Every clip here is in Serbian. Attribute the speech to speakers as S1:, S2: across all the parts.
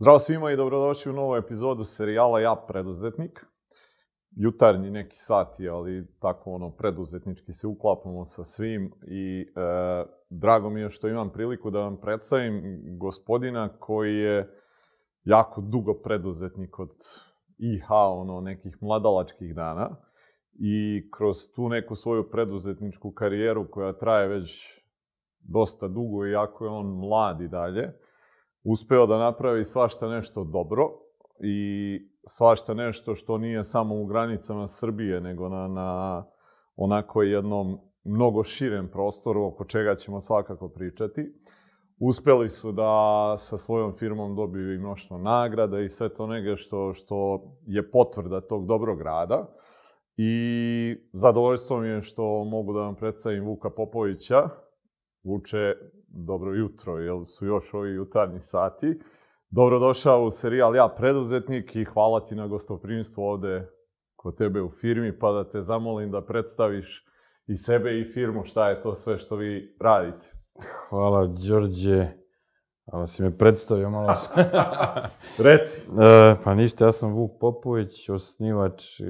S1: Zdravo svima i dobrodošli u novu epizodu serijala Ja preduzetnik. Jutarnji neki sati, ali tako ono preduzetnički se uklapamo sa svim i e, drago mi je što imam priliku da vam predstavim gospodina koji je jako dugo preduzetnik od IH, ono, nekih mladalačkih dana i kroz tu neku svoju preduzetničku karijeru koja traje već dosta dugo, iako je on mlad i dalje, uspeo da napravi svašta nešto dobro i svašta nešto što nije samo u granicama Srbije, nego na, na onako jednom mnogo širem prostoru oko čega ćemo svakako pričati. Uspeli su da sa svojom firmom dobiju i mnoštvo nagrada i sve to nege što, što je potvrda tog dobrog rada. I zadovoljstvo mi je što mogu da vam predstavim Vuka Popovića. Vuče, dobro jutro, jel su još ovi jutarnji sati. Dobrodošao u serijal Ja preduzetnik i hvala ti na gostoprimstvu ovde kod tebe u firmi, pa da te zamolim da predstaviš i sebe i firmu, šta je to sve što vi radite.
S2: Hvala, Đorđe. Ali si me predstavio malo.
S1: Reci.
S2: e, pa ništa, ja sam Vuk Popović, osnivač e,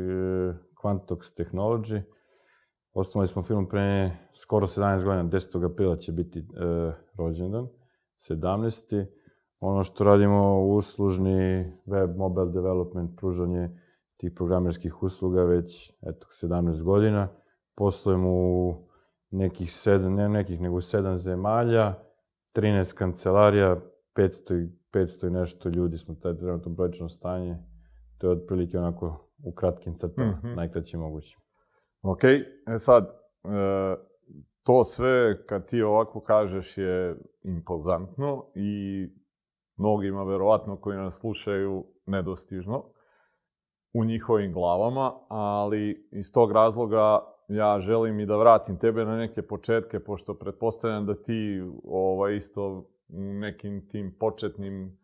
S2: Quantox Technology. Osnovali smo firmu pre skoro 17 godina, 10. aprila će biti e, rođendan, 17. Ono što radimo, uslužni web, mobile development, pružanje tih programerskih usluga već, eto, 17 godina. Poslujemo u nekih sedam, ne nekih, nego sedam zemalja, 13 kancelarija, 500 i, 500 i nešto ljudi smo taj trenutno brojčno stanje. To je otprilike onako u kratkim crtama, mm -hmm. najkraće moguće.
S1: Ok, e sad, e, to sve kad ti ovako kažeš je impozantno i mnogima verovatno koji nas slušaju nedostižno u njihovim glavama, ali iz tog razloga ja želim i da vratim tebe na neke početke, pošto pretpostavljam da ti ovaj, isto u nekim tim početnim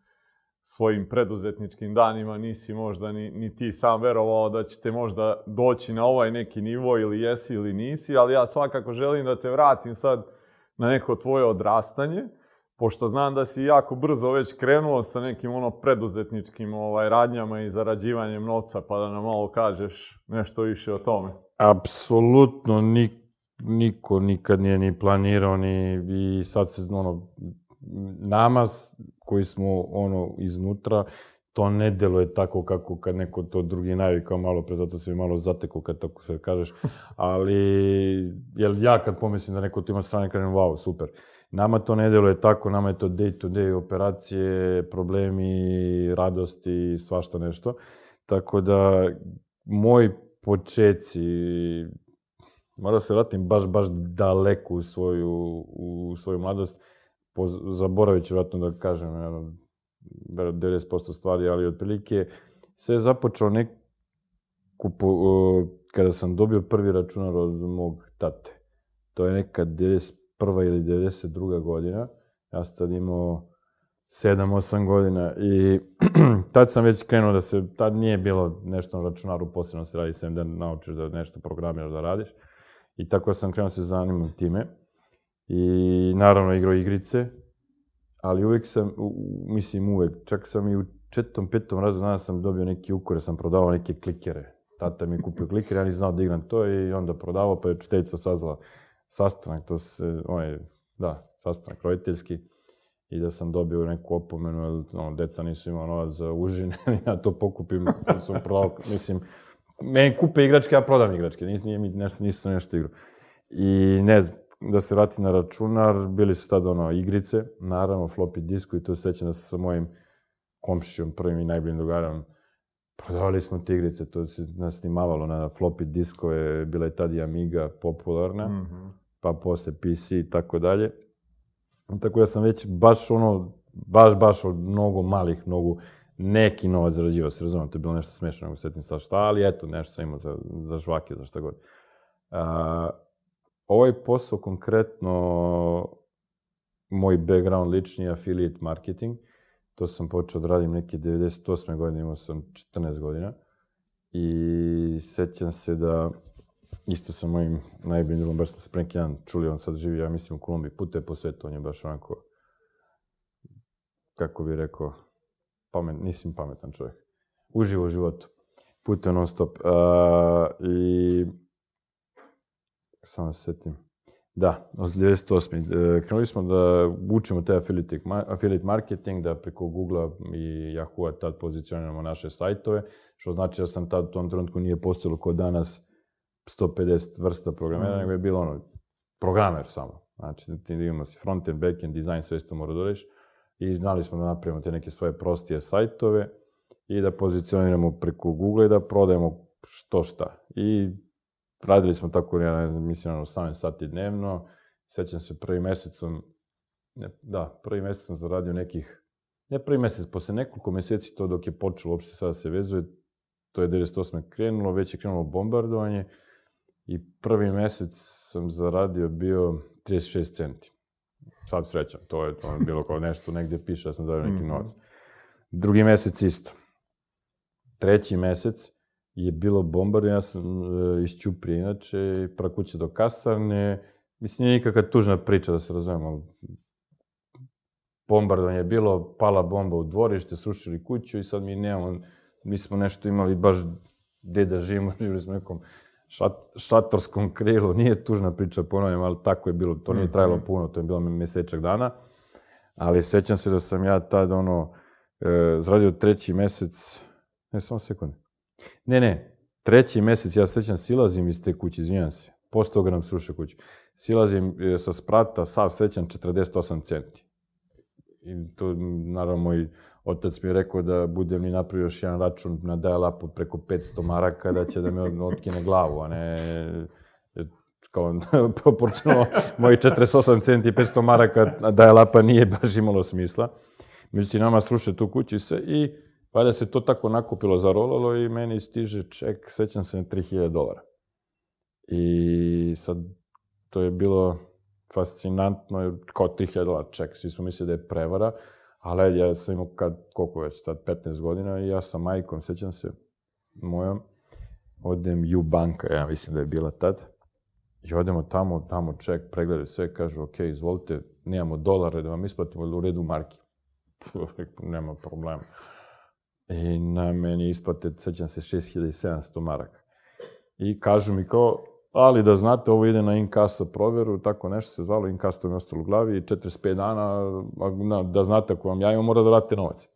S1: svojim preduzetničkim danima nisi možda ni, ni ti sam verovao da ćete možda doći na ovaj neki nivo ili jesi ili nisi, ali ja svakako želim da te vratim sad na neko tvoje odrastanje, pošto znam da si jako brzo već krenuo sa nekim ono preduzetničkim ovaj, radnjama i zarađivanjem novca, pa da nam malo kažeš nešto više o tome.
S2: Apsolutno nik, niko nikad nije ni planirao ni i sad se ono nama koji smo ono iznutra to ne deluje tako kako kad neko to drugi navikao malo pre, zato se mi malo zateko kad tako se kažeš, ali jel ja kad pomislim da neko to ima strane kažem wow, super. Nama to ne deluje tako, nama je to day to day operacije, problemi, radosti, svašta nešto. Tako da, moji počeci, mora se vratim baš, baš daleko u svoju, u svoju mladost, zaboravit ću vratno da kažem, 90% stvari, ali otprilike sve je započeo neku, kada sam dobio prvi računar od mog tate. To je neka 91. ili 92. godina. Ja sam tad imao 7-8 godina i tad sam već krenuo da se, tad nije bilo nešto na računaru, posebno se radi sem da naučiš da nešto programiraš da radiš. I tako sam krenuo da se zanimam time. I naravno igrao igrice, ali uvek sam, u, mislim uvek, čak sam i u četvrtom, petom razu dana sam dobio neki ukore, sam prodavao neke klikere. Tata mi je kupio klikere, ja nisam znao da igram to i onda prodavao, pa je učiteljica sazvala sastanak, to se, onaj, da, sastanak roditeljski i da sam dobio neku opomenu, jer ono, deca nisu imao novac za užine, ja to pokupim, sam prodao, mislim, meni kupe igračke, ja prodam igračke, nis, nije nisam nešto igrao. I ne znam, da se vrati na računar, bili su tada ono igrice, naravno floppy disku i to sećam da se sa mojim komšijom, prvim i najboljim drugarom, prodavali smo te igrice, to se nasnimavalo na floppy diskove, bila je tad i Amiga popularna, mm -hmm. pa posle PC i tako dalje. Tako da sam već baš ono, baš, baš od mnogo malih nogu neki novac zarađivao, se razumijem, to je bilo nešto smešno, nego setim sa šta, ali eto, nešto sam imao za, za žvake, za šta god. A, ovaj posao konkretno, moj background lični je affiliate marketing, to sam počeo da radim neke 98. godine, imao sam 14 godina i sećam se da isto sa mojim najboljim drugom, baš sam jedan čuli, on sad živi, ja mislim, u Kolumbiji, pute po svetu, on je baš onako, kako bi rekao, pamet, nisam pametan čovjek. Uživo u životu. Putuje non stop. Uh, I... Samo se sjetim. Da, od 98. E, krenuli smo da učimo taj affiliate, marketing, da preko Google i Yahoo-a tad pozicioniramo naše sajtove, što znači da sam tad u tom trenutku nije postojalo kod danas 150 vrsta programera, mm. nego je bilo ono, programer samo. Znači, da ti imamo si front-end, back-end, design, sve što mora da I znali smo da napravimo te neke svoje prostije sajtove i da pozicioniramo preko Google i da prodajemo što šta. I radili smo tako, ja ne znam, mislim, 18 sati dnevno. Sjećam se, prvi mesec sam, ne, da, prvi mesec sam zaradio nekih, ne prvi mesec, posle nekoliko meseci to dok je počelo uopšte sada se vezuje, to je 98. krenulo, već je krenulo bombardovanje i prvi mesec sam zaradio bio 36 centi. Sad srećam, to je, to je bilo kao nešto, negdje piše da sam zaradio neki mhm. novac. Drugi mesec isto. Treći mesec je bilo bombardovanje, ja sam e, iz Ćuprije inače, pra kuće do kasarne. Mislim, nije nikakva tužna priča, da se razumemo, ali bombardovanje je bilo, pala bomba u dvorište, srušili kuću i sad mi nemamo, mi smo nešto imali baš gde da živimo, živili smo nekom šat, šatorskom krilu, nije tužna priča, ponavljam, ali tako je bilo, to nije trajalo mhm. puno, to je bilo mesečak dana, ali sećam se da sam ja tad, ono, e, zradio treći mesec, ne, samo sekunde, ne, ne, treći mesec, ja sećam, silazim iz te kuće, izvinjam se, posle toga nam sruše kuću, silazim e, sa sprata, sav sećam, 48 centi. I to, naravno, moj otac mi je rekao da budem mi napravio još jedan račun na dial-upu preko 500 maraka, da će da mi otkine glavu, a ne e, kao proporcionalno moji 48 centi i 500 maraka dial-upa nije baš imalo smisla. Međutim, nama sruše tu kući se i valjda se to tako nakupilo, zarolalo i meni stiže ček, sećam se, na 3000 dolara. I sad, to je bilo fascinantno, kao 3000 dolara ček, svi smo mislili da je prevara, Ali ja sam imao kad, koliko već, tad 15 godina i ja sa majkom, sećam se, mojom, odem u banka, ja mislim da je bila tad, i odemo tamo, tamo ček, pregledaju sve, kažu, ok, izvolite, nemamo dolare da vam isplatimo, u redu marki. nema problema. I na meni isplate, sećam se, 6700 maraka. I kažu mi kao, ali da znate, ovo ide na inkasa proveru, tako nešto se zvalo, inkasa mi ostalo u glavi, 45 dana, da znate ako vam javimo, mora da vratite novac.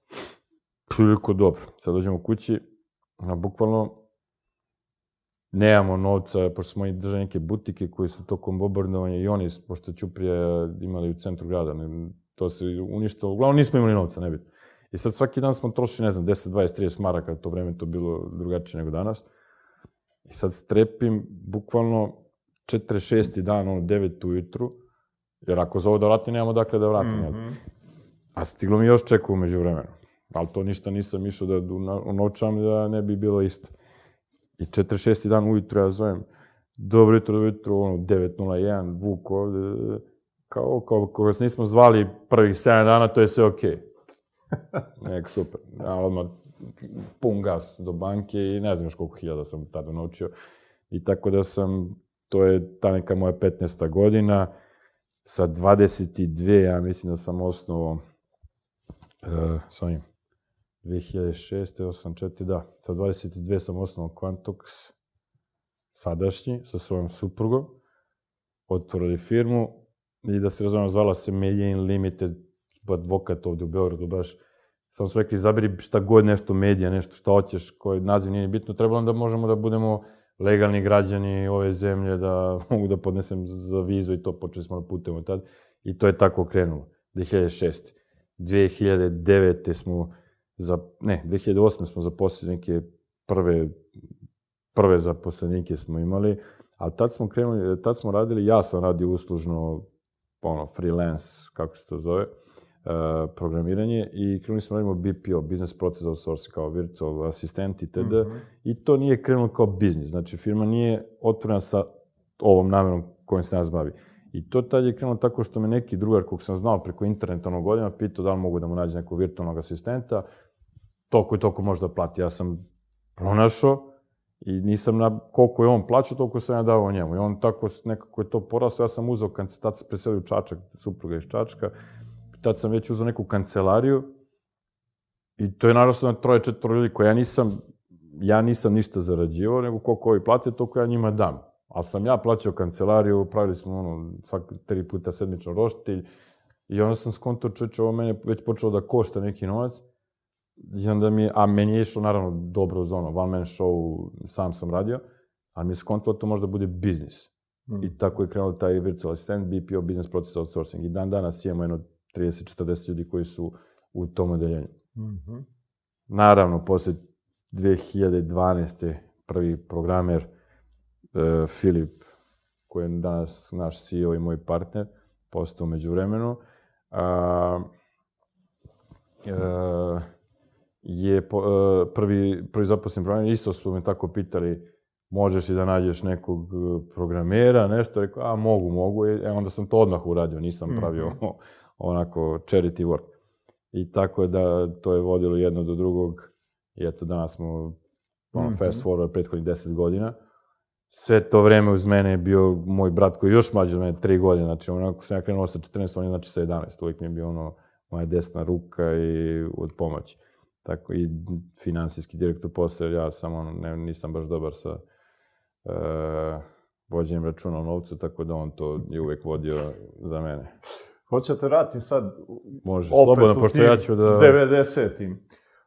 S2: Priliku dobro. Sad dođemo kući, a bukvalno nemamo novca, pošto smo i držali neke butike koji su tokom bombardovanja i oni, pošto Ćuprije imali u centru grada, to se uništilo, uglavnom nismo imali novca, nebitno. I sad svaki dan smo trošili, ne znam, 10, 20, 30 maraka, to vreme to bilo drugačije nego danas. I sad strepim, bukvalno 46. dan, ono, 9 ujutru, jer ako za ovo da vratim, nemamo dakle da vratim, mm -hmm. A stiglo mi još čeka umeđu vremenu. Ali to ništa nisam išao da unovčam da ne bi bilo isto. I 46. dan ujutru ja zovem, dobro jutro, dobro jutro, ono, 9.01, Vuk ovde, kao, kao, kao vas nismo zvali prvih 7 dana, to je sve okej. Okay. Nek, super. Ja odmah pun gas do banke i ne znam još koliko hiljada sam tada naučio. I tako da sam, to je ta neka moja 15. godina, sa 22, ja mislim da sam osnovao, uh, s ovim, 2006. 84, da, sa 22 sam osnovao Quantox, sadašnji, sa svojom suprugom, otvorili firmu i da se razumemo, zvala se Median Limited, advokat ovde u Beogradu, baš Samo smo rekli, izaberi šta god nešto, medija, nešto šta hoćeš, koji naziv nije bitno, trebalo da možemo da budemo legalni građani ove zemlje, da mogu da podnesem za vizu i to počeli smo da putujemo tad. I to je tako krenulo. 2006. 2009. smo za, ne, 2008. smo zaposlili neke prve, prve zaposlenike smo imali, ali tad smo krenuli, tad smo radili, ja sam radio uslužno, ono, freelance, kako se to zove, programiranje i krenuli smo da radimo BPO, Business Process Outsourcing, kao virtual asistent itd. Mm -hmm. I to nije krenulo kao biznis. Znači, firma nije otvorena sa ovom namerom kojim se nas bavi. I to tad je krenulo tako što me neki drugar kog sam znao preko interneta ono godina pitao da li mogu da mu nađe nekog virtualnog asistenta, toliko i toliko može da plati. Ja sam pronašao i nisam na koliko je on plaćao, toliko sam ja dao njemu. I on tako nekako je to porasao, ja sam uzao, kad tad se preselio u Čačak, supruga iz Čačka, tad sam već uzao neku kancelariju I to je naravno na troje, četvoro ljudi koje ja nisam, ja nisam ništa zarađivao, nego koliko ovi plate, toliko ja njima dam. Ali sam ja plaćao kancelariju, pravili smo ono, svak tri puta sedmično roštilj, i onda sam skonto čeče, ovo mene već počelo da košta neki novac, i onda mi, a meni je išlo naravno dobro za ono, one man show sam sam radio, ali mi je skonto da to možda bude biznis. Mm. I tako je krenuo taj virtual assistant, BPO, business process outsourcing. I dan danas imamo jedno 30-40 ljudi koji su u tom odeljenju. Mm -hmm. Naravno, posle 2012. prvi programer uh, Filip, koji je danas naš CEO i moj partner, postao među vremenu, uh, uh, je po, uh, prvi, prvi zaposlen programer, isto su me tako pitali, možeš i da nađeš nekog programera, nešto, rekao, a mogu, mogu, e, onda sam to odmah uradio, nisam pravio mm -hmm. Onako charity work. I tako je da to je vodilo jedno do drugog, i eto danas smo ono, mm -hmm. fast forward prethodnih deset godina. Sve to vreme uz mene je bio moj brat koji je još mlađi od mene, tri godine, znači onako sam ja krenuo sa 14, on je znači sa 11, uvijek mi je bio ono moja desna ruka i od pomoći. Tako i finansijski direktor posle, ja sam ono, ne, nisam baš dobar sa uh, vođenjem računa o novcu, tako da on to je uvek vodio za mene.
S1: Hoćete vratim sad
S2: Može, slobodno, pošto ja ću da...
S1: 90-im.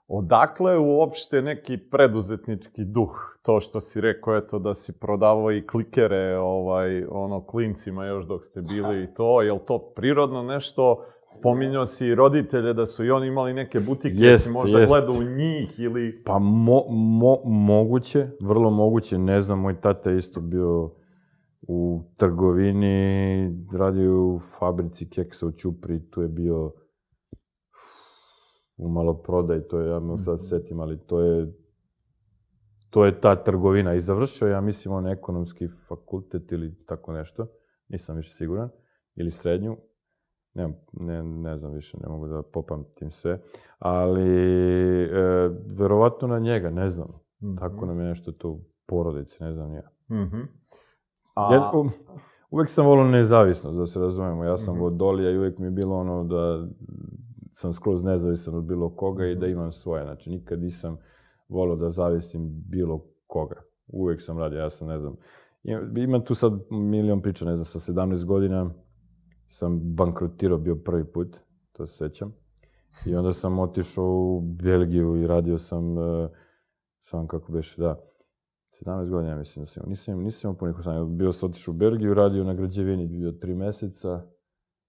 S1: Odakle uopšte neki preduzetnički duh? To što si rekao, eto, da si prodavao i klikere, ovaj, ono, klincima još dok ste bili i to, je to prirodno nešto? Spominjao si i roditelje da su i oni imali neke butike, jest, si možda jest. gledao u njih ili...
S2: Pa mo, mo, moguće, vrlo moguće, ne znam, moj tata je isto bio u trgovini, radio u fabrici keksa u Ćupri, tu je bio u maloprodaj, to je, ja me sad mhm. setim, ali to je to je ta trgovina. I završio ja mislim on ekonomski fakultet ili tako nešto, nisam više siguran, ili srednju, ne, ne, ne znam više, ne mogu da popamtim sve, ali e, verovatno na njega, ne znam. Mm -hmm. Tako nam je nešto to u porodici, ne znam ja. Mm -hmm. A... Ja, u, uvek sam volio nezavisnost, da se razumemo. Ja sam mm -hmm. Dolija i uvek mi je bilo ono da sam skroz nezavisan od bilo koga i da mhm. imam svoje. Znači, nikad nisam volio da zavisim bilo koga. Uvek sam radio, ja sam, ne znam, ima tu sad milion priča, ne znam, sa 17 godina sam bankrotirao bio prvi put, to se sećam. I onda sam otišao u Belgiju i radio sam, uh, sam kako beše, da, 17 godina, mislim da sam imao. Nisam, nisam imao punih 18. Bio sam otišao u Belgiju, radio na građevini, bio tri meseca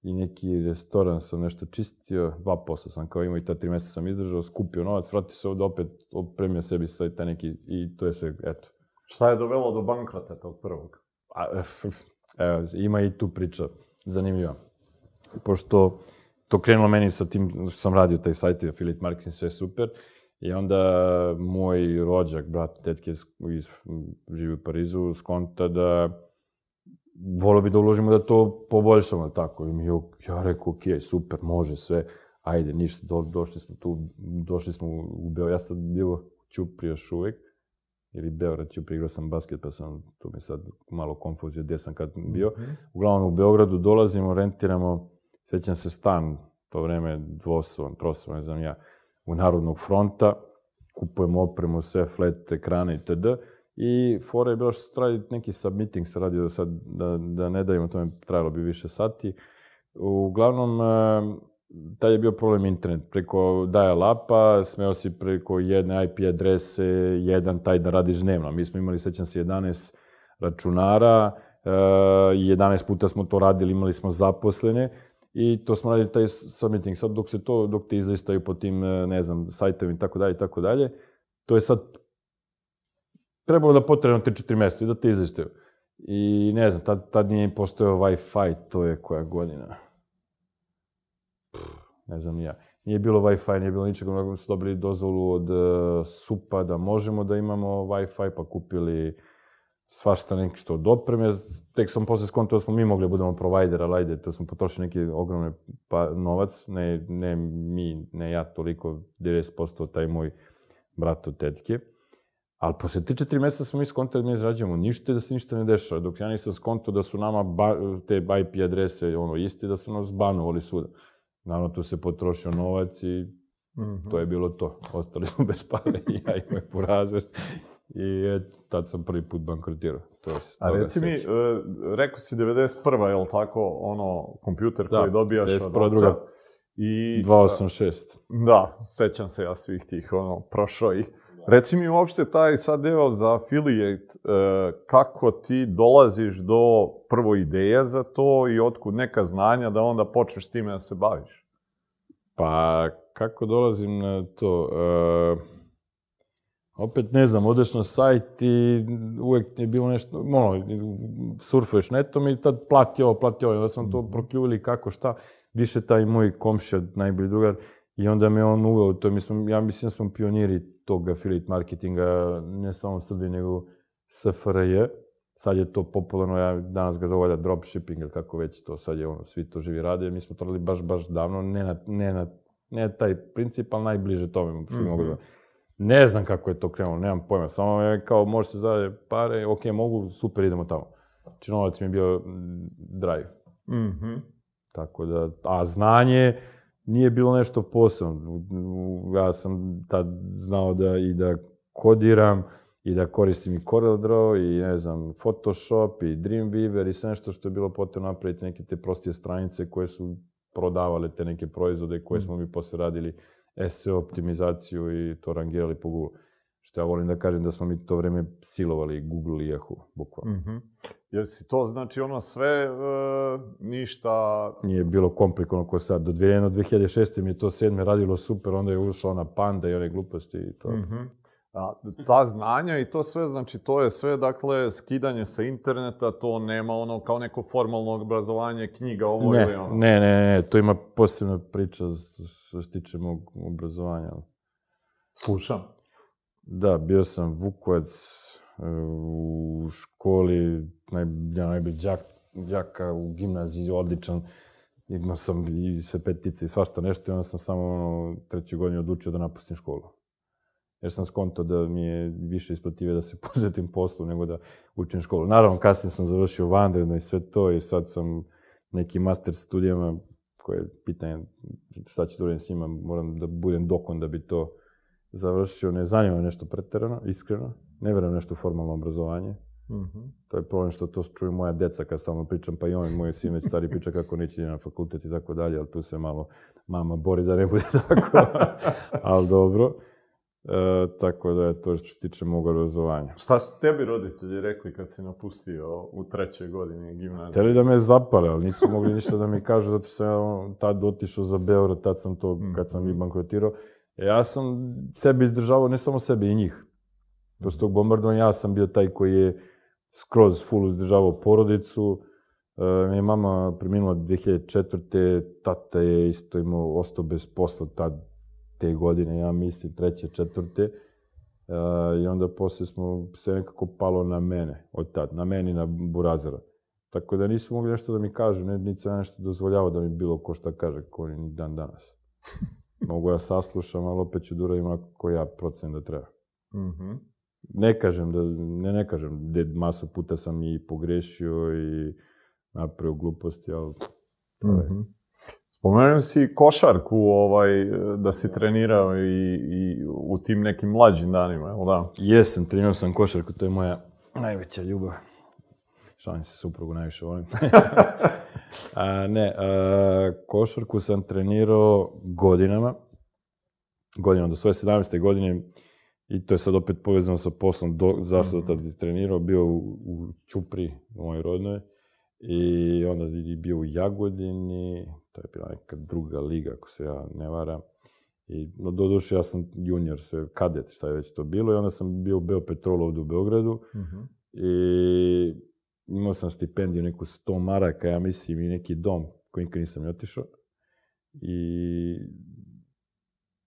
S2: i neki restoran sam nešto čistio, dva posla sam kao imao i ta tri meseca sam izdržao, skupio novac, vratio se ovde opet, opremio sebi sa taj neki, i to je sve, eto.
S1: Šta je dovelo do bankrota tog prvog?
S2: A, evo, ima i tu priča zanimljiva. Pošto to krenulo meni sa tim što sam radio taj sajt i affiliate marketing, sve super, I onda moj rođak, brat, tetke iz, živi u Parizu, skonta da volio bi da uložimo da to poboljšamo, tako. I mi, ja rekao, ok, super, može sve, ajde, ništa, do, došli smo tu, došli smo u Beograd, ja sam bio Ćupri još uvek, ili Beograd Ćupri, igrao sam basket, pa sam, tu mi sad malo konfuzija gde sam kad bio. -hmm. Uglavnom u Beogradu dolazimo, rentiramo, sećam se stan, to vreme dvosovan, trosovan, ne znam ja, u Narodnog fronta, kupujemo opremu, sve, flat, ekrane itd. I fora je bilo što su trajali neki submitting se radio da sad, da, da ne dajemo, to mi trajalo bi više sati. Uglavnom, eh, taj je bio problem internet. Preko daja lapa, smeo si preko jedne IP adrese, jedan taj da radiš dnevno. Mi smo imali, sećam se, 11 računara, 11 eh, puta smo to radili, imali smo zaposlene i to smo radili taj submitting. Sad dok se to, dok te izlistaju po tim, eh, ne znam, sajtovima i tako dalje i tako dalje, to je sad trebalo da potrebno te četiri meseca i da te izlistaju. I ne znam, tad, tad nije postojao Wi-Fi, to je koja godina. Pff, ne znam ja. Nije bilo Wi-Fi, nije bilo ničega, nego su dobili dozvolu od uh, SUPA da možemo da imamo Wi-Fi, pa kupili svašta neki što od opreme. Tek sam posle skontao da smo mi mogli da budemo provider, ali ajde, to smo potrošili neki ogromni pa, novac, ne, ne mi, ne ja toliko, 90% taj moj brat od tetke. Ali posle 3-4 meseca smo mi skontali da mi izrađujemo ništa i da se ništa ne dešava. Dok ja nisam skonto da su nama ba, te IP adrese ono isti, da su nas banovali svuda. Naravno, tu se potrošio novac i
S1: Mhm.
S2: To je bilo to. Ostali smo bez pare i ja i moj porazer. I et, tad sam prvi put bankrotirao. To se
S1: A reci mi, e, rekao si 91. je li tako, ono, kompjuter
S2: Da,
S1: koji dobijaš od
S2: 91.,
S1: oca? I,
S2: 286.
S1: Da, sećam se ja svih tih, ono, prošao ih. Reci mi uopšte taj sad deo za affiliate, e, kako ti dolaziš do prvo ideje za to i otkud neka znanja da onda počneš time da se baviš?
S2: Pa, kako dolazim na to? E, opet ne znam, odeš na sajt i uvek je bilo nešto, ono, surfuješ netom i tad plati ovo, plati ovo. Onda sam to prokljuvili kako šta. Više taj moj komšija, najbolji drugar, i onda me on uveo to. Mi smo, ja mislim da smo pioniri tog affiliate marketinga, ne samo u Srbiji, nego SFRJ. Sad je to popularno, ja danas ga zovu valjda dropshipping ili kako već to, sad je ono, svi to živi rade. Mi smo to radili baš, baš davno, ne na, ne na, ne taj princip, ali najbliže tome, što mm mogu da... Ne znam kako je to krenulo, nemam pojma, samo je kao može se zarade pare, ok, mogu, super, idemo tamo. Znači, novac mi je bio mm, drive.
S1: Mhm.
S2: Tako da, a znanje nije bilo nešto posebno. Ja sam tad znao da i da kodiram, i da koristim i CorelDRAW, i ne znam, Photoshop, i Dreamweaver, i sve nešto što je bilo potrebno napraviti, neke te prostije stranice koje su prodavale te neke proizvode koje smo mi posle radili SEO optimizaciju i to rangirali po Google. Što ja volim da kažem da smo mi to vreme silovali Google i Yahoo, bukvalno.
S1: Mhm. Jesi to, znači, ono sve, e, ništa...
S2: nije bilo komplikovano ko sad. Do 2001, 2006. mi je to sedme radilo super, onda je ušla ona panda i one gluposti i to.
S1: Mhm. A, ta znanja i to sve, znači, to je sve, dakle, skidanje sa interneta, to nema ono kao neko formalno obrazovanje, knjiga, ovo
S2: Ne,
S1: ili ono.
S2: ne, ne, ne, to ima posebna priča što se tiče mog obrazovanja.
S1: Slušam.
S2: Da, bio sam Vukovac e, u školi, naj, ja najbolji đak, đaka u gimnaziji, odličan. Imao sam i sve petice i svašta nešto i onda sam samo ono, treće godine odlučio da napustim školu. Jer sam skonto da mi je više isplative da se posvetim poslu nego da učim školu. Naravno, kasnije sam završio vanredno i sve to i sad sam neki master studijama koje je pitanje šta ću da uradim s njima, moram da budem dokon da bi to završio, ne zanima nešto preterano, iskreno. Ne verujem nešto formalno obrazovanje.
S1: Mhm.
S2: To je problem što to čuju moja deca kad stalno pričam, pa i on, moj sin već stari priča kako neće na fakultet i tako dalje, ali tu se malo mama bori da ne bude tako, ali dobro. E, tako da je to što se tiče mog obrazovanja.
S1: Šta su tebi roditelji rekli kad si napustio u trećoj godini gimnazije?
S2: Hteli da me zapale, ali nisu mogli ništa da mi kažu, zato sam ja tad otišao za Beograd, tad sam to, kad sam i bankrotirao. Ja sam sebe izdržavao, ne samo sebe, i njih. Posle tog bombardovanja ja sam bio taj koji je skroz full izdržavao porodicu. E, mi je mama preminula 2004. Tata je isto imao, ostao bez posla tad, te godine, ja mislim, treće, četvrte. E, I onda posle smo, sve nekako palo na mene, od tad, na meni, na Burazara. Tako da nisu mogli nešto da mi kažu, ne, niti ja nešto dozvoljavao da mi bilo ko šta kaže, ko ni dan danas. Mogu ja saslušam, ali opet ću da uradim ako ja procenim da treba.
S1: Mhm.
S2: Ne kažem da, ne, ne kažem, de, masu puta sam i pogrešio i napravio gluposti, ali to je.
S1: Mhm. Spomenuo si košarku, ovaj, da si trenirao i, i u tim nekim mlađim danima, jel da?
S2: Jesam, trenirao sam košarku, to je moja najveća ljubav. Šalim se, suprugu najviše volim. a, ne, a, košarku sam trenirao godinama, godinama, do svoje 17. godine, i to je sad opet povezano sa poslom, do, zašto mm tad trenirao, bio u, u Ćupri, u mojoj rodnoj, i onda bio u Jagodini, to je bila neka druga liga, ako se ja ne varam. I, no, doduše, ja sam junior, sve, kadet, šta je već to bilo, i onda sam bio u Beopetrolu ovdje u Beogradu,
S1: Mhm.
S2: i imao sam stipendiju, neku 100 maraka, ja mislim, i neki dom koji nikad nisam ni otišao. I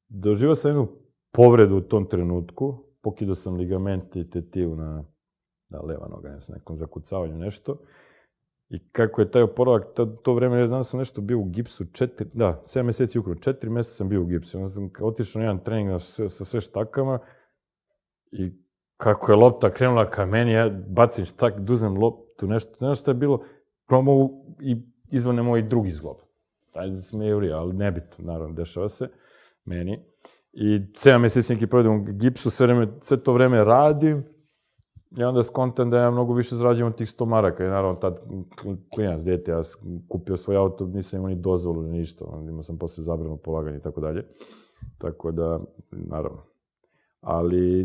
S2: doživao sam jednu povredu u tom trenutku, pokidao sam ligament i tetivu na, na leva noga, ne znam, nekom zakucavanju nešto. I kako je taj oporavak, to, vreme, ja znam da sam nešto bio u gipsu, četiri, da, 7 mjeseci ukupno, četiri mjeseca sam bio u gipsu. Onda sam otišao na jedan trening na sve, sa sve štakama i kako je lopta krenula ka meni, ja bacim štak, duzem loptu, nešto, znaš šta je bilo, promo i izvane moj drugi zglob. Ajde da se me jevrija, ali nebitno, naravno, dešava se. meni. I 7 meseci neki provedem u gipsu, sve, vreme, sve to vreme radim, I onda skontam da ja mnogo više zarađujem od tih 100 maraka. I naravno, tad klinac, dete, ja sam kupio svoj auto, nisam imao ni dozvolu ni ništa. Imao sam posle zabrano polaganje i tako dalje. Tako da, naravno. Ali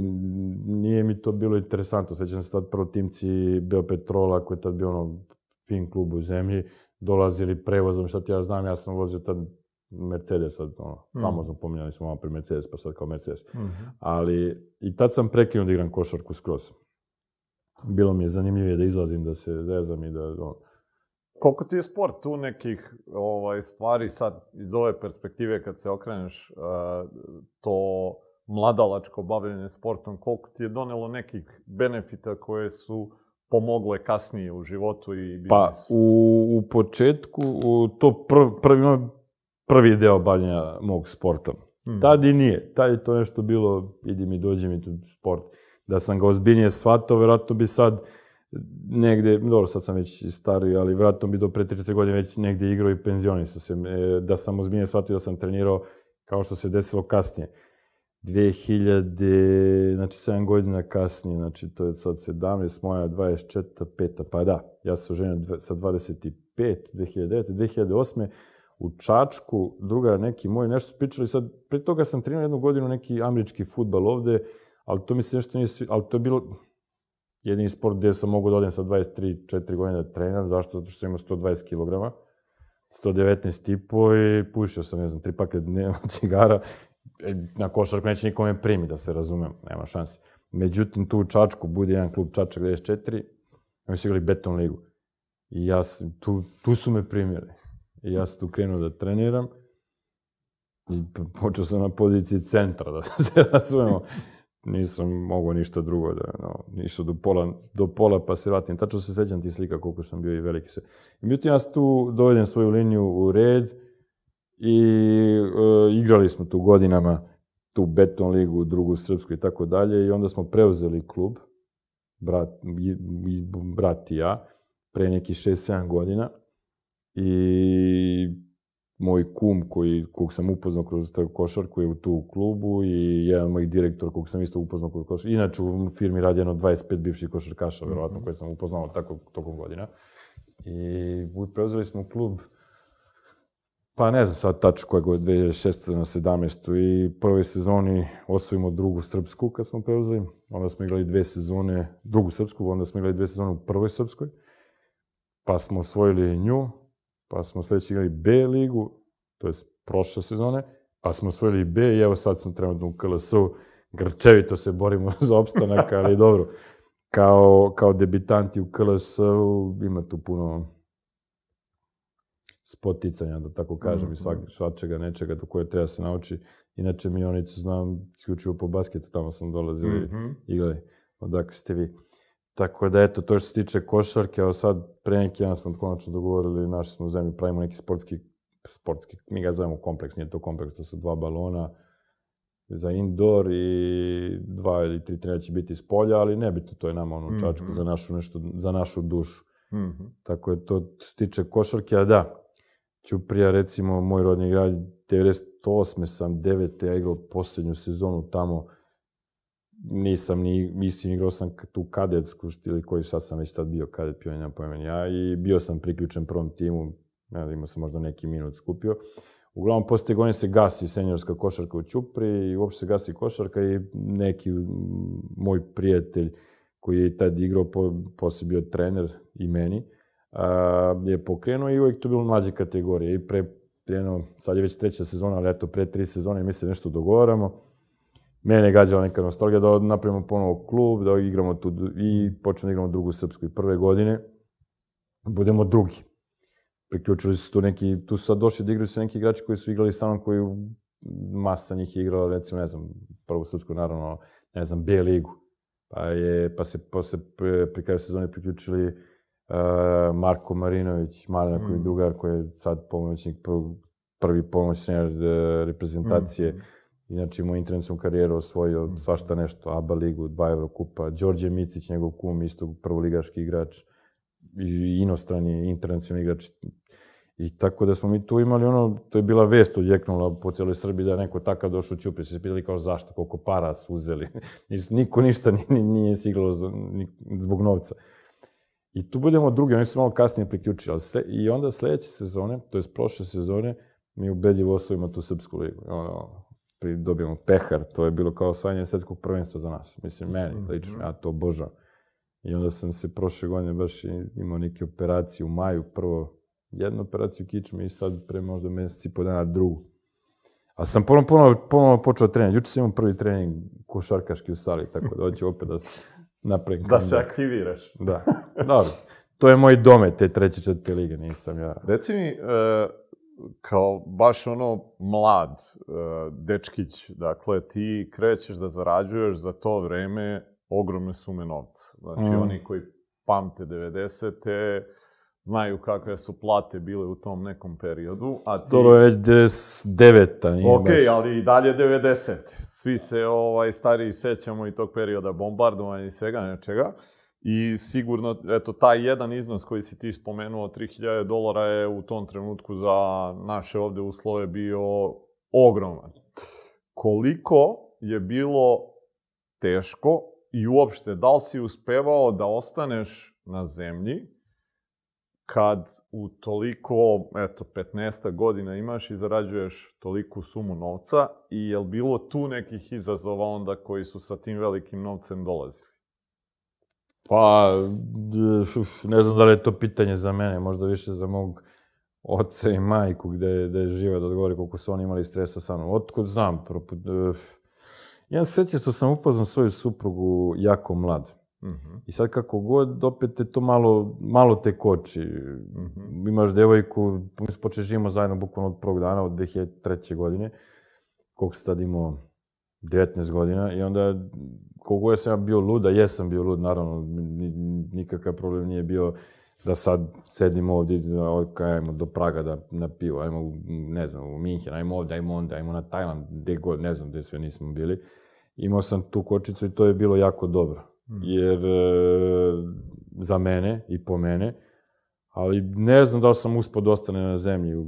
S2: nije mi to bilo interesantno. Sećam se tad prvo timci Beopetrola, koji je tad bio ono fin klub u zemlji, dolazili prevozom, šta ti ja znam, ja sam vozio tad Mercedes, sad, ono, mm. famozno pominjali smo malo pre Mercedes, pa sad kao Mercedes. Mm -hmm. Ali, i tad sam prekinuo da igram košarku skroz bilo mi je zanimljivije da izlazim, da se zezam i da... On...
S1: Koliko ti je sport tu nekih ovaj, stvari sad iz ove perspektive kad se okreneš uh, to mladalačko bavljenje sportom, koliko ti je donelo nekih benefita koje su pomogle kasnije u životu i biznisu?
S2: Pa, u, u početku, u to prv, prvi, prvi deo bavljenja mog sporta. Hmm. Tad i nije. Tad je to nešto bilo, idi mi, dođi mi tu sport da sam ga ozbiljnije shvatao, verovatno bi sad negde, dobro, sad sam već stari, ali vratno bi do pre 30 godine već negde igrao i penzionisao se. E, da sam ozbiljnije shvatio da sam trenirao kao što se desilo kasnije. 2000, znači 7 godina kasnije, znači to je sad 17, moja 24, 5, pa da, ja sam oženio sa 25, 2009, 2008, u Čačku, druga neki moj, nešto pričali sad, pre toga sam trenirao jednu godinu neki američki futbal ovde, ali to mi se nešto nije svi, ali to je bilo jedini sport gde sam mogu da odem sa 23-4 godine da trenam, zašto? Zato što sam imao 120 kg, 119 tipo i pušio sam, ne znam, tri paket dnevno cigara, e, na košarku neće nikome primi, da se razumem, nema šanse. Međutim, tu u Čačku bude jedan klub Čačak 94, oni su igrali beton ligu. I ja sam, tu, tu su me primili. I ja sam tu krenuo da treniram. I počeo sam na poziciji centra, da se razumemo nisam mogao ništa drugo da, no, nisu do pola, do pola pa se vratim. Tačno se sećam ti slika koliko sam bio i veliki se. I međutim, ja tu dovedem svoju liniju u red i e, igrali smo tu godinama tu beton ligu, drugu srpsku i tako dalje i onda smo preuzeli klub, brat, i, i, brat i ja, pre nekih 6-7 godina i moj kum koji, kog sam upoznao kroz košarku je u tu klubu i jedan moj direktor kog sam isto upoznao kroz košarku. Inače u firmi radi jedno 25 bivših košarkaša, verovatno, mm -hmm. koje sam upoznao tako tokom godina. I preuzeli smo klub, pa ne znam sad tačno koje godine, 2006. na 17. I prvoj sezoni osvojimo drugu srpsku kad smo preuzeli. Onda smo igrali dve sezone, drugu srpsku, onda smo igrali dve sezone u prvoj srpskoj. Pa smo osvojili nju, pa smo sledeći igrali B ligu, to je prošle sezone, pa smo osvojili B i evo sad smo trenutno u KLS-u, grčevito se borimo za opstanak, ali dobro, kao, kao debitanti u KLS-u ima tu puno spoticanja, da tako kažem, mm -hmm. i svak, svačega, nečega do koje treba se nauči. Inače, Mionicu znam isključivo po basketu, tamo sam dolazili mm -hmm. igrali. Odakle ste vi? Tako da, eto, to što se tiče košarke, evo sad, pre neki dan smo konačno dogovorili, našli smo u zemlju, pravimo neki sportski, sportski, mi ga zovemo kompleks, nije to kompleks, to su dva balona za indoor i dva ili tri trenera će biti iz polja, ali nebitno, to je nama ono čačko mm -hmm. za našu nešto, za našu dušu. Mm -hmm. Tako je to se tiče košarke, a da, Ćuprija, recimo, moj rodni grad, 98. sam, 9. ja igrao poslednju sezonu tamo, nisam ni, mislim, igrao sam tu kadetsku, ili koji sad sam već tad bio kadet pionja pojemen ja, i bio sam priključen prvom timu, ja, imao sam možda neki minut skupio. Uglavnom, posle godine se gasi senjorska košarka u Ćupri i uopšte se gasi košarka i neki moj prijatelj koji je tad igrao, po, posle bio trener i meni, a, je pokrenuo i uvijek to bilo mlađe kategorije. I pre, jedno, sad je već treća sezona, ali eto, pre tri sezone mi se nešto dogovaramo mene je gađala neka nostalgija da napravimo ponovo klub, da igramo tu i počnemo da igramo drugu srpsku. I prve godine budemo drugi. Priključili su tu neki, tu su sad došli da igraju se neki igrači koji su igrali sa mnom, koji masa njih je igrala, recimo, ne znam, prvu srpsku, naravno, ne znam, B ligu. Pa, je, pa se posle pri kraju sezone priključili uh, Marko Marinović, Malina mm. drugar koji je sad pomoćnik, prvi pomoćnik reprezentacije. Mm Inače imao internacionalnu karijeru, osvojio svašta nešto, ABA ligu, dva Evrokupa, Đorđe Micić, njegov kum, isto prvoligaški igrač, i inostrani internacionalni igrač. I tako da smo mi tu imali ono, to je bila vest odjeknula po cijeloj Srbiji da neko takav došao u Ćupriju. Se pitali kao zašto, koliko para su uzeli. Niko ništa nije, nije siglalo za, zbog novca. I tu budemo drugi, oni su malo kasnije priključili. Ali se, I onda sledeće sezone, to je prošle sezone, mi ubedljivo osvojimo tu srpsku ligu. Ono, pri, dobijemo pehar, to je bilo kao osvajanje svetskog prvenstva za nas. Mislim, meni, mm -hmm. lično, ja to obožavam. I onda sam se prošle godine baš imao neke operacije u maju, prvo jednu operaciju kičme i sad pre možda meseci i po dana drugu. A sam ponovno, ponovno, ponovno počeo trening. Juče sam imao prvi trening košarkaški u sali, tako da hoću opet da se napravim.
S1: Da se aktiviraš.
S2: Da, dobro. To je moj dome, te treće, četvrte lige, nisam ja.
S1: Reci mi, e, kao baš ono mlad e, dečkić, dakle, ti krećeš da zarađuješ za to vreme ogromne sume novca. Znači, mm. oni koji pamte 90. znaju kakve su plate bile u tom nekom periodu, a ti...
S2: Je već 99-a,
S1: nije Ok, baš... ali i dalje 90. Svi se ovaj, stariji sećamo i tog perioda bombardovanja i svega nečega. I sigurno, eto, taj jedan iznos koji si ti spomenuo, 3000 dolara je u tom trenutku za naše ovde uslove bio ogroman. Koliko je bilo teško i uopšte, da li si uspevao da ostaneš na zemlji kad u toliko, eto, 15 godina imaš i zarađuješ toliku sumu novca i je li bilo tu nekih izazova onda koji su sa tim velikim novcem dolazili?
S2: Pa, ne znam da li je to pitanje za mene, možda više za mog oca i majku gde, gde žive da odgovori koliko su oni imali stresa sa mnom. Otkud znam, proput, Ja sećam što sam upoznao svoju suprugu jako mlad. -hmm. I sad kako god, opet te to malo, malo te koči. -hmm. Imaš devojku, počeš živimo zajedno bukvalno od prvog dana, od 2003. godine, koliko se tad imao 19 godina, i onda koliko ja sam ja bio lud, a jesam bio lud, naravno, nikakav problem nije bio da sad sedim ovdje, ajmo do Praga da, na pivo, ajmo, ne znam, u Minhen, ajmo ovdje, ajmo onda, ajmo na Tajland, gde god, ne znam gde sve nismo bili imao sam tu kočicu i to je bilo jako dobro. Mm. Jer e, za mene i po mene, ali ne znam da li sam uspod da ostane na zemlji.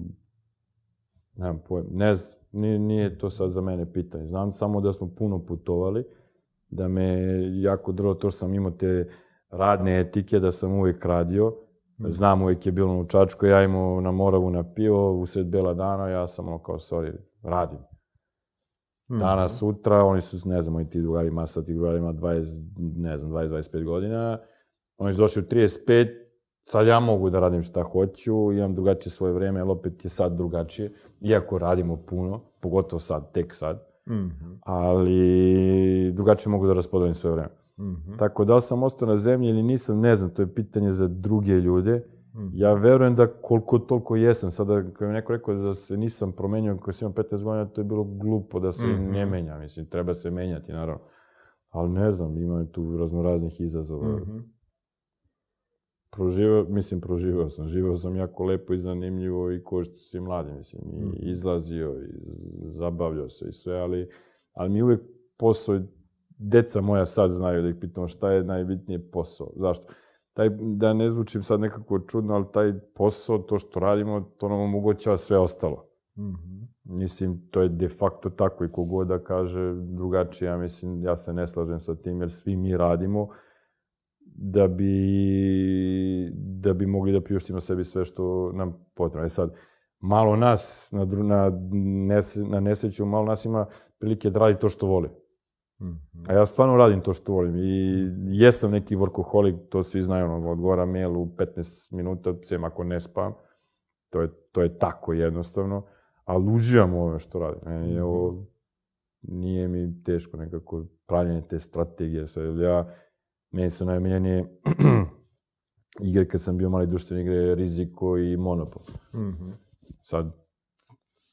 S2: Nemam pojem, ne znam, nije, nije to sad za mene pitanje. Znam samo da smo puno putovali, da me jako drlo to što sam imao te radne etike, da sam uvijek radio. Mm. Znam, uvijek je bilo u Čačku, ja imao na Moravu na pivo, usred bela dana, ja sam ono kao, sorry, radim. Mm. Danas, sutra, oni su, ne znam, oni ti drugari, masa ti drugari ima 20, ne znam, 20-25 godina, oni su došli u 35, sad ja mogu da radim šta hoću, imam drugačije svoje vreme, ali opet je sad drugačije, iako radimo puno, pogotovo sad, tek sad, mm -hmm. ali drugačije mogu da raspodelim svoje vreme. Mm -hmm. Tako da li sam ostao na zemlji ili nisam, ne znam, to je pitanje za druge ljude, Mm. Ja verujem da koliko toliko jesam. Sada, kada mi neko rekao da se nisam promenio kada sam imao 15 godina, to je bilo glupo da se mm -hmm. ne menja. Mislim, treba se menjati, naravno. Ali ne znam, ima tu raznoraznih izazova. Mm -hmm. Proživao, mislim, proživao sam. Živao sam jako lepo i zanimljivo i ko što si mladi, mislim. I mm. izlazio i zabavljao se i sve, ali, ali mi uvek posao, deca moja sad znaju da ih pitamo šta je najbitnije posao. Zašto? taj, da ne zvučim sad nekako čudno, ali taj posao, to što radimo, to nam omogućava sve ostalo. Mm -hmm. Mislim, to je de facto tako i kogod da kaže drugačije, ja mislim, ja se ne slažem sa tim, jer svi mi radimo da bi, da bi mogli da priuštimo sebi sve što nam potrebno. E sad, malo nas, na, na, nes, na nesreću, malo nas ima prilike da radi to što voli. -hmm. A ja stvarno radim to što volim i jesam neki workaholic, to svi znaju, ono, odgovara mail u 15 minuta, sem ako ne spam. To je, to je tako jednostavno, ali uživam u ovome što radim. Meni je ovo, nije mi teško nekako pravljanje te strategije. Sad, ja, meni su najmiljenije igre kad sam bio mali društvene igre, Riziko i Monopol. Mm -hmm. Sad,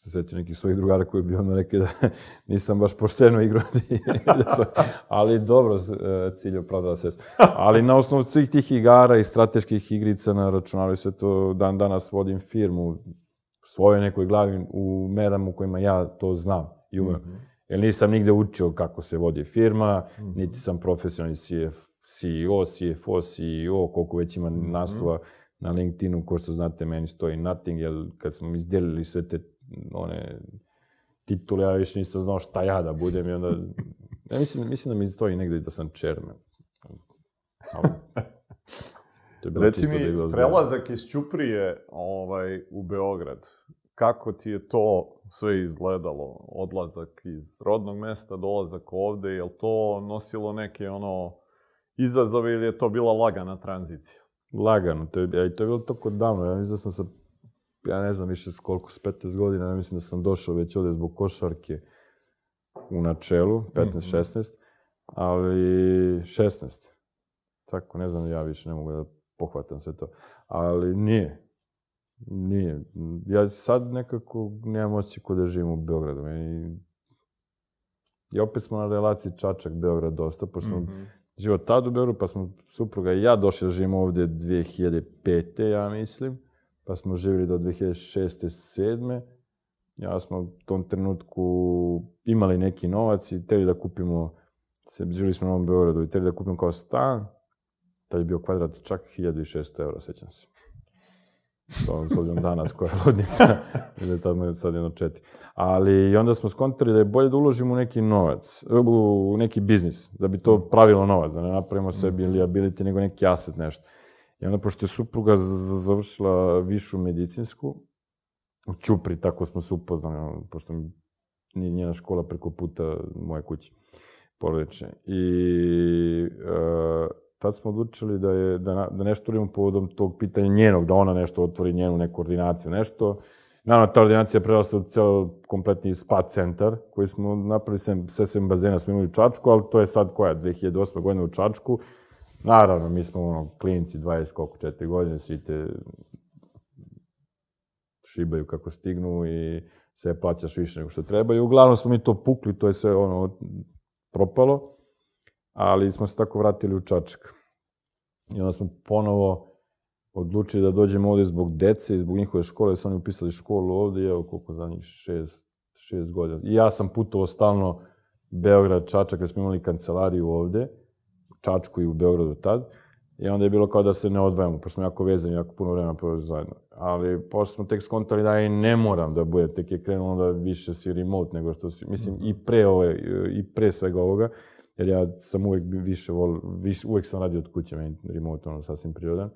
S2: se sećam nekih svojih drugara koji bi ono rekli da nisam baš pošteno igrao, da sam, ali dobro, e, cilj opravdava se. Ali na osnovu svih tih igara i strateških igrica na računaru se to dan danas vodim firmu u svojoj nekoj glavi u merama u kojima ja to znam i umem. Mm -hmm. Jer nisam nigde učio kako se vodi firma, mm -hmm. niti sam profesionalni CF, CEO, CFO, CEO, koliko već ima mm -hmm. naslova na LinkedInu, ko što znate, meni stoji nothing, jer kad smo izdelili sve te one titule, ja više nisam znao šta ja da budem i onda... Ja mislim, mislim da mi stoji negdje da sam chairman. Ali, to je
S1: Reci
S2: da
S1: mi,
S2: izgleda
S1: prelazak iz Ćuprije ovaj, u Beograd, kako ti je to sve izgledalo? Odlazak iz rodnog mesta, dolazak ovde, je li to nosilo neke ono izazove ili je to bila lagana tranzicija?
S2: Lagano, to je, i to je bilo toliko davno, ja mislim da sam sa, ja ne znam više s koliko, s 15 godina, ja mislim da sam došao već ovdje zbog košarke u načelu, 15-16, ali 16. Tako, ne znam, ja više ne mogu da pohvatam sve to. Ali nije. Nije. Ja sad nekako nemam osjećaj kod da živim u Beogradu. Meni... I opet smo na relaciji Čačak-Beograd dosta, pošto smo
S1: Mhm.
S2: Živio tad u Beogradu, pa smo supruga i ja došli da živimo ovdje 2005. ja mislim, pa smo živjeli do 2006. 7. Ja smo u tom trenutku imali neki novac i htjeli da kupimo, se, živjeli smo u Novom Beogradu i htjeli da kupimo kao stan, tad je bio kvadrat čak 1600 eura, sećam se. S obzirom danas koja je ludnica, ili je tad sad jedno četiri. Ali i onda smo skontali da je bolje da uložimo u neki novac, u neki biznis, da bi to pravilo novac, da ne napravimo sebi liability, nego neki asset nešto. I onda, pošto je supruga završila višu medicinsku, u Ćupri, tako smo se upoznali, pošto nije njena škola preko puta moje kuće, porodične. I e, tad smo odlučili da, je, da, da nešto uradimo povodom tog pitanja njenog, da ona nešto otvori njenu neku ordinaciju, nešto. Naravno, ta ordinacija prerasla u ceo kompletni spa centar, koji smo napravili sem, sve sem bazena, smo imali u Čačku, ali to je sad koja, 2008. godina u Čačku. Naravno, mi smo ono, klinci, 20, koliko, 4 godine, svi te šibaju kako stignu i sve plaćaš više nego što treba. I uglavnom smo mi to pukli, to je sve ono propalo, ali smo se tako vratili u Čačak. I onda smo ponovo odlučili da dođemo ovdje zbog dece i zbog njihove škole, su oni upisali školu ovdje, i evo koliko za njih, šest, šest godina. I ja sam putovao stalno Beograd, Čačak, jer smo imali kancelariju ovdje, u Čačku i u Beogradu tad. I onda je bilo kao da se ne odvajamo, pošto smo jako vezani, jako puno vremena proveli zajedno. Ali pošto smo tek skontali da i ne moram da bude, tek je krenulo da više si remote nego što si, mislim, i pre, ove, i pre svega ovoga, jer ja sam uvek više vol, više, uvek sam radio od kuće, meni remote ono sasvim prirodan.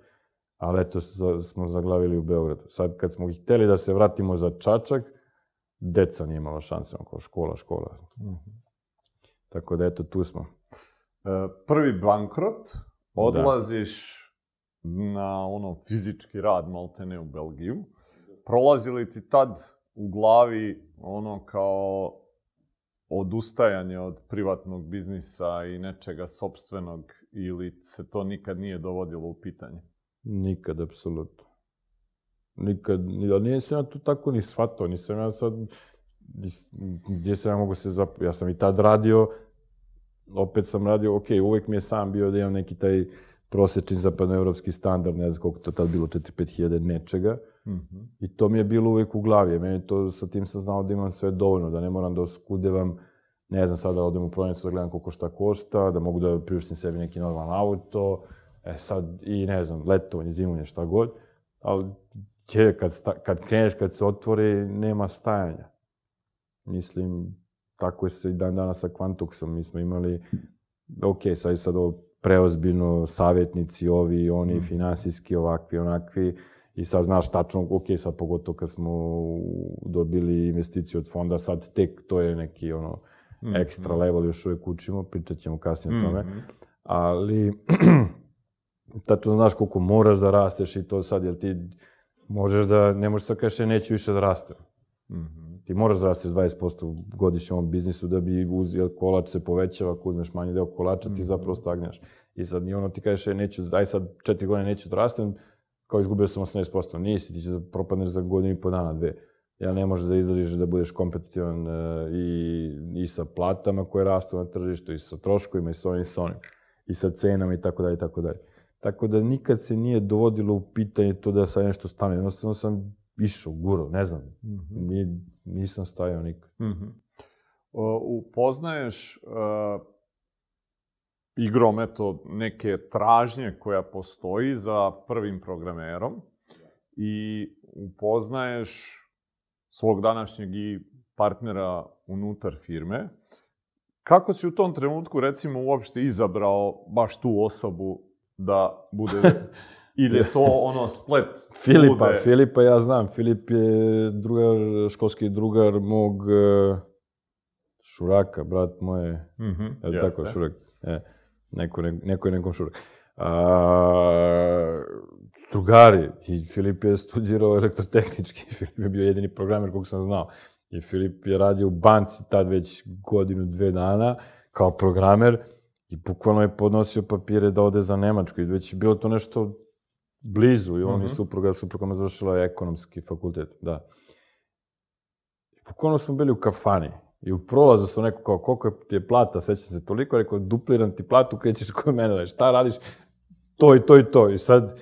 S2: Ali eto, smo zaglavili u Beogradu. Sad kad smo hteli da se vratimo za Čačak, deca nije imala šanse, ono kao škola, škola. Tako da eto, tu smo.
S1: E, prvi bankrot, odlaziš na ono fizički rad maltene u Belgiju. Prolazi li ti tad u glavi ono kao odustajanje od privatnog biznisa i nečega sopstvenog ili se to nikad nije dovodilo u pitanje?
S2: Nikad, apsolutno. Nikad, ni- ali nisam ja to tako ni shvatao, nisam ja sad, gdje sam ja mogu se zap... Ja sam i tad radio, opet sam radio, ok, uvek mi je sam bio da imam neki taj prosječni zapadnoevropski standard, ne znam koliko to tad bilo, 4-5 hiljade nečega.
S1: Mhm.
S2: I to mi je bilo uvek u glavi. Meni to, sa tim sam znao da imam sve dovoljno, da ne moram da oskudevam, ne znam, sada odem u prodavnicu da gledam koliko šta košta, da mogu da priuštim sebi neki normalan auto, e sad, i ne znam, letovanje, zimovanje, šta god. Ali je, kad, sta, kad kreneš, kad se otvori, nema stajanja. Mislim, tako je se i dan danas sa Quantuxom. Mi smo imali, ok, sad je sad ovo preozbiljno, savjetnici ovi oni, finansijski, ovakvi, onakvi, i sad znaš tačno, ok, sad pogotovo kad smo dobili investiciju od fonda, sad tek to je neki ono ekstra level, još uvijek učimo, pričat ćemo kasnije o tome.
S1: Mhm.
S2: Ali, tačno znaš koliko moraš da rasteš i to sad, jer ti možeš da, ne možeš sad kažeš, "E, neću više da rastem.
S1: Mhm.
S2: Ti moraš da rasteš 20% godišnje u ovom biznisu da bi uz, jer kolač se povećava, ako uzmeš manji deo kolača, ti zapravo stagneš. I sad ni ono ti kažeš, "E, neću, aj sad četiri godine neću da rastem, kao izgubio sam 18%. Nisi, ti će da propadneš za godinu i po dana, dve. Ja ne možeš da izdržiš da budeš kompetitivan e, i, i sa platama koje rastu na tržištu, i sa troškovima, i sa ovim i sa onim, i sa cenama i tako dalje, i tako dalje. Tako da nikad se nije dovodilo u pitanje to da sad nešto stane. Jednostavno sam išao, guro, ne znam. Nije, nisam stajao nikad.
S1: Mhm. O, upoznaješ uh, igrom, eto, neke tražnje koja postoji za prvim programerom i upoznaješ svog današnjeg i partnera unutar firme. Kako si u tom trenutku, recimo, uopšte izabrao baš tu osobu da bude... Ili je to ono splet
S2: Filipa,
S1: bude...
S2: Filipa ja znam. Filip je drugar, školski drugar mog uh, Šuraka, brat moje. Je li
S1: jeste.
S2: tako, Šurak? E, neko, ne, neko je nekom Šurak. A, drugari. I Filip je studirao elektrotehnički. Filip je bio jedini programer kog sam znao. I Filip je radio u banci tad već godinu, dve dana kao programer i bukvalno je podnosio papire da ode za Nemačku. I već je bilo to nešto blizu i on
S1: Mhm.
S2: i supruga, supruga me završila ekonomski fakultet, da. I bukvalno smo bili u kafani. I u prolazu sam rekao kao, koliko ti je plata, sećam se toliko, rekao, dupliram ti platu, krećeš kod mene, šta radiš? To i to i to. I sad,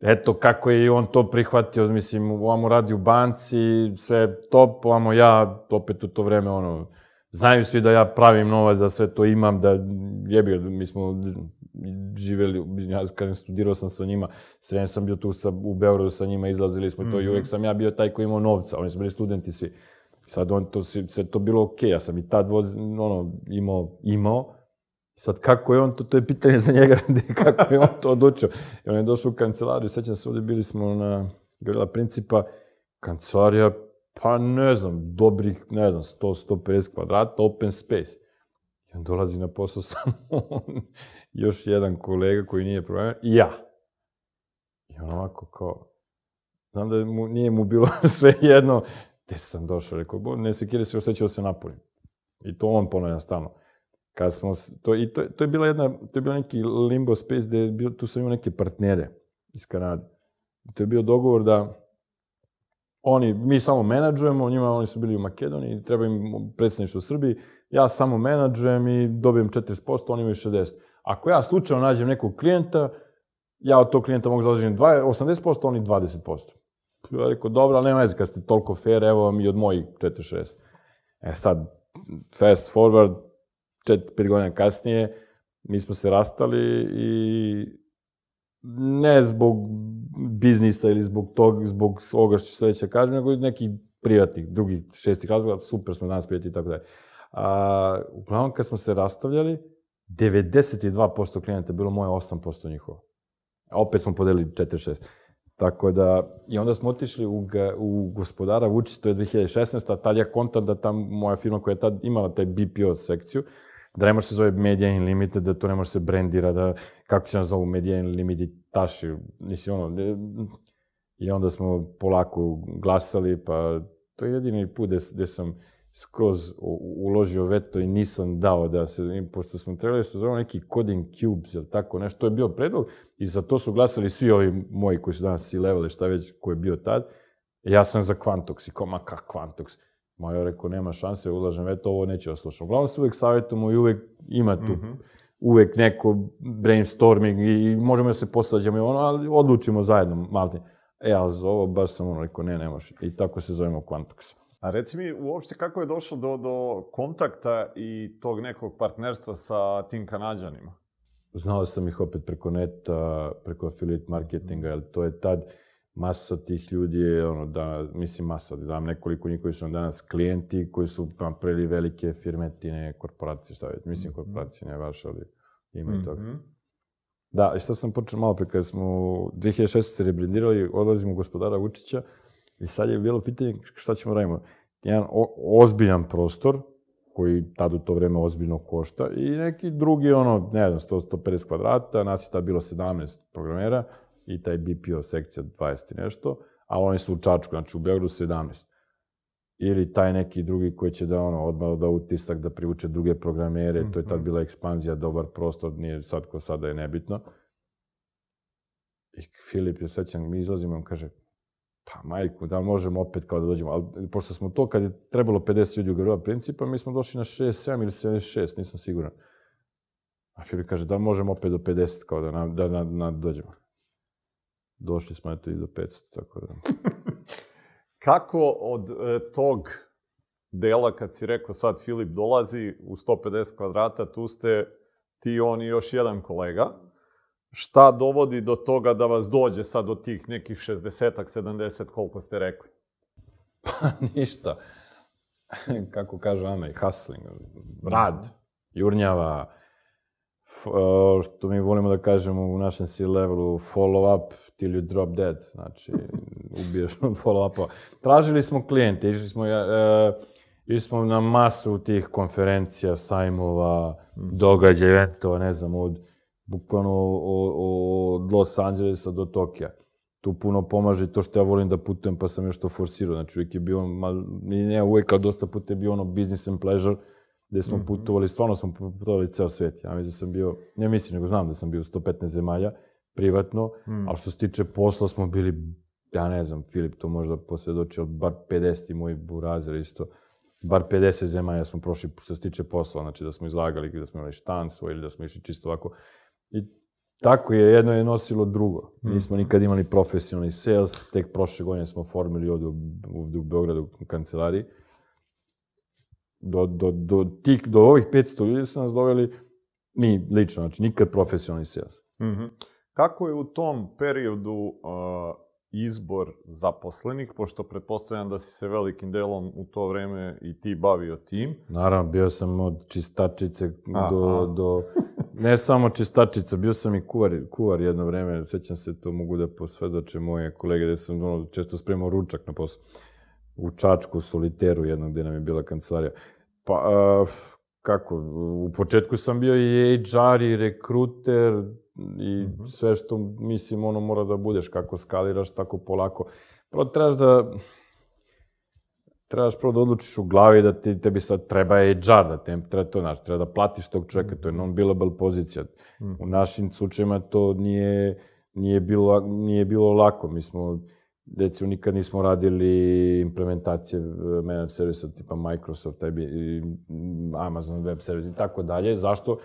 S2: eto, kako je i on to prihvatio, mislim, ovamo radi u banci, sve top, ovamo ja, opet u to vreme, ono, znaju svi da ja pravim novac, da sve to imam, da jebi, mi smo živeli, ja kažem, studirao sam sa njima, srednje sam bio tu sa, u Beogradu sa njima, izlazili smo i to i
S1: Mhm.
S2: uvek sam ja bio taj koji imao novca, oni su bili studenti svi. Sad on to, sve to bilo okej, ja sam i tad voz, ono, imao, imao, Sad, kako je on to, to je pitanje za njega, kako je on to odlučio. I on je došao u kancelariju, sećam se, ovde bili smo na Gorila Principa, kancelarija, pa ne znam, dobrih, ne znam, 100-150 kvadrata, open space. I on dolazi na posao samo još jedan kolega koji nije programer, i ja. I on ovako kao, znam da mu, nije mu bilo sve jedno, gde sam došao, rekao, "Bo, ne sekire se, osjećao da se napunim. I to on ponavlja stalno. Kad smo, to, i to, to je bila jedna, to je bio neki limbo space gde je bio, tu sam imao neke partnere iz Kanade. To je bio dogovor da oni, mi samo menadžujemo, njima oni su bili u Makedoniji, treba im predstavništvo u Srbiji, ja samo menadžujem i dobijem 40%, oni imaju 60%. Ako ja slučajno nađem nekog klijenta, ja od tog klijenta mogu zadržati 80%, oni 20%. Ja rekao, dobro, ali nema veze, kad ste toliko fair, evo vam i od mojih 46. E sad, fast forward, 4-5 godina kasnije, mi smo se rastali i ne zbog biznisa ili zbog tog, zbog ovoga što sledeće kažem, nego nekih privatnih, drugih, šestih razloga, super smo danas prijatelji i tako dalje. A, uglavnom, kad smo se rastavljali, 92% klijenata je bilo moje, 8% njihovo. A opet smo podelili 4-6. Tako da, i onda smo otišli u, u gospodara Vučić, to je 2016. A tad ja kontam da tam moja firma koja je tad imala taj BPO sekciju, da ne može se zove Media Unlimited, da to ne može se brendira, da kako će nas zovu Media Unlimited taši, mislim ono, ne, i onda smo polako glasali, pa to je jedini put gde, gde sam skroz uložio veto i nisam dao da se, pošto smo trebali da se zove neki Coding Cubes, ili tako nešto, to je bio predlog i za to su glasali svi ovi moji koji su danas i šta već, ko je bio tad. Ja sam za Quantox i ko, ma kak Quantox? Ma ja rekao, nema šanse, ulažem veto, ovo neće oslušati. Uglavnom se uvek savjetujemo i uvek ima tu
S1: Mhm.
S2: uvek neko brainstorming i možemo da se posađamo i ono, ali odlučimo zajedno, malte. E, ali za ovo baš sam ono rekao, ne, ne može. I tako se zovemo Quantox.
S1: A reci mi uopšte kako je došlo do, do kontakta i tog nekog partnerstva sa tim Kanadžanima?
S2: Znao sam ih opet preko neta, preko affiliate marketinga, jer to je tad masa tih ljudi je, ono, da, mislim masa, da dam nekoliko njih koji su nam danas klijenti, koji su napravili velike firmetine, korporacije, šta već, mislim korporacije, ne baš, ali ima i toga.
S1: Mhm.
S2: Da, i šta sam počeo malo pre, kada smo 2016. se rebrendirali, odlazimo u gospodara Vučića i sad je bilo pitanje šta ćemo radimo. Jedan o, ozbiljan prostor, koji tad u to vreme ozbiljno košta, i neki drugi, ono, ne znam, 100-150 kvadrata, nas je tad bilo 17 programera, i taj BPO sekcija 20 i nešto, a oni su u Čačku, znači u Beogradu 17. Ili taj neki drugi koji će da, ono, odmah da utisak, da privuče druge programere, to je tad
S1: Mhm.
S2: bila ekspanzija, dobar prostor, nije sad ko sada je nebitno. I Filip je sećam, mi izlazimo, on kaže, pa majku, da možemo opet kao da dođemo, ali pošto smo to, kad je trebalo 50 ljudi u Gorila Principa, mi smo došli na 67 ili 76, nisam siguran. A Filip kaže, da možemo opet do 50 kao da, na, da, na, na, dođemo. Došli smo eto i do 500, tako da...
S1: Kako od e, tog dela, kad si rekao sad Filip dolazi u 150 kvadrata, tu ste ti, on i još jedan kolega. Šta dovodi do toga da vas dođe sad do tih nekih 60-ak, 70, koliko ste rekli?
S2: Pa ništa. Kako kaže Ame, hustling, rad, jurnjava, što mi volimo da kažemo u našem C-levelu, follow up till you drop dead, znači ubiješ od follow upa. Tražili smo klijente, išli smo, uh, išli smo na masu tih konferencija, sajmova, događaja, eventova, ne znam, od bukvalno od Los Angelesa do Tokija tu puno pomaže to što ja volim da putujem, pa sam još to forsirao. Znači, uvijek je bio, ma, ne uvijek, ali dosta puta je bio ono business and pleasure, gde smo mm -hmm. putovali, stvarno smo putovali ceo svet. Ja mislim da sam bio, ne mislim, nego znam da sam bio u 115 zemalja, privatno, mm. ali što se tiče posla smo bili, ja ne znam, Filip to možda posvjedoči, ali bar 50 i moj burazer isto, bar 50 zemalja smo prošli što se tiče posla, znači da smo izlagali, da smo imali štan svoj ili da smo išli čisto ovako. I Tako je, jedno je nosilo drugo. Nismo mm. nikad imali profesionalni sales, tek prošle godine smo formili ovde u, ovde u Beogradu u kancelariji. Do, do, do, tih, do ovih 500 ljudi su nas doveli, mi lično, znači nikad profesionalni sales.
S1: Mm -hmm. Kako je u tom periodu uh, izbor zaposlenih, pošto pretpostavljam da si se velikim delom u to vreme i ti bavio tim?
S2: Naravno, bio sam od čistačice Aha. do, do Ne samo čistačica, bio sam i kuvar, kuvar jedno vreme, sećam se, to mogu da posvedoče moje kolege, da sam ono, često spremao ručak na poslu. U Čačku, u Soliteru, jedno gde nam je bila kancelarija. Pa, uh, kako, u početku sam bio i HR i rekruter i mm -hmm. sve što, mislim, ono mora da budeš, kako skaliraš, tako polako. Prvo trebaš da, trebaš prvo da odlučiš u glavi da ti, tebi sad treba HR, da te treba to, znaš, treba da platiš tog čoveka, to je non-billable pozicija. Mm. U našim slučajima to nije, nije, bilo, nije bilo lako. Mi smo, recimo, nikad nismo radili implementacije managed servisa tipa Microsoft, tebi, Amazon web service i tako dalje. Zašto?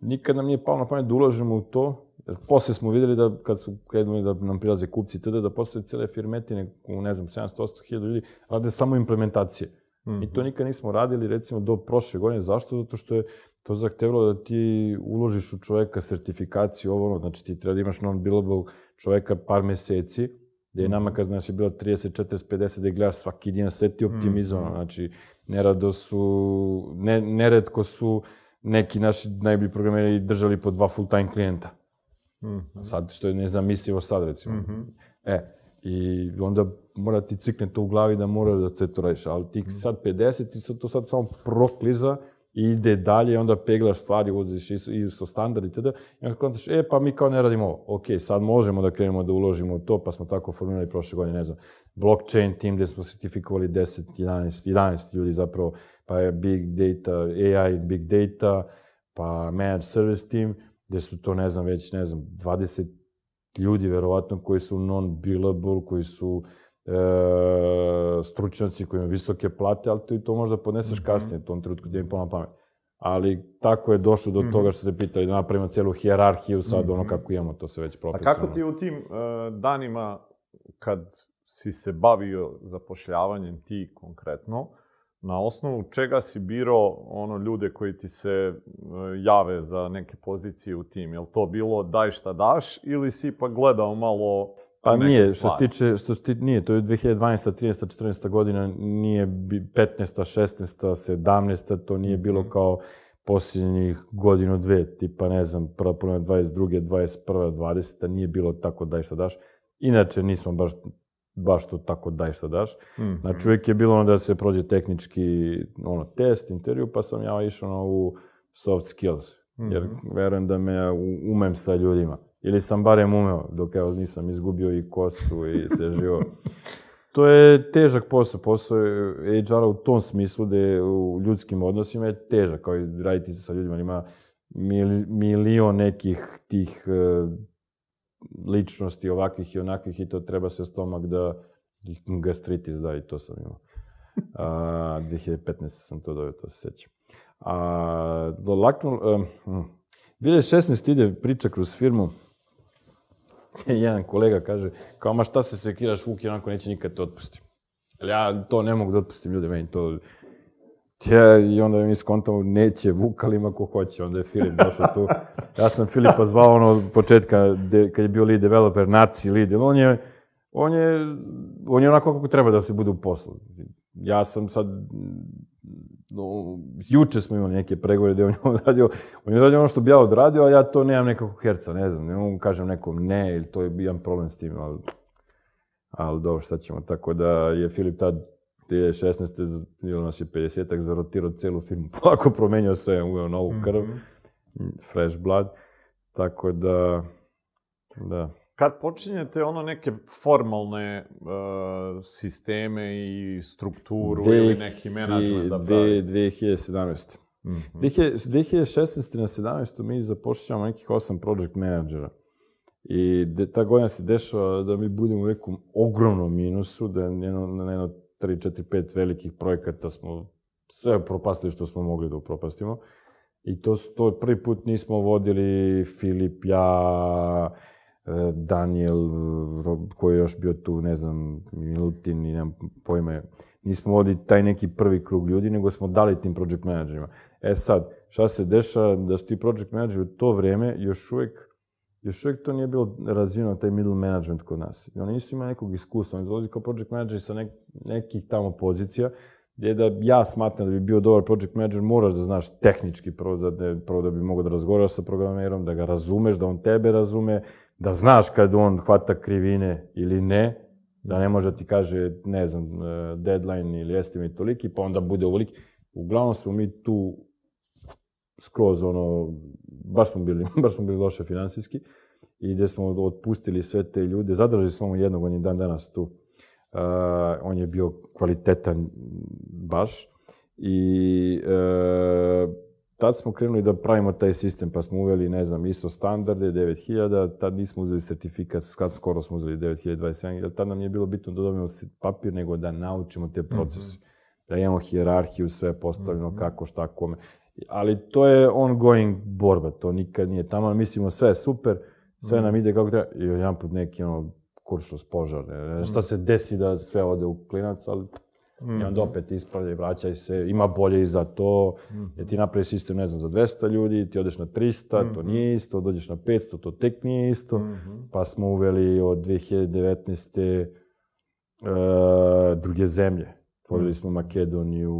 S2: Nikad nam nije palo na pamet da ulažemo u to, Posle smo videli da, kad su krenuli da nam prilaze kupci tada, da posle cele firmetine, u ne znam, 700-800 ljudi, rade samo implementacije. Mm -hmm. I to nikad nismo radili, recimo, do prošle godine. Zašto? Zato što je to zahtevalo da ti uložiš u čoveka sertifikaciju, ovo ono, znači ti treba da imaš non-billable čoveka par meseci, gde je mhm. nama kad nas je bilo 30, 40, 50, da gledaš svaki din sve ti optimizovano, mm -hmm. znači nerado su, ne, neredko su neki naši najbolji programeri držali po dva full-time klijenta. Mm -hmm. Sad, što je nezamislivo sad, recimo. Mm -hmm. E, i onda mora ti cikne to u glavi da mora da se to radiš, ali ti sad 50 i sad to sad samo prokliza i ide dalje, onda peglaš stvari, uziš i su standard i tada, i onda kontaš, e, pa mi kao ne radimo ovo. Ok, sad možemo da krenemo da uložimo u to, pa smo tako formirali prošle godine, ne znam, blockchain team gde smo sertifikovali 10, 11, 11 ljudi zapravo, pa je big data, AI, big data, pa managed service team, gde su to, ne znam, već, ne znam, 20 ljudi, verovatno, koji su non-billable, koji su e, stručnjaci koji imaju visoke plate, ali ti to možda podneseš mm -hmm. kasnije, u tom trenutku ti je na pamet. Ali tako je došlo do mm -hmm. toga što se pitali da napravimo celu hijerarhiju sad, mm -hmm. ono mhm. kako imamo, to se već profesionalno.
S1: A kako ti u tim uh, danima, kad si se bavio zapošljavanjem ti konkretno, na osnovu čega si birao ono ljude koji ti se e, jave za neke pozicije u tim? Je to bilo daj šta daš ili si pa gledao malo
S2: Pa nije, što se tiče, što se tiče, nije, to je 2012. 13. 14. godina, nije 15. 16. 17. to nije bilo mhm. kao posljednjih godinu, dve, tipa, ne znam, prva polovina 22. 21. 20. nije bilo tako daj šta daš. Inače, nismo baš baš to tako daj šta daš. Mm -hmm. Znači, uvijek je bilo ono da se prođe tehnički ono, test, intervju, pa sam ja išao na ovu soft skills. Mm -hmm. Jer verujem da me umem sa ljudima. Ili sam barem umeo, dok evo nisam izgubio i kosu i se živo. to je težak posao. Posao HR-a u tom smislu da je u ljudskim odnosima je težak, kao i raditi se sa ljudima. Ima mil, milion nekih tih uh, ličnosti ovakvih i onakvih i to treba se stomak da gastritis da i to sam imao. A, 2015. sam to dobio, to se sećam. A, do laknul, um, 2016. ide priča kroz firmu, jedan kolega kaže, kao, ma šta se sekiraš, Vuki, onako neće nikad te otpusti. Ali ja to ne mogu da otpustim ljude, meni to... Ja, I onda mi skontamo, neće Vuk, ali ima ko hoće. Onda je Filip došao tu. Ja sam Filipa zvao ono od početka, de, kad je bio lead developer, naci lead. On je, on je, on je onako kako treba da se bude u poslu. Ja sam sad, no, juče smo imali neke pregovore gde on je odradio, on je odradio ono što bi ja odradio, a ja to nemam nekako herca, ne znam, ne mogu kažem nekom ne, ili to je jedan problem s tim, ali, ali dobro, šta ćemo, tako da je Filip tad 2016. bilo nas je 50-ak, zarotirao celu firmu, polako promenio sve, uveo novu krv, mm -hmm. fresh blood, tako da, da.
S1: Kad počinjete ono neke formalne uh, sisteme i strukturu dve, ili neki menadžment da
S2: pravi? 2017. Mm -hmm. 2016. na 17. mi zapošljamo nekih osam project menadžera. I de, ta godina se dešava da mi budemo u nekom ogromnom minusu, da je jedno, na jedno 3, 4, 5 velikih projekata smo sve propastili što smo mogli da upropastimo. I to, to prvi put nismo vodili Filip, ja, e, Daniel, koji je još bio tu, ne znam, Milutin, i nemam pojma. Nismo vodili taj neki prvi krug ljudi, nego smo dali tim project managerima. E sad, šta se dešava, da su ti project manageri u to vreme još uvek još uvijek to nije bilo razvijeno, taj middle management kod nas. I oni nisu imali nekog iskustva. Oni dolazi kao project manager sa nek, nekih tamo pozicija, gdje da ja smatram da bi bio dobar project manager, moraš da znaš tehnički prvo da, ne, prvo da bi mogao da razgovaraš sa programerom, da ga razumeš, da on tebe razume, da znaš kad on hvata krivine ili ne, da ne može da ti kaže, ne znam, eh, deadline ili estimate toliki, pa onda bude ovoliki. Uglavnom smo mi tu skroz ono, baš smo bili, baš smo bili loše finansijski i gde smo otpustili sve te ljude, zadržali smo jednog, on je dan danas tu. Uh, on je bio kvalitetan baš i uh, tad smo krenuli da pravimo taj sistem, pa smo uveli, ne znam, ISO standarde 9000, tad nismo uzeli sertifikat, kad skoro smo uzeli 9027, jer tad nam nije bilo bitno da dobijemo papir, nego da naučimo te procese. Mm -hmm. Da imamo hijerarhiju, sve postavljeno, mm -hmm. kako, šta, kome ali to je ongoing borba, to nikad nije tamo, mislimo sve je super, sve mm. nam ide kako treba, i jedan put neki ono kuršos požar, ne, šta se desi da sve ode u klinac, ali mm. i onda opet ispravlja i vraćaj se, ima bolje i za to, mm. jer ti napravi sistem, ne znam, za 200 ljudi, ti odeš na 300, mm. to nije isto, dođeš na 500, to tek nije isto, mm. pa smo uveli od 2019. Uh, e, druge zemlje. Otvorili smo Makedoniju,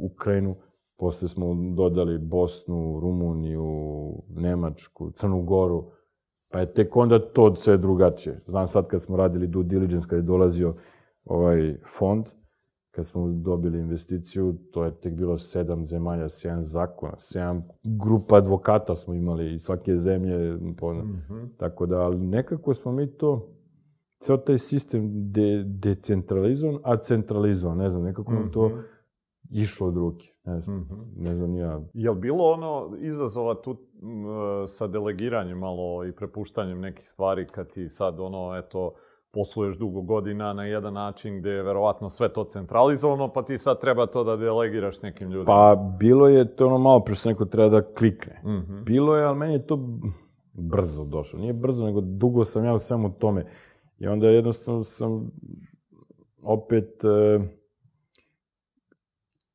S2: Ukrajinu, Posle smo dodali Bosnu, Rumuniju, Nemačku, Crnu Goru, pa je tek onda to sve drugačije. Znam sad kad smo radili due diligence, kad je dolazio ovaj fond, kad smo dobili investiciju, to je tek bilo sedam zemalja, sedam zakona, sedam grupa advokata smo imali iz svake zemlje. Mm -hmm. Tako da, ali nekako smo mi to, ceo taj sistem de, decentralizovan, a centralizovan, ne znam, nekako mm -hmm. nam to mhm. išlo od ruke. Ne znam, mm -hmm. ne znam ja.
S1: Je li bilo ono izazova tu m, sa delegiranjem malo i prepuštanjem nekih stvari kad ti sad ono, eto, posluješ dugo godina na jedan način gde je verovatno sve to centralizovano, pa ti sad treba to da delegiraš nekim ljudima.
S2: Pa bilo je to ono malo pre što neko treba da klikne. Mm -hmm. Bilo je, ali meni je to brzo došlo. Nije brzo, nego dugo sam ja u svemu tome. I onda jednostavno sam opet... E,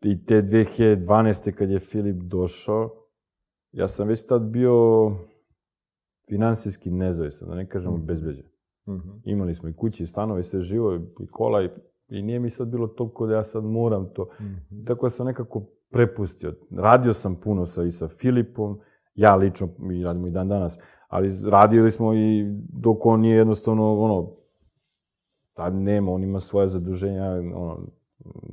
S2: i te 2012. kad je Filip došao, ja sam već tad bio finansijski nezavisan, da ne kažem mm. bezbeđen. Mm -hmm. Imali smo i kući, i stanove, sve živo, i kola, i, i nije mi sad bilo toliko da ja sad moram to. Mm -hmm. Tako da sam nekako prepustio. Radio sam puno sa, i sa Filipom, ja lično, mi radimo i dan danas, ali radili smo i dok on nije jednostavno, ono, tad nema, on ima svoje zaduženja, ono,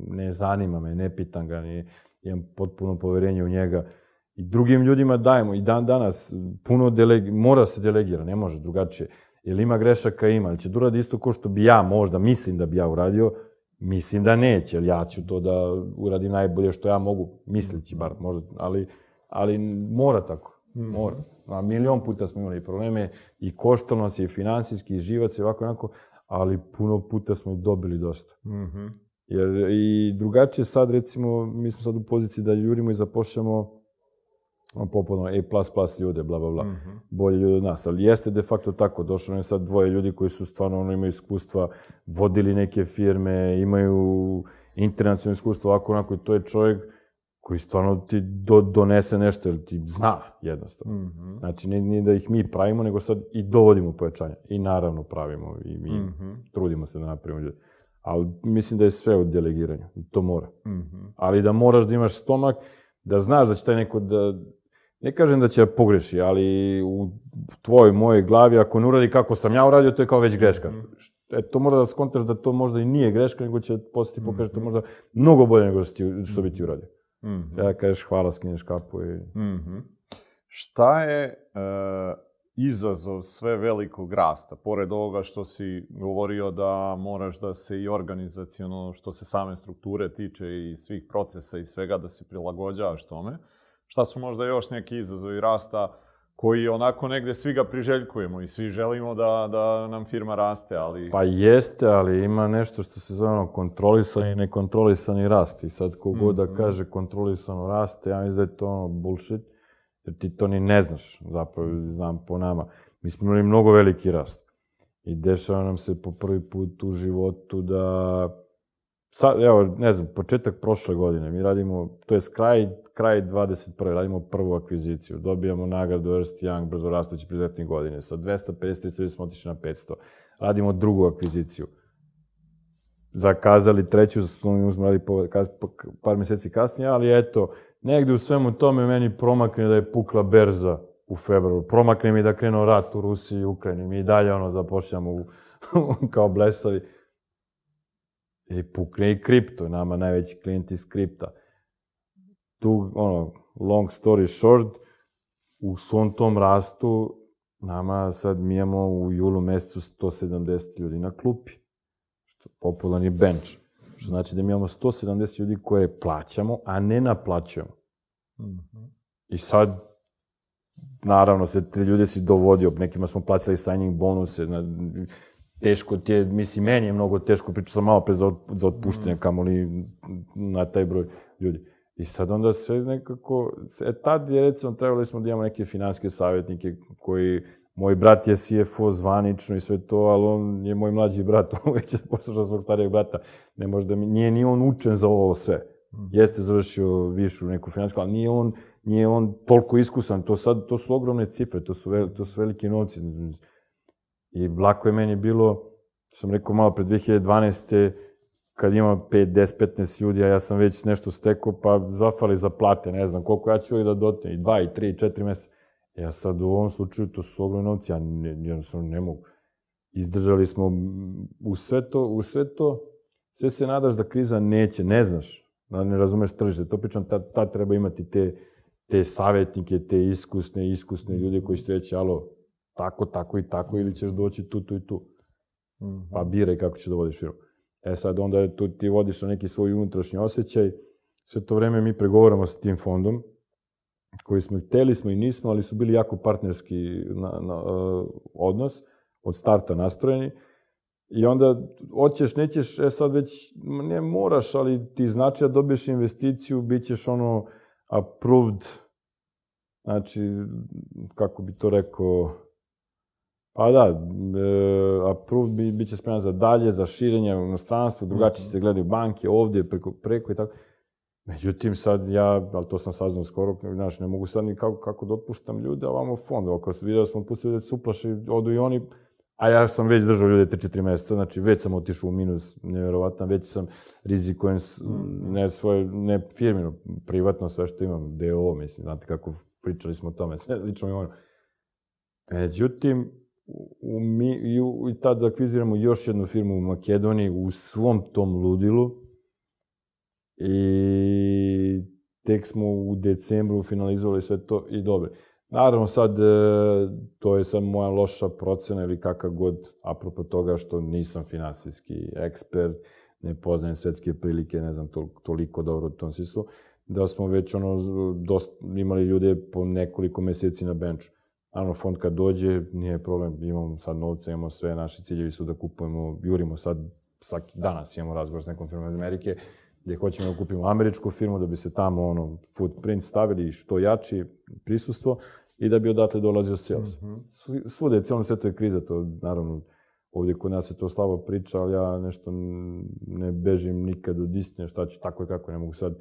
S2: ne zanima me, ne pitam ga, ni, imam potpuno poverenje u njega. I drugim ljudima dajemo, i dan danas, puno delegi, mora se delegira, ne može drugačije. Jel ima grešaka? Ima. Ali će da uradi isto ko što bi ja možda, mislim da bi ja uradio, mislim da neće, jer ja ću to da uradim najbolje što ja mogu, mislići bar, možda, ali, ali mora tako, mhm. mora. A milion puta smo imali probleme i koštalo nas je i finansijski, i živac i ovako, onako, ali puno puta smo i dobili dosta. Mm -hmm. Jer i drugačije sad, recimo, mi smo sad u poziciji da jurimo i zapošljamo popuno A++ ljude, bla, bla, bla, mm -hmm. bolje ljude od nas. Ali jeste de facto tako, došlo je sad dvoje ljudi koji su stvarno, ono, imaju iskustva, vodili neke firme, imaju internacionalno iskustvo, ovako, onako, i to je čovjek koji stvarno ti do, donese nešto, jer ti zna jednostavno.
S1: Mm -hmm.
S2: Znači, ne, ne da ih mi pravimo, nego sad i dovodimo pojačanja. I naravno pravimo i mi
S1: Mm -hmm.
S2: trudimo se da napravimo ljude. Ali mislim da je sve od delegiranja. To mora.
S1: Mm -hmm.
S2: Ali da moraš da imaš stomak, da znaš da će taj neko da... Ne kažem da će da pogreši, ali u tvojoj, mojoj glavi, ako ne uradi kako sam ja uradio, to je kao već greška.
S1: Mhm.
S2: E, to mora da skontraš da to možda i nije greška, nego će posle ti pokaže to
S1: Mhm.
S2: možda mnogo bolje nego što, ti, što bi ti uradio.
S1: Mm -hmm.
S2: Ja kažeš hvala, skineš kapu i...
S1: Mhm. Šta je e, izazov sve velikog rasta? Pored ovoga što si govorio da moraš da se i organizacijono, što se same strukture tiče i svih procesa i svega, da se prilagođavaš tome. Šta su možda još neki izazovi rasta koji onako negde svi ga priželjkujemo i svi želimo da, da nam firma raste, ali...
S2: Pa jeste, ali ima nešto što se zove ono kontrolisani i nekontrolisani rast. I sad kogod da
S1: Mhm.
S2: kaže kontrolisano raste, ja mislim da je to ono bullshit, jer ti to ni ne znaš, zapravo znam po nama. Mi smo imali mnogo veliki rast. I dešava nam se po prvi put u životu da... Sad, evo, ne znam, početak prošle godine, mi radimo, to je kraj, kraj 21. radimo prvu akviziciju, dobijamo nagradu Ernst Young, brzo rastući preduzetnik godine, sa 250 ljudi smo otišli na 500. Radimo drugu akviziciju. Zakazali treću, smo radili par meseci kasnije, ali eto, negde u svemu tome meni promakne da je pukla berza u februaru. Promakne mi da krenuo rat u Rusiji i Ukrajini. Mi i dalje ono zapošljamo u, kao blesavi. I pukne i kripto, nama najveći klijent iz kripta. Tu, ono, long story short, u svom tom rastu, nama sad mi imamo u julu mesecu 170 ljudi na klupi. Što popularni bench. Što znači da mi imamo 170 ljudi koje plaćamo, a ne naplaćujemo.
S1: Mhm.
S2: I sad, naravno, se te ljude si dovodio, nekima smo plaćali signing bonuse, na, teško ti je, mislim, meni je mnogo teško, pričao sam malo pre za, za otpuštanje, kamoli na taj broj ljudi. I sad onda sve nekako, e tad je recimo trebali smo da imamo neke finanske savjetnike koji, moj brat je CFO zvanično i sve to, ali on je moj mlađi brat, on već je poslušao svog starijeg brata, ne može da mi, nije ni on učen za ovo sve. Jeste završio višu neku finansku, ali nije on, nije on toliko iskusan, to sad, to su ogromne cifre, to su, vel, to su veliki novci. I lako je meni bilo, sam rekao malo pre 2012. kad ima 5, 10, 15 ljudi, a ja sam već nešto stekao, pa zafali za plate, ne znam koliko ja ću da dotim, i 2, i 3, i 4 meseca. Ja sad u ovom slučaju to su ogromne novci, ja ne, jednostavno ne mogu. Izdržali smo u sve to, u sve to, sve se nadaš da kriza neće, ne znaš, da ne razumeš tržište. To pričam, tad, tad treba imati te, te savjetnike, te iskusne, iskusne ljude koji će reći, alo, tako, tako i tako, ili ćeš doći tu, tu i tu.
S1: Mhm.
S2: Pa biraj kako ćeš da vodiš firmu. E sad, onda tu ti vodiš na neki svoj unutrašnji osjećaj. Sve to vreme mi pregovaramo sa tim fondom, koji smo hteli smo i nismo, ali su bili jako partnerski na, na, uh, odnos, od starta nastrojeni. I onda, hoćeš, nećeš, e sad već, ne moraš, ali ti znači da dobiješ investiciju, bit ćeš ono approved, znači, kako bi to rekao, Pa da, e, approved bi, bit će spreman za dalje, za širenje u inostranstvu, drugačije se gledaju banke, ovdje, preko, preko i tako. Međutim, sad ja, ali to sam saznao skoro, znaš, ne mogu sad ni kako, kako da otpuštam ljude, a ovamo fond, ako se vidio da smo pustili da se uplaše, odu i oni, a ja sam već držao ljude 3-4 meseca, znači već sam otišao u minus, nevjerovatan, već sam rizikujem s, ne svoje, ne firmino, privatno sve što imam, DO, mislim, znate kako pričali smo o tome, sve lično imamo. Međutim, u, mi, i, i tad akviziramo još jednu firmu u Makedoniji u svom tom ludilu i tek smo u decembru finalizovali sve to i dobro. Naravno sad, e, to je sad moja loša procena ili kakav god, apropo toga što nisam finansijski ekspert, ne poznajem svetske prilike, ne znam to, toliko dobro u tom smislu, da smo već ono, dost, imali ljude po nekoliko meseci na benču. Naravno, fond kad dođe, nije problem, imamo sad novce, imamo sve, naši ciljevi su da kupujemo, jurimo sad, svaki danas imamo razgovor s nekom firmom iz Amerike, gde hoćemo da kupimo američku firmu, da bi se tamo ono, footprint stavili što jači prisustvo i da bi odatle dolazio sales.
S1: Mhm.
S2: Svi- Svude je cijelom svetu je kriza, to naravno ovdje kod nas je to slabo priča, ali ja nešto ne bežim nikad od istine, šta ću tako i kako, ne mogu sad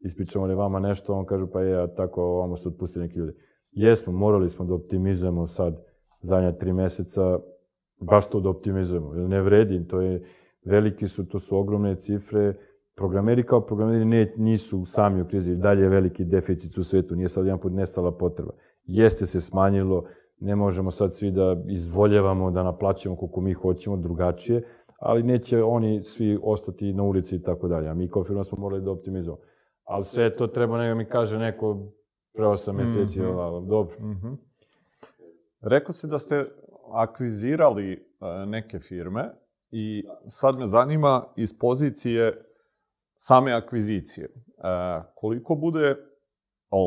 S2: ispričamo li vama nešto, on kažu pa je, a tako ovamo ste otpustili neki ljudi. Jesmo, morali smo da optimizujemo sad zadnja tri meseca, baš to da optimizujemo. Ne vredi, to je, veliki su, to su ogromne cifre, programeri kao programeri ne, nisu sami u krizi, dalje je veliki deficit u svetu, nije sad jedan put nestala potreba. Jeste se smanjilo, ne možemo sad svi da izvoljevamo, da naplaćamo koliko mi hoćemo, drugačije, ali neće oni svi ostati na ulici i tako dalje. A mi kao firma smo morali da optimizujemo. Ali sve to treba neka mi kaže neko pre 8 meseci, mm -hmm. dobro. Mm -hmm.
S1: Rekao si da ste akvizirali e, neke firme i sad me zanima iz pozicije same akvizicije. E, koliko bude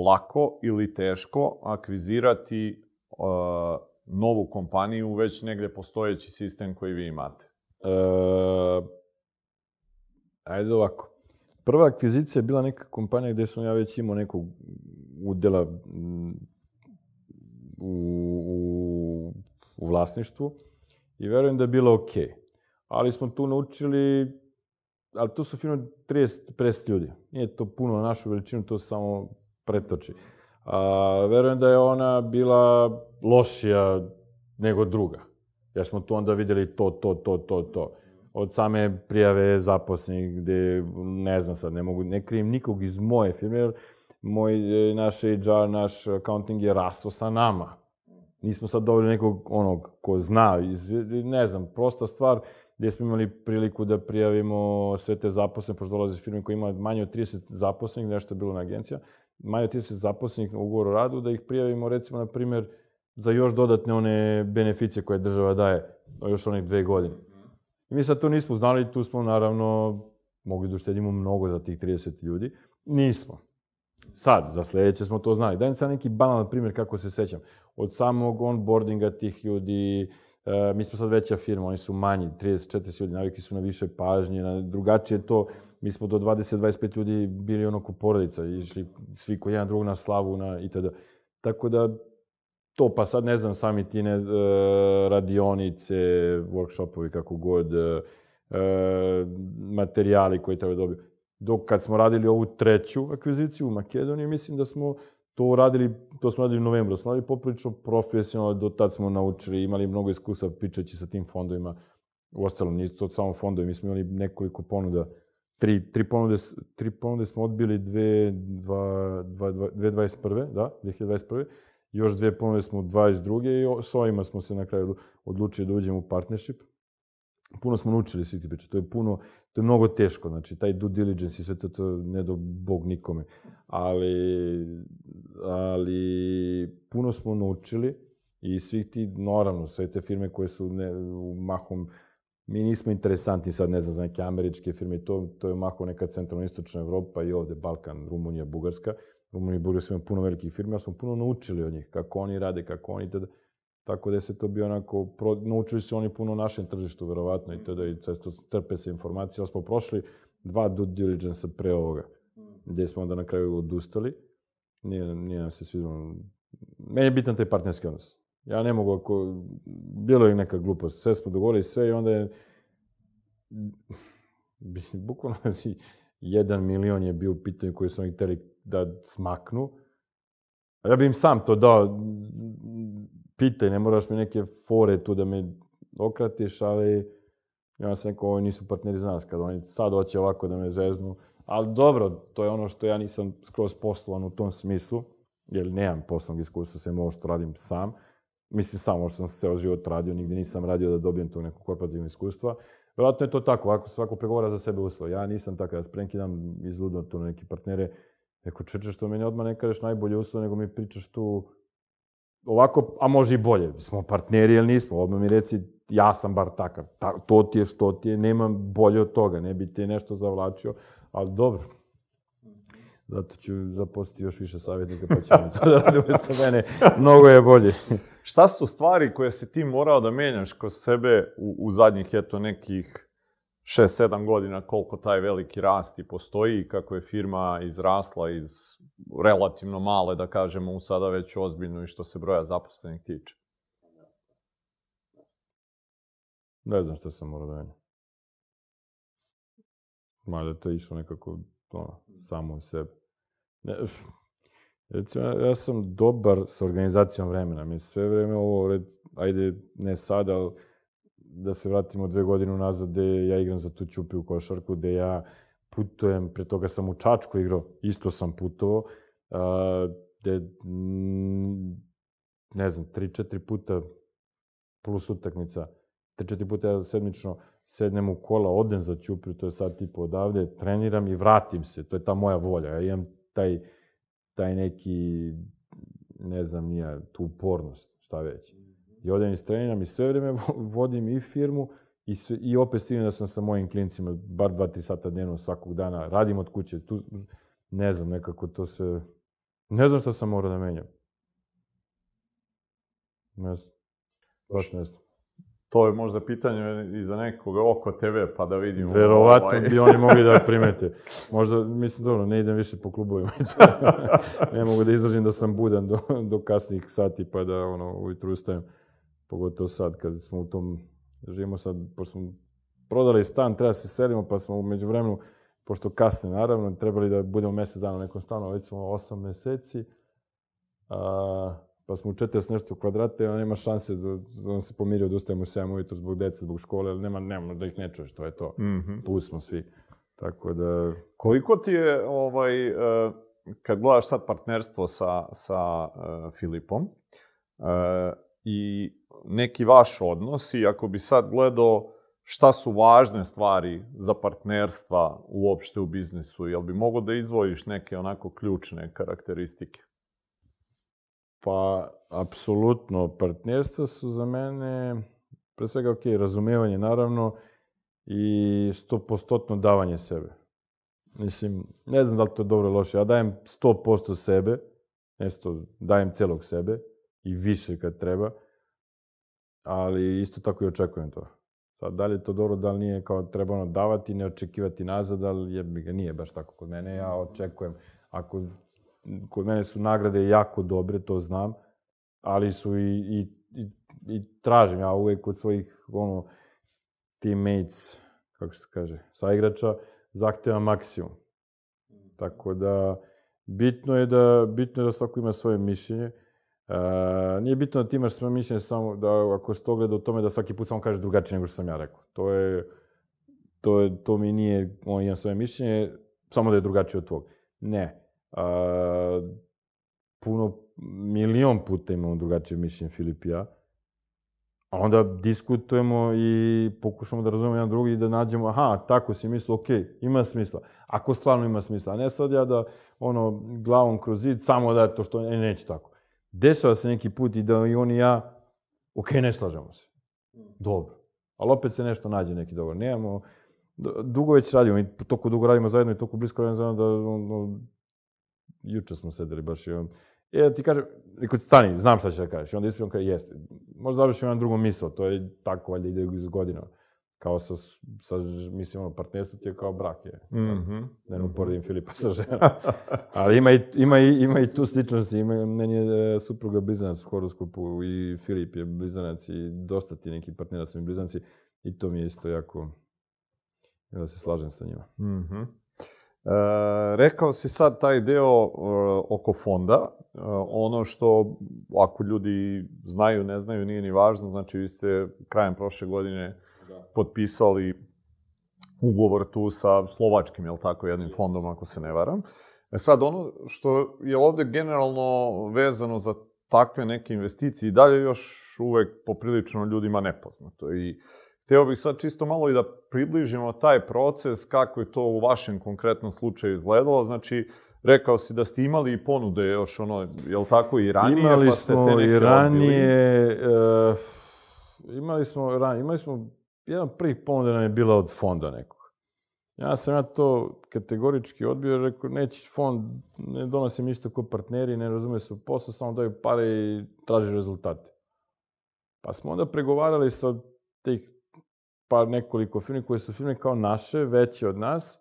S1: lako ili teško akvizirati e, novu kompaniju već negde postojeći sistem koji vi imate? E,
S2: ajde ovako. Prva akvizicija je bila neka kompanija gde sam ja već imao nekog udela u, u, u vlasništvu i verujem da je bilo okej. Okay. Ali smo tu naučili, ali to su firme 30, 50 ljudi. Nije to puno na našu veličinu, to samo pretoči. A, verujem da je ona bila lošija nego druga. Jer smo tu onda videli to, to, to, to, to. Od same prijave zaposlenih, gde, ne znam sad, ne mogu, ne krijem nikog iz moje firme, jer moj, e, naš HR, naš accounting je rasto sa nama. Nismo sad dobili nekog onog ko zna, iz, ne znam, prosta stvar gde smo imali priliku da prijavimo sve te zaposlene, pošto dolaze firme koja ima manje od 30 zaposlenih, nešto je bilo na agencija, manje od 30 zaposlenih na ugovor o radu, da ih prijavimo, recimo, na primer, za još dodatne one beneficije koje država daje, još onih dve godine. I mi sad to nismo znali, tu smo naravno mogli da uštedimo mnogo za tih 30 ljudi. Nismo. Sad, za sledeće smo to znali. Dajem sad neki banalan primjer kako se sećam. Od samog onboardinga tih ljudi, e, mi smo sad veća firma, oni su manji, 34 ljudi, naviki su na više pažnje, na drugačije to, mi smo do 20-25 ljudi bili ono ko porodica, išli svi ko jedan drug na slavu na itd. Tako da, to pa sad ne znam, sami ti ne, e, radionice, workshopovi, kako god, e, materijali koji treba dobiti dok kad smo radili ovu treću akviziciju u Makedoniji, mislim da smo to radili, to smo radili u novembru, da smo radili poprilično profesionalno, do tad smo naučili, imali mnogo iskustva pričajući sa tim fondovima. U ostalom, nisu to samo fondovi, mi smo imali nekoliko ponuda, tri, tri, ponude, tri ponude smo odbili dve, dva, dva, dva, 2021. da, 2021. Još dve ponude smo u 22. i s ovima smo se na kraju odlučili da uđemo u partnership puno smo naučili svi ti priče. To je puno, to je mnogo teško, znači taj due diligence i sve to, to ne do bog nikome. Ali, ali puno smo naučili i svih ti, naravno, sve te firme koje su ne, u mahom, mi nismo interesantni sad, ne znam, za neke američke firme, to, to je mahom neka centralno-istočna Evropa i ovde Balkan, Rumunija, Bugarska. Rumunija i Bugarska ima puno velikih firme, ali smo puno naučili od njih, kako oni rade, kako oni tada Tako da se to bio onako, pro, naučili su oni puno o našem tržištu, verovatno, i tada i često strpe se informacije, ali smo prošli dva due diligence pre ovoga, gde smo onda na kraju odustali. Nije, nije nam se svidilo. Meni je bitan taj partnerski odnos. Ja ne mogu ako... Bilo je neka glupost. Sve smo dogovorili, sve i onda je... Bukvalno jedan milion je bio u pitanju koji su oni hteli da smaknu. Ja bi im sam to dao pitaj, ne moraš mi neke fore tu da me okratiš, ali ja sam rekao, ovo nisu partneri za nas, kad oni sad hoće ovako da me zeznu. Ali dobro, to je ono što ja nisam skroz poslovan u tom smislu, jer nemam poslovnog iskustva, sve ovo što radim sam. Mislim, samo možda sam se ceo život radio, nigde nisam radio da dobijem to neko korporativno iskustva. Vjerojatno je to tako, ovako svako pregovara za sebe uslov. Ja nisam takav, ja sprenkinam izludno na neke partnere. Neko čeče što meni odmah ne kažeš najbolje uslov, nego mi pričaš tu ovako, a može i bolje. Smo partneri ili nismo, odmah mi reci, ja sam bar takav. Ta, to ti je što ti je, nemam bolje od toga, ne bi ti nešto zavlačio, ali dobro. Zato ću zaposliti još više savjetnika, pa ćemo to da radi umesto mene. Mnogo je bolje.
S1: Šta su stvari koje se ti morao da menjaš kroz sebe u, u zadnjih, eto, nekih 6-7 godina, koliko taj veliki rast i postoji i kako je firma izrasla iz relativno male, da kažemo, u sada već ozbiljno i što se broja zaposlenih tiče.
S2: Ne znam šta sam morao da menjam. Mada to je išlo nekako ono, samo u sebi. Ne, Recimo, ja sam dobar sa organizacijom vremena. Mi sve vreme ovo, red, ajde, ne sada, ali da se vratimo dve godine unazad gde ja igram za tu Ćupi u košarku, gde ja putujem, pre toga sam u Čačku igrao, isto sam putovao, a, gde, ne znam, tri, četiri puta plus utakmica, tri, četiri puta ja sedmično sednem u kola, odem za Ćupriju, to je sad tipa odavde, treniram i vratim se, to je ta moja volja. Ja imam taj, taj neki, ne znam, nija, tu upornost, šta već. I odem i treniram i sve vreme vo- vodim i firmu i, sve, i opet stignem da sam sa mojim klincima, bar 2-3 sata dnevno svakog dana, radim od kuće, tu, ne znam, nekako to sve, ne znam šta sam morao da menjam. Ne znam, baš ne znam.
S1: To je možda pitanje i za nekog oko TV, pa da vidimo.
S2: Verovatno
S1: ovaj.
S2: bi oni mogli da primete. Možda, mislim, dobro, ne idem više po klubovima. i to. ne mogu da izdržim da sam budan do, do kasnih sati, pa da, ono, ujutru ustajem. Pogotovo sad, kad smo u tom, živimo sad, pošto smo prodali stan, treba se selimo, pa smo umeđu vremenu, pošto kasne, naravno, trebali da budemo mesec dana u nekom stanu, već smo 8 meseci, a, pa smo u 40 nešto kvadrata i nema šanse da, da on se pomirio da ustajemo u 7 ujutru zbog dece, zbog škole, ali nema, nema da ih ne čuješ, to je to.
S1: Mhm.
S2: Tu smo svi. Tako da,
S1: Koliko ti je, ovaj, e, kad gledaš sad partnerstvo sa, sa e, Filipom e, i neki vaš odnos i ako bi sad gledao šta su važne stvari za partnerstva uopšte u biznisu, jel bi mogo da izvojiš neke onako ključne karakteristike?
S2: pa, apsolutno, partnerstva su za mene, pre svega, ok, razumevanje, naravno, i stopostotno davanje sebe. Mislim, ne znam da li to je dobro ili loše, ja dajem 100% sebe, ne 100, dajem celog sebe, i više kad treba, ali isto tako i očekujem to. Sad, da li je to dobro, da li nije, kao treba ono davati, ne očekivati nazad, ali jebi ga, nije baš tako kod mene, ja očekujem, ako, kod mene su nagrade jako dobre, to znam, ali su i, i, i, i tražim, ja uvek kod svojih, ono, teammates, kako se kaže, saigrača, zahtevam maksimum. Tako da, bitno je da, bitno je da svako ima svoje mišljenje. E, nije bitno da ti imaš svoje mišljenje samo da, ako se to gleda o tome da svaki put samo kažeš drugačije nego što sam ja rekao. To je, to je, to mi nije, on ima svoje mišljenje, samo da je drugačije od tvog. Ne. A, puno, milion puta imamo drugačije mišljenje Filip i ja. A onda diskutujemo i pokušamo da razumemo jedan drugi i da nađemo, aha, tako si mislio, okej, ima smisla. Ako stvarno ima smisla. A ne sad ja da, ono, glavom kroz zid, samo da to što, ne, neće tako. Dešava se neki put i da i on i ja, okej, ne slažemo se. Dobro. Ali opet se nešto nađe neki dogovor. Nemamo, dugo već radimo i toliko dugo radimo zajedno i toliko blisko radimo zajedno da, juče smo sedeli baš i on, e, da ti kažem, rekao stani, znam šta će da kažeš. I onda ispričam kao, jeste. Možda završim jedan drugo misao, to je tako, valjda ide iz godina. Kao sa, sa mislim, ono, partnerstvo ti je kao brak je.
S1: Mhm.
S2: Da ne uporedim Filipa sa ženom. Ali ima i, ima i, ima i tu sličnosti. Ima, meni je e, supruga blizanac u horoskopu i Filip je blizanac i dosta ti neki partnera su mi blizanci. I to mi je isto jako, ja da se slažem sa njima.
S1: Mhm. E, rekao si sad taj deo e, oko fonda. E, ono što, ako ljudi znaju, ne znaju, nije ni važno, znači vi ste krajem prošle godine potpisali ugovor tu sa slovačkim, jel tako, jednim fondom, ako se ne varam. E sad, ono što je ovde generalno vezano za takve neke investicije i dalje još uvek poprilično ljudima nepoznato. I Hteo bih sad čisto malo i da približimo taj proces, kako je to u vašem konkretnom slučaju izgledalo. Znači, rekao si da ste imali i ponude još ono, jel tako, i ranije,
S2: imali
S1: pa ste
S2: smo
S1: te
S2: i ranije,
S1: odbili?
S2: e, imali smo ranije, imali smo, jedan prvih ponuda nam je bila od fonda nekog. Ja sam ja to kategorički odbio, rekao, neće fond, ne donosi mi isto ko partneri, ne razume se u posao, samo daju pare i traži rezultate. Pa smo onda pregovarali sa tih pa nekoliko firmi koje su firme kao naše, veće od nas,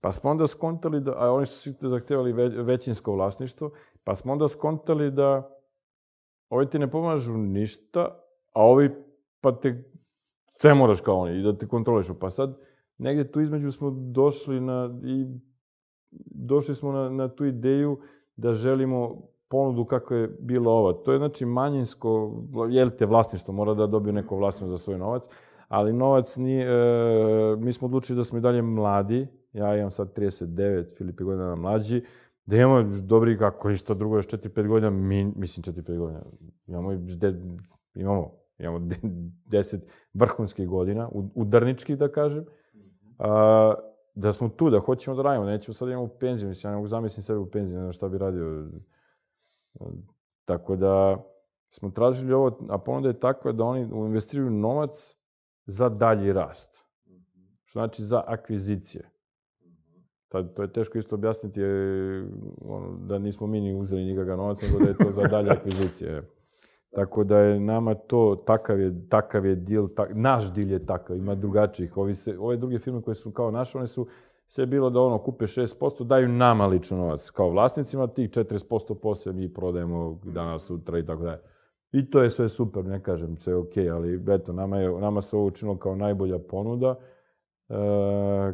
S2: pa smo onda skontali da, a oni su svi te zahtevali ve, većinsko vlasništvo, pa smo onda skontali da ovi ti ne pomažu ništa, a ovi pa te sve moraš kao oni i da te kontrolišu. Pa sad negde tu između smo došli na i došli smo na, na tu ideju da želimo ponudu kako je bila ova. To je znači manjinsko, jel te vlasništvo, mora da dobiju neko vlasništvo za svoj novac, ali novac nije, e, mi smo odlučili da smo i dalje mladi, ja imam sad 39, Filip je godina mlađi, da imamo dobri, kako je što drugo, još 4-5 godina, mi, mislim 4-5 godina, imamo, imamo, imamo 10 vrhunskih godina, udarničkih da kažem, a, da smo tu, da hoćemo da radimo, nećemo sad da imamo penziju, mislim, ja ne mogu zamislim sebe u penziju, ne znam šta bi radio. Tako da smo tražili ovo, a ponuda je takva da oni investiraju novac za dalji rast. Što znači za akvizicije. Tad, to je teško isto objasniti ono, da nismo mi ni uzeli nikakav novac, nego da je to za dalje akvizicije. Tako da je nama to, takav je, takav je deal, tak, naš deal je takav, ima drugačijih. Ovi se, ove druge firme koje su kao naše, one su sve bilo da ono kupe 6%, daju nama lično novac kao vlasnicima, tih 40% posle mi prodajemo danas, sutra i tako dalje. I to je sve super, ne kažem, sve ok, ali eto, nama, je, nama se ovo učinilo kao najbolja ponuda. E,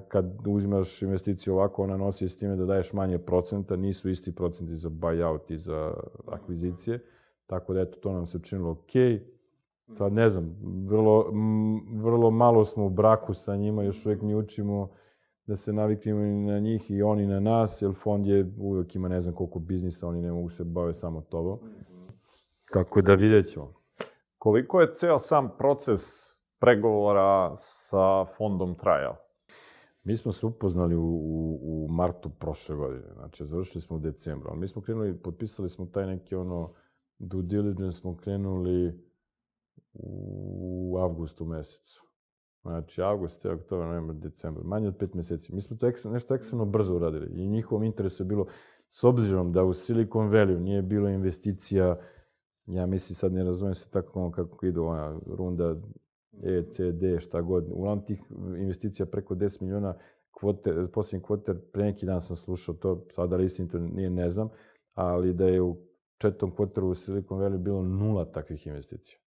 S2: kad uzimaš investiciju ovako, ona nosi s time da daješ manje procenta, nisu isti procenti za buyout i za akvizicije. Tako da, eto, to nam se učinilo ok. Sad, ne znam, vrlo, m, vrlo malo smo u braku sa njima, još uvijek mi učimo da se naviknemo i na njih i oni na nas, jer fond je uvijek ima ne znam koliko biznisa, oni ne mogu se bave samo tobom. Kako da vidjet ćemo.
S1: Koliko je ceo sam proces pregovora sa fondom trajao?
S2: Mi smo se upoznali u, u, u martu prošle godine, znači završili smo u decembru, ali mi smo krenuli, potpisali smo taj neki ono, due diligence smo krenuli u avgustu mesecu. Znači, avgust, oktober, novembar, decembar, manje od pet meseci. Mi smo to nešto ekstremno brzo uradili i njihovom interesu je bilo, s obzirom da u Silicon Valley nije bilo investicija, ja mislim sad ne razumem se tako kako idu ona runda E, C, D, šta god. Uglavnom tih investicija preko 10 miliona kvote, posljednji kvoter, pre neki dan sam slušao to, sada li istin to nije, ne znam, ali da je u četvrtom kvoteru u Silicon Valley bilo nula takvih investicija.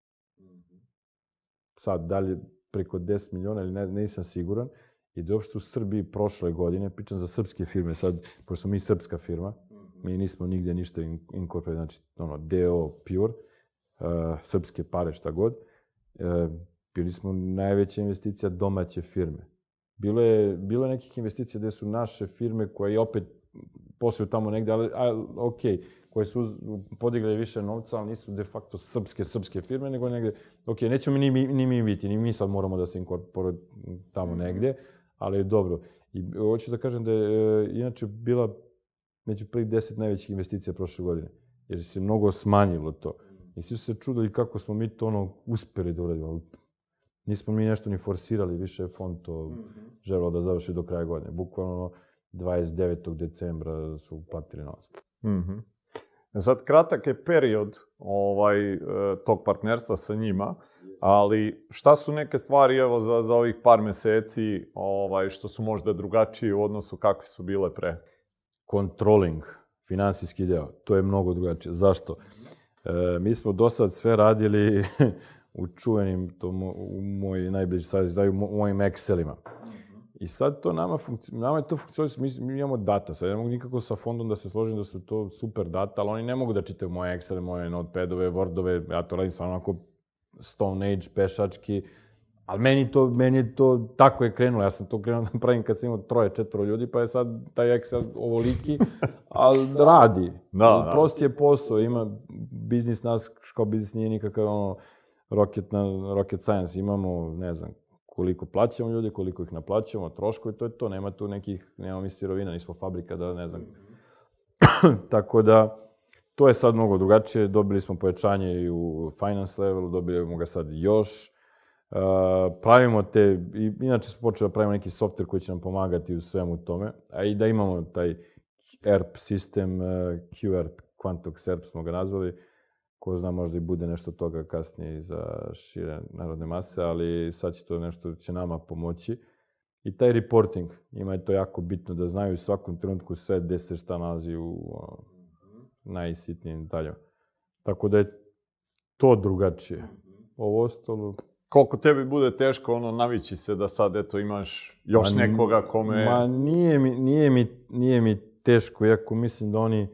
S2: Sad, da li preko 10 miliona ili ne, nisam siguran, i da uopšte u Srbiji prošle godine, pričam za srpske firme, sad, pošto smo mi srpska firma, -hmm. mi nismo nigde ništa inkorporate, znači, ono, DO pure, uh, srpske pare, šta god, uh, bili smo najveća investicija domaće firme. Bilo je, bilo je nekih investicija gde su naše firme koje opet posluju tamo negde, ali, ali ok, koje su podigle više novca, ali nisu de facto srpske, srpske firme, nego negde, ok, nećemo ni, ni, mi biti, ni mi sad moramo da se inkorporujemo tamo negde, ali dobro. I hoću da kažem da je, e, inače, bila među prvih deset najvećih investicija prošle godine, jer se mnogo smanjilo to. I svi su se čudili kako smo mi to ono uspeli da uradimo, nismo mi nešto ni forsirali, više je fond to mm -hmm. želeo da završi do kraja godine. Bukvalno 29. decembra su platili novac.
S1: Mm -hmm. Sad, kratak je period ovaj, e, tog partnerstva sa njima, ali šta su neke stvari evo, za, za ovih par meseci ovaj, što su možda drugačije u odnosu kakve su bile pre?
S2: Controlling, finansijski deo, to je mnogo drugačije. Zašto? E, mi smo do sad sve radili u čuvenim, to mo, u moj najbliži sad u mojim Excelima. I sad to nama, funkci... nama je to funkcionalno, mi, mi imamo data, sad ne mogu nikako sa fondom da se složim da su to super data, ali oni ne mogu da čitaju moje Excel, moje Notepadove, Wordove, ja to radim stvarno onako Stone Age, pešački, ali meni to, meni je to, tako je krenulo, ja sam to krenuo da pravim kad sam imao troje, četvoro ljudi, pa je sad taj Excel ovoliki, ali radi. Da, da. Prost je posao, ima biznis nas, kao biznis nije nikakav ono, rocket, na, rocket science, imamo, ne znam, koliko plaćamo ljudi, koliko ih naplaćamo, troškovi, to je to, nema tu nekih, nema mi sirovina, nismo fabrika da, ne znam. Tako da, to je sad mnogo drugačije, dobili smo povećanje i u finance levelu, dobili ga sad još. Uh, pravimo te, i, inače smo počeli da pravimo neki software koji će nam pomagati u svemu tome, a i da imamo taj ERP sistem, uh, Quantox ERP smo ga nazvali, ko zna, možda i bude nešto toga kasnije i za šire narodne mase, ali sad će to nešto, će nama pomoći. I taj reporting, ima je to jako bitno da znaju u svakom trenutku sve gde se šta nalazi u najsitnijim detaljima. Tako da je to drugačije. Ovo ostalo...
S1: koliko tebi bude teško ono navići se da sad eto imaš još
S2: Ma,
S1: nekoga kome...
S2: Ma nije mi, nije mi, nije mi teško, iako mislim da oni,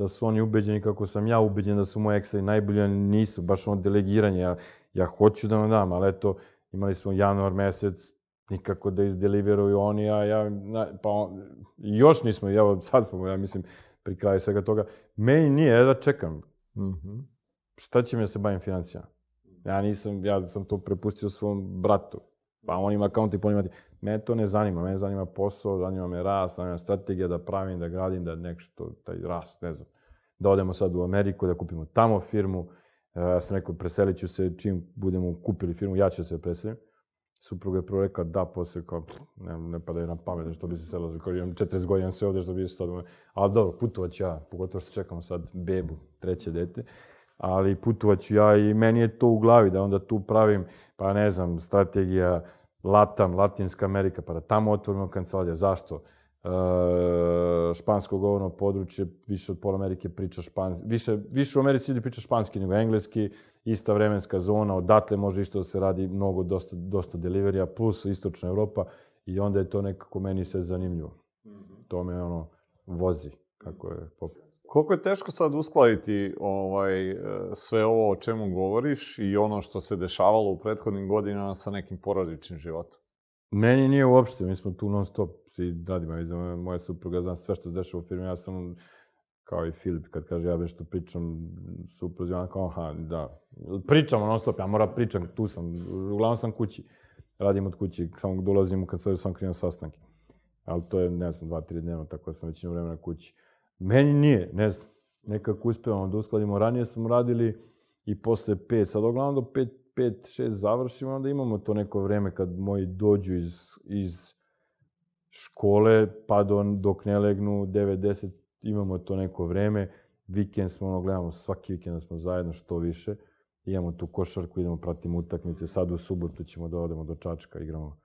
S2: da su oni ubeđeni kako sam ja ubeđen da su ekseli najbolji, oni nisu, baš ono delegiranje, ja, ja hoću da vam dam, ali eto, imali smo januar mesec, nikako da izdeliveruju oni, a ja, na, pa on, još nismo, evo sad smo, ja mislim, pri kraju svega toga. Meni nije, da čekam.
S1: Mhm.
S2: Šta će mi da se bavim financijama? Ja nisam, ja sam to prepustio svom bratu. Pa on ima akaunti, pa on ima... Mene to ne zanima, mene zanima posao, zanima me rast, zanima me strategija da pravim, da gradim, da nešto, taj rast, ne znam. Da odemo sad u Ameriku, da kupimo tamo firmu. E, Ja sam rekao, preselit ću se čim budemo kupili firmu, ja ću da se preselim. Supruga je prvo rekla da, posle kao, ne, ne pada je na pamet, što bi se selo, kao imam 40 godina sve ovde, što bi se sad... Ali dobro, putovat ću ja, pogotovo što čekamo sad bebu, treće dete ali putovat ću ja i meni je to u glavi, da onda tu pravim, pa ne znam, strategija Latam, Latinska Amerika, pa da tamo otvorimo kancelarija. Zašto? E, špansko govorno područje, više od pola Amerike priča španski, više, više u Americi ljudi priča španski nego engleski, ista vremenska zona, odatle može isto da se radi mnogo, dosta, dosta deliverija, plus istočna Evropa, i onda je to nekako meni sve zanimljivo. To me ono vozi, kako je pop.
S1: Koliko je teško sad uskladiti ovaj, e, sve ovo o čemu govoriš i ono što se dešavalo u prethodnim godinama sa nekim porodičnim životom?
S2: Meni nije uopšte, mi smo tu non stop, svi radimo, ja moja supruga, znam sve što se dešava u firmi, ja sam kao i Filip, kad kaže ja nešto pričam, supruzi, ona kao, aha, da, pričamo non stop, ja moram pričam, tu sam, uglavnom sam kući, radim od kući, samo dolazim kad sam krenuo sastanke. Ali to je, ne znam, dva, tri dnevno, tako da sam većinu vremena kući. Meni nije, ne znam, nekako uspevamo da uskladimo. Ranije smo radili i posle pet, sad uglavnom do pet, pet, šest završimo, onda imamo to neko vreme kad moji dođu iz, iz škole, pa do, dok ne legnu 9-10, imamo to neko vreme. Vikend smo, ono, gledamo svaki vikend da smo zajedno što više. Imamo tu košarku, idemo, pratimo utakmice. Sad u subotu ćemo da odemo do Čačka, igramo,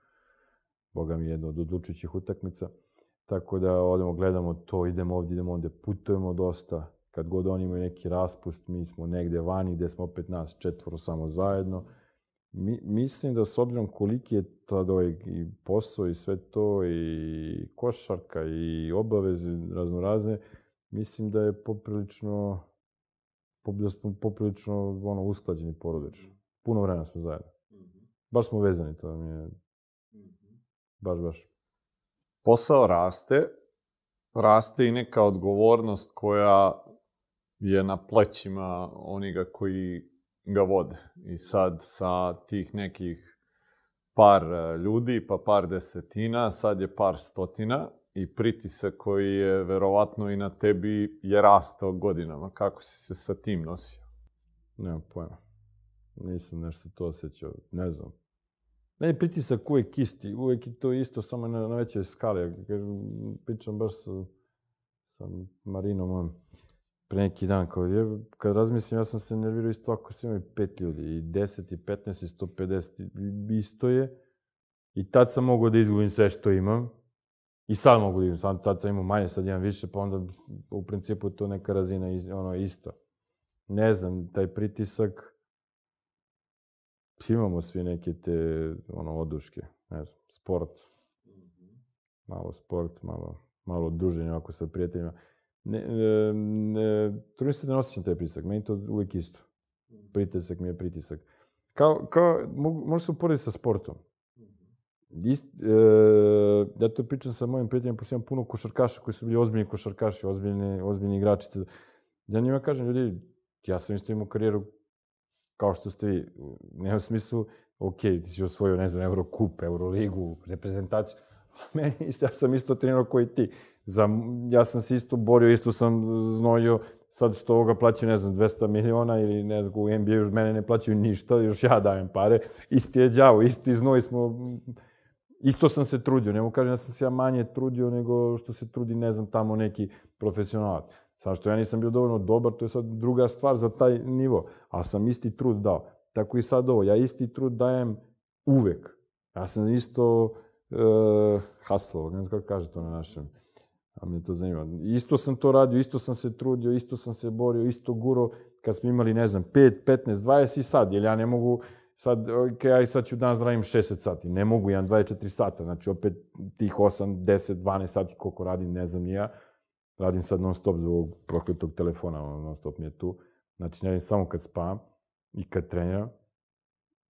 S2: boga mi, jedno od odlučujućih utakmica. Tako da odemo, gledamo to, idemo ovdje, idemo ovdje, putujemo dosta. Kad god oni imaju neki raspust, mi smo negde vani, gde smo opet nas četvoro samo zajedno. Mi, mislim da s obzirom koliki je tad ovaj i posao i sve to, i košarka, i obaveze raznorazne, mislim da je poprilično, pop- da smo poprilično ono, usklađeni porodično. Puno vremena smo zajedno. Baš smo vezani, to mi je, baš, baš.
S1: Posao raste, raste i neka odgovornost koja je na plećima oniga koji ga vode. I sad sa tih nekih par e, ljudi, pa par desetina, sad je par stotina i pritisak koji je verovatno i na tebi je rastao godinama. Kako si se sa tim nosio?
S2: Nemam pojma. Nisam nešto to osjećao, ne znam. Ne pritisak uvek isti, uvek je to isto, samo na, na većoj skali. Pričam baš sa, sa Marinom, on, pre neki dan, kao, je, kad razmislim, ja sam se nervirao isto ako svi imaju pet ljudi, i 10, i 15, i 150, i isto je. I tad sam mogao da izgubim sve što imam, i sad mogu da izgubim, sad, sad sam imao manje, sad imam više, pa onda u principu to neka razina iz, ono, ista. Ne znam, taj pritisak, imamo svi neke te ono oduške, ne znam, sport. Malo sport, malo, malo druženje ovako sa prijateljima. Ne, e, ne, trudim se da ne osjećam taj pritisak, meni to uvijek isto. Pritisak mi je pritisak. Kao, kao, može se uporediti sa sportom. Ist, e, ja to pričam sa mojim prijateljima, pošto imam puno košarkaša koji su bili ozbiljni košarkaši, ozbiljni, ozbiljni igrači. Ja njima kažem, ljudi, ja sam isto imao karijeru kao što ste vi, nema smislu, ok, ti si osvojio, ne znam, Eurocup, Euroligu, reprezentaciju, meni isto, ja sam isto trenirao koji ti. Za, ja sam se isto borio, isto sam znojio, sad što ovoga plaćaju, ne znam, 200 miliona ili ne znam, u NBA još mene ne plaćaju ništa, još ja dajem pare. Isti je đavo, isti znoj smo, isto sam se trudio, ne mogu kažem da sam se ja manje trudio nego što se trudi, ne znam, tamo neki profesionalac. Samo što ja nisam bio dovoljno dobar, to je sad druga stvar za taj nivo, ali sam isti trud dao. Tako i sad ovo, ja isti trud dajem uvek. Ja sam isto uh, haslovo, ne znam kako kaže to na našem, a me to zanima. Isto sam to radio, isto sam se trudio, isto sam se borio, isto guro, kad smo imali, ne znam, 5, 15, 20 i sad, jer ja ne mogu, sad, ok, aj sad ću danas da radim 60 sati. Ne mogu, imam 24 sata, znači opet tih 8, 10, 12 sati koliko radim, ne znam ni ja. Radim sad non stop za ovog prokletog telefona, ono, non stop mi je tu. Znači, ne samo kad spavam i kad treniram.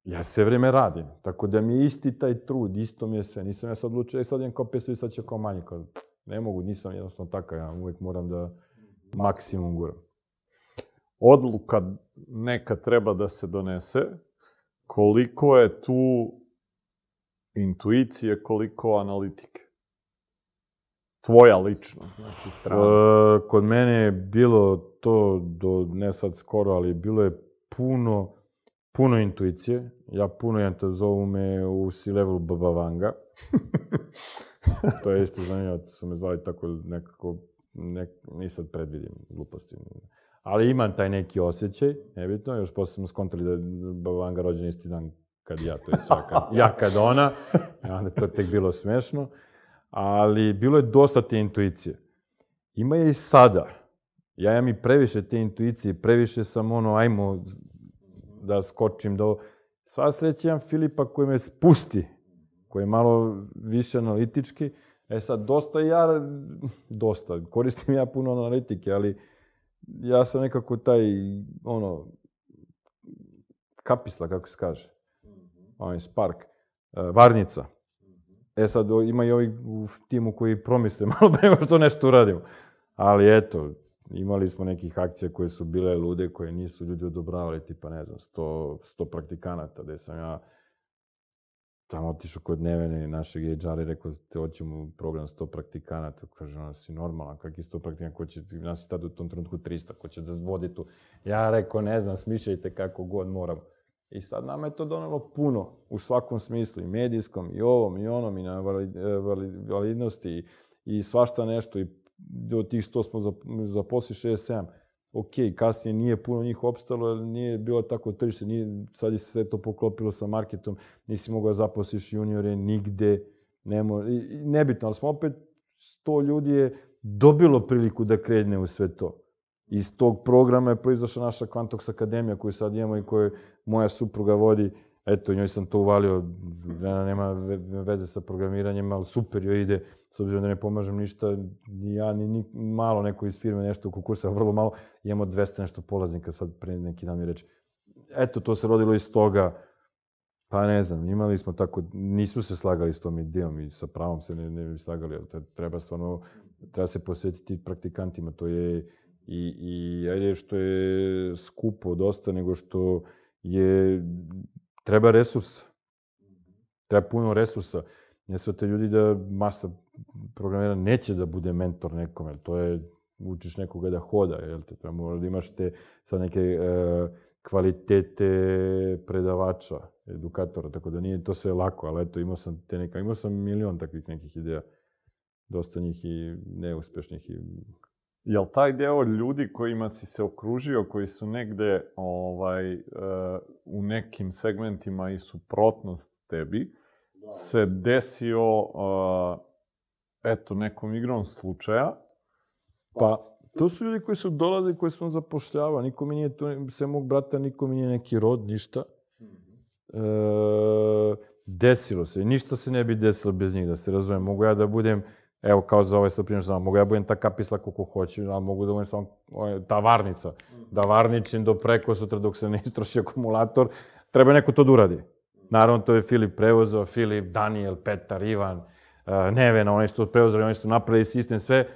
S2: Ja sve vreme radim, tako da mi je isti taj trud, isto mi je sve. Nisam ja sad odlučio, e, sad idem kao 500 i sad će kao manje. Kao, ne mogu, nisam jednostavno takav, ja uvek moram da maksimum guram.
S1: Odluka neka treba da se donese, koliko je tu intuicije, koliko analitike? Tvoja lično, znači strana.
S2: E, kod mene je bilo to, do, ne sad skoro, ali bilo je puno, puno intuicije. Ja puno jedan to zovu me u C-level Baba Vanga. to je isto zanimljivo, su me zvali tako nekako, nek, nisam predvidim gluposti. Ali imam taj neki osjećaj, nebitno, još posle smo skontali da je Baba Vanga rođen isti dan kad ja, to je svaka, ja kad ona, onda to tek bilo smešno, ali bilo je dosta te intuicije. Ima je i sada. Ja imam i previše te intuicije, previše sam ono, ajmo da skočim do... Sva sreća imam Filipa koji me spusti, koji je malo više analitički. E sad, dosta ja, dosta, koristim ja puno analitike, ali ja sam nekako taj, ono, kapisla, kako se kaže, onaj spark, e, varnica. E sad, ima i ovih u timu koji promisle malo pre nego što nešto uradimo. Ali eto, imali smo nekih akcija koje su bile lude, koje nisu ljudi odobravali, tipa, ne znam, 100, 100 praktikanata, gde sam ja tamo otišao kod Nevene, našeg HR-a i rekao, te hoćemo program 100 praktikanata. Kaže, ono, si normalan, kakvi 100 praktikanata, ko će, nas je tada u tom trenutku 300, ko će da vodi tu. Ja rekao, ne znam, smišljajte kako god moramo. I sad nama je to donelo puno, u svakom smislu, i medijskom, i ovom, i onom, i na validnosti, i, i svašta nešto, i do tih 100 smo zaposli 67. Ok, kasnije nije puno njih opstalo, jer nije bilo tako tržište, nije, sad je se sve to poklopilo sa marketom, nisi mogao da zaposliš juniore nigde, nemo, nebitno, ali smo opet, 100 ljudi je dobilo priliku da krene u sve to. Iz tog programa je proizašla naša Quantox Akademija koju sad imamo i koju moja supruga vodi. Eto, njoj sam to uvalio, žena nema veze sa programiranjem, ali super joj ide, s obzirom da ne pomažem ništa, ni ja, ni, ni malo neko iz firme nešto oko kursa, vrlo malo, imamo 200 nešto polaznika, sad pre neki dan mi reče. Eto, to se rodilo iz toga, pa ne znam, imali smo tako, nisu se slagali s tom idejom i sa pravom se ne, ne bi slagali, ali treba stvarno, treba se posvetiti praktikantima, to je i, i ajde što je skupo dosta, nego što je, treba resurs. Treba puno resursa. Ne sve te ljudi da masa programera neće da bude mentor nekome, to je, učiš nekoga da hoda, jel te, treba mora da imaš te sad neke e, kvalitete predavača, edukatora, tako da nije to sve lako, ali eto, imao sam te neka, imao sam milion takvih nekih ideja, dosta njih i neuspešnih i
S1: Jel taj deo ljudi kojima si se okružio, koji su negde ovaj, uh, u nekim segmentima i suprotnost tebi, da. se desio uh, eto, nekom igrom slučaja?
S2: Pa, to su ljudi koji su dolazi, koji sam zapošljavao. Niko mi nije to, sve mog brata, niko mi nije neki rod, ništa. E, desilo se. Ništa se ne bi desilo bez njih, da se razumem. Mogu ja da budem Evo, kao za ovaj sad primjer, znam, mogu ja budem ta kapisla koliko hoću, a mogu da budem samo ta varnica. Da varničim do preko sutra dok se ne istroši akumulator. Treba neko to da uradi. Naravno, to je Filip prevozao, Filip, Daniel, Petar, Ivan, uh, Nevena, oni su to preuzeli, oni su napravili sistem, sve,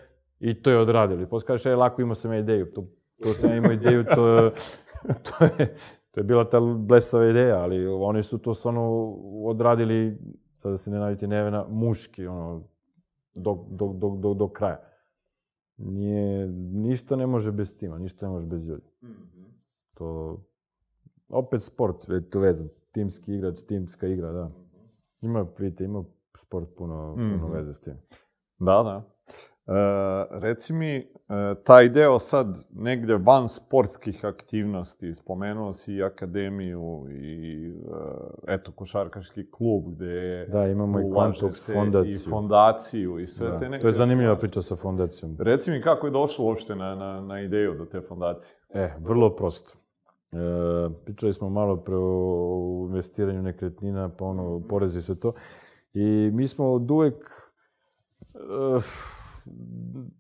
S2: i to je odradili. Posle kažeš, je, lako imao sam ja ideju. To, to sam imao ideju, to, to je, to je bila ta blesava ideja, ali oni su to stvarno odradili, sada se ne naviti Nevena, muški, ono, do, do, do, do, do kraja. Nije, ništa ne može bez tima, ništa ne može bez ljudi. Mm -hmm. To, opet sport, je tu vezan. Timski igrač, timska igra, da. Ima, vidite, ima sport puno, puno mm -hmm. veze s tim.
S1: Da, da. E, reci mi, e, taj deo sad negde van sportskih aktivnosti, spomenuo si i akademiju i e, eto košarkaški klub gde je
S2: Da, imamo i Quantox fondaciju.
S1: I fondaciju i sve da, te neke
S2: To je zanimljiva stvari. priča sa fondacijom.
S1: Reci mi kako je došlo uopšte na, na, na ideju do te fondacije?
S2: E, vrlo prosto. pričali smo malo pre o investiranju nekretnina, pa ono, porezi i sve to. I mi smo od uvek uh,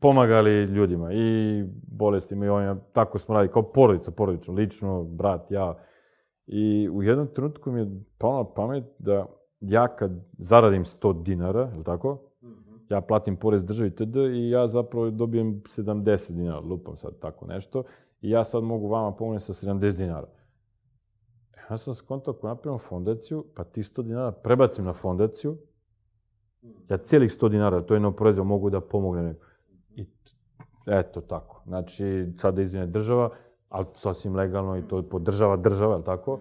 S2: pomagali ljudima i bolestima i ovima, tako smo radili, kao porodica, porodično, lično, brat, ja. I u jednom trenutku mi je palo na pamet da ja kad zaradim 100 dinara, je li tako? Ja platim porez državi td. i ja zapravo dobijem 70 dinara, lupam sad tako nešto, i ja sad mogu vama pomoći sa 70 dinara. Ja sam skontao ako napravimo fondaciju, pa ti 100 dinara prebacim na fondaciju, ja cijelih 100 dinara, to je neoporezivo, mogu da pomogne neko. I eto tako. Znači, sada izvine država, ali sasvim legalno i to podržava država, je tako?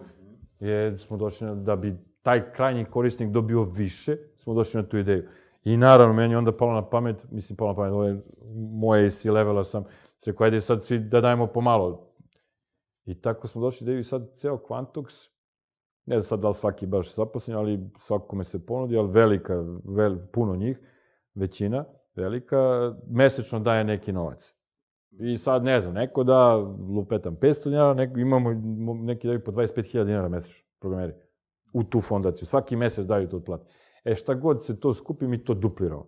S2: Je, smo došli na, da bi taj krajnji korisnik dobio više, smo došli na tu ideju. I naravno, meni je onda palo na pamet, mislim, palo na pamet, ovo je moje i si levela sam, se koja ide sad svi da dajemo pomalo. I tako smo došli da i sad ceo Quantox, ne znam sad da li svaki baš zaposlen, ali svakome se ponudi, ali velika, vel, puno njih, većina, velika, mesečno daje neki novac. I sad, ne znam, neko da, lupetam, 500 dinara, neko, imamo neki daju po 25.000 dinara mesečno, programeri, u tu fondaciju. Svaki mesec daju to otplati. E, šta god se to skupi, mi to dupliramo.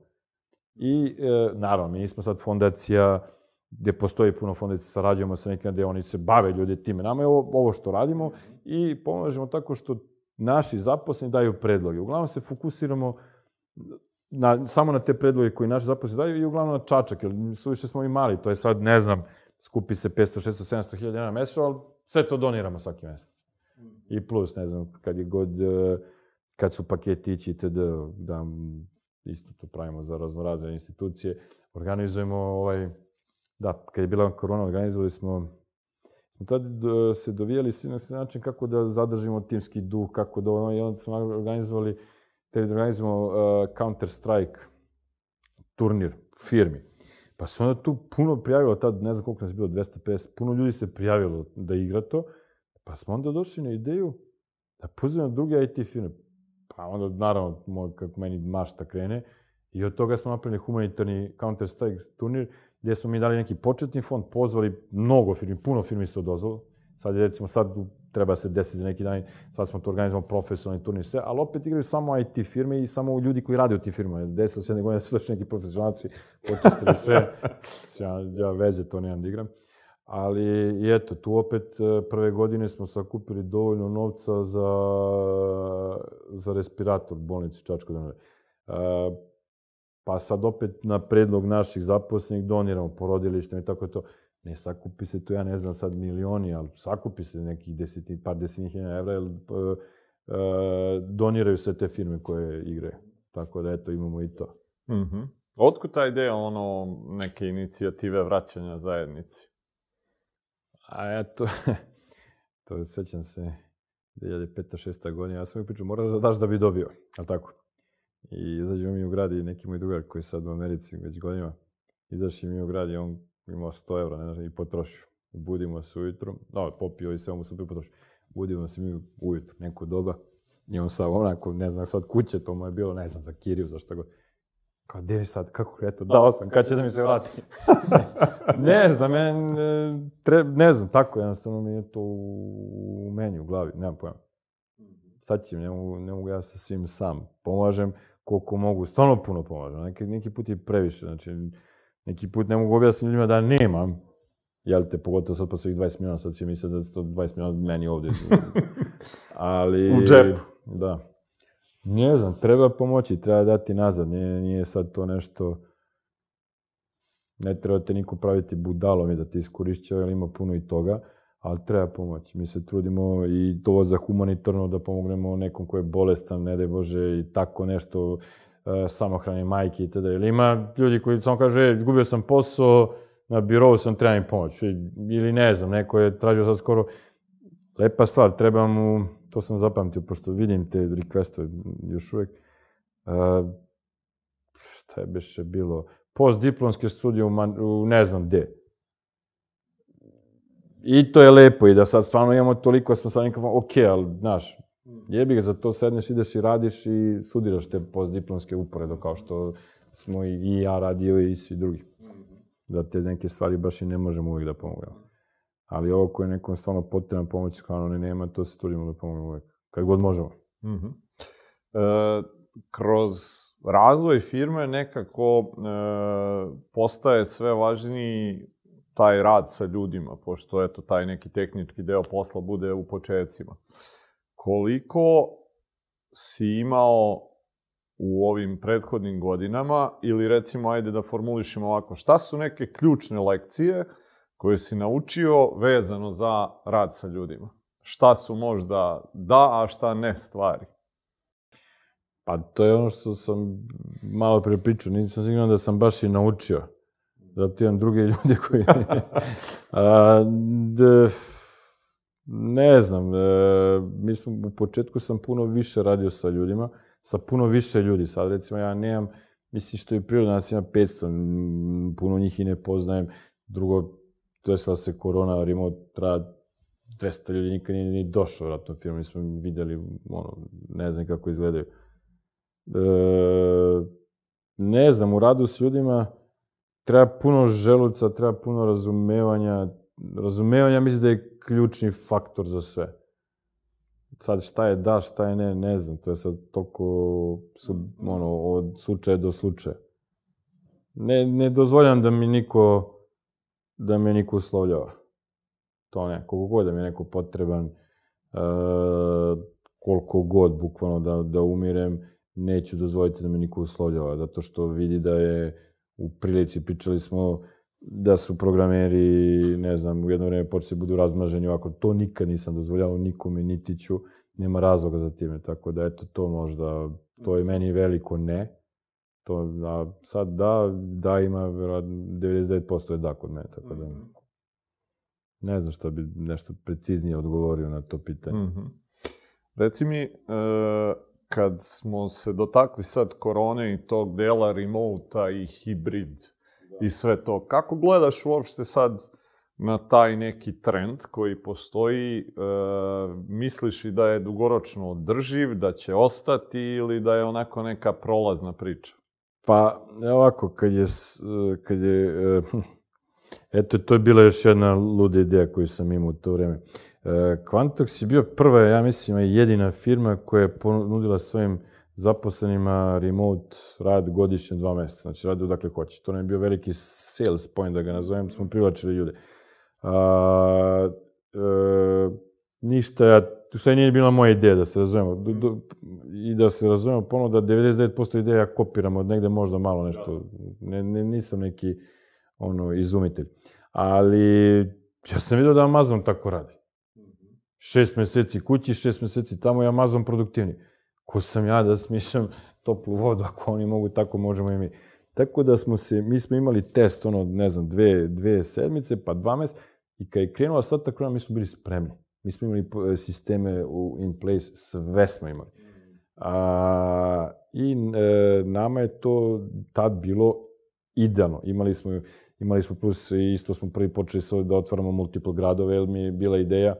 S2: I, e, naravno, mi nismo sad fondacija gde postoji puno fondacija, sarađujemo sa nekim gde oni se bave ljudi time. Nama je ovo, ovo što radimo i pomažemo tako što naši zaposleni daju predloge. Uglavnom se fokusiramo na, samo na te predloge koji naši zaposleni daju i uglavnom na čačak, jer suviše smo i mali, to je sad, ne znam, skupi se 500, 600, 700 hiljada dinara mesečno, ali sve to doniramo svaki mesec. I plus, ne znam, kad je god, e, kad su paketići itd., da isto to pravimo za raznorazne institucije, organizujemo ovaj, da, kad je bila korona, organizovali smo smo tad e, se dovijali svi na sve način kako da zadržimo timski duh, kako da ono, i onda smo organizovali, te da organizujemo uh, Counter-Strike turnir firmi. Pa se onda tu puno prijavilo, tad ne znam koliko nas je bilo, 250, puno ljudi se prijavilo da igra to, pa smo onda došli na ideju da pozivamo druge IT firme. Pa onda, naravno, moj, kako meni mašta krene, i od toga smo napravili humanitarni Counter-Strike turnir, gdje smo mi dali neki početni fond, pozvali mnogo firmi, puno firmi se odozvalo. Sad je, recimo, sad treba se desiti za neki dan, sad smo to organizovali profesionalni turnir, sve, ali opet igraju samo IT firme i samo ljudi koji rade u tim firmama. Desilo se jedne godine da su došli neki profesionalci, počistili sve, ja, ja veze to nemam da igram. Ali, i eto, tu opet e, prve godine smo sakupili dovoljno novca za, za respirator bolnici Čačko Danove. Pa sad opet na predlog naših zaposlenih doniramo porodilištima i tako to. Ne sakupi se to, ja ne znam sad milioni, ali sakupi se nekih deseti, par desetnih hiljada evra, jer uh, doniraju se te firme koje igraju. Tako da, eto, imamo i to.
S1: Mm -hmm. Otkud ta ideja, ono, neke inicijative vraćanja zajednici?
S2: A eto, to sećam se 2005. 6. godina, ja sam mi pričao, moraš da daš da bi dobio, ali tako? I izađemo mi u grad i neki moj drugar koji je sad u Americi već godinama, izašli mi u grad i on imao 100 evra ne znam, i potrošio. Budimo se ujutro, no, popio i sve mu super potrošio. Budimo se mi ujutro, neko doba, i on sad onako, ne znam, sad kuće, to mu je bilo, ne znam, za kiriju, za šta god. Kao, gde sad, kako, eto, dao sam, kad će da mi se vrati? ne znam, men, tre, ne znam, tako jednostavno mi je to u meni, u glavi, nemam pojma. Sad ćem, ne mogu, ne mogu ja sa svim sam. Pomažem, koliko mogu, stvarno puno pomažem. Neki, neki put je previše, znači, neki put ne mogu objasniti ljudima da nemam, jel te, pogotovo sad posle 20 miliona, sad svi misle da je to 20 miliona meni ovde. Ali...
S1: U džepu.
S2: Da. Ne znam, treba pomoći, treba dati nazad, nije, nije sad to nešto... Ne treba te niko praviti budalom i da te iskorišća, jer ima puno i toga ali treba pomoći. Mi se trudimo i to za humanitarno da pomognemo nekom ko je bolestan, ne daj Bože, i tako nešto, e, samohrane majke i tada. Ili ima ljudi koji samo kaže, e, gubio sam posao, na birovu sam, treba mi pomoć. Ili ne znam, neko je tražio sad skoro, lepa stvar, treba mu, to sam zapamtio, pošto vidim te requeste još uvek, uh, šta je beše bilo, postdiplomske studije u, man, u ne znam gde I to je lepo i da sad stvarno imamo toliko, smo sad nekako, ok, ali, znaš, jebi ga, za to sedneš, ideš i radiš i studiraš te postdiplomske uporedo, kao što smo i, ja radio i svi drugi. Da te neke stvari baš i ne možemo uvijek da pomognemo. Ali ovo koje je nekom stvarno potrebna pomoć, kao ne nema, to se trudimo da pomognemo uvek. Kad god možemo.
S1: Mm -hmm. e, kroz razvoj firme nekako e, postaje sve važniji taj rad sa ljudima, pošto eto taj neki tehnički deo posla bude u početcima. Koliko si imao u ovim prethodnim godinama ili recimo ajde da formulišemo ovako, šta su neke ključne lekcije koje si naučio vezano za rad sa ljudima? Šta su možda da, a šta ne stvari?
S2: Pa to je ono što sam malo pre pričao, nisam siguran da sam baš i naučio. Zato imam druge ljude koji... a, de, ne znam, e, mi smo, u početku sam puno više radio sa ljudima, sa puno više ljudi. Sad recimo ja nemam, mislim što je prirodno, nas ima 500, puno njih i ne poznajem. Drugo, desila se korona, remote rad, 200 ljudi nikad nije ni došao vratno firmu, nismo videli, ono, ne znam kako izgledaju. E, ne znam, u radu s ljudima treba puno želuca, treba puno razumevanja. Razumevanja mislim da je ključni faktor za sve. Sad šta je da, šta je ne, ne znam. To je sad toliko su, ono, od slučaja do slučaja. Ne, ne dozvoljam da mi niko da me niko uslovljava. To ne, koliko god da mi je neko potreban, uh, koliko god, bukvalno da, da umirem, neću dozvoliti da me niko uslovljava, zato što vidi da je u prilici, pričali smo da su programeri, ne znam, u jedno vreme počeli budu razmaženi ovako, to nikad nisam dozvoljavao nikome, niti ću, nema razloga za time, tako da eto to možda, to je meni veliko ne, to, a sad da, da ima, 99% je da kod mene, tako da ne znam šta bi nešto preciznije odgovorio na to pitanje. Mm -hmm.
S1: Reci mi, e, kad smo se dotakli sad korone i tog dela remota i hibrid da. i sve to, kako gledaš uopšte sad na taj neki trend koji postoji, e, misliš i da je dugoročno održiv, da će ostati ili da je onako neka prolazna priča?
S2: Pa, ovako, kad je, kad je, e, eto, to je bila još jedna luda ideja koju sam imao u to vreme. E, Quantox je bio prva, ja mislim, jedina firma koja je ponudila svojim zaposlenima remote rad godišnje dva meseca. Znači, radi odakle hoće. To nam je bio veliki sales point, da ga nazovem, smo privlačili ljude. A, e, ništa, ja, to sve nije bila moja ideja, da se razumemo. Do, do, I da se razumemo ponovno da 99% ideja ja kopiram od negde možda malo nešto. Ne, ne, nisam neki ono, izumitelj. Ali ja sam vidio da Amazon tako radi šest meseci kući, šest meseci tamo i Amazon produktivni. Ko sam ja da smišljam toplu vodu, ako oni mogu, tako možemo i mi. Tako da smo se, mi smo imali test, ono, ne znam, dve, dve sedmice, pa dva meseca, i kad je krenula sad ta korona, mi smo bili spremni. Mi smo imali sisteme u in place, sve smo imali. A, I e, nama je to tad bilo idealno. Imali smo, imali smo plus, isto smo prvi počeli da otvaramo multiple gradove, jer mi je bila ideja,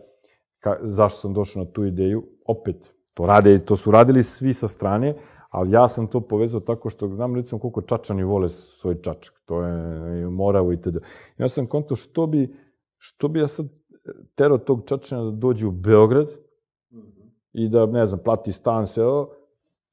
S2: ka, zašto sam došao na tu ideju, opet, to rade, to su radili svi sa strane, ali ja sam to povezao tako što znam recimo koliko čačani vole svoj čačak, to je Moravu i td. Ja sam konto što bi, što bi ja sad tero tog čačana da dođe u Beograd mm -hmm. i da, ne znam, plati stan, sve ovo,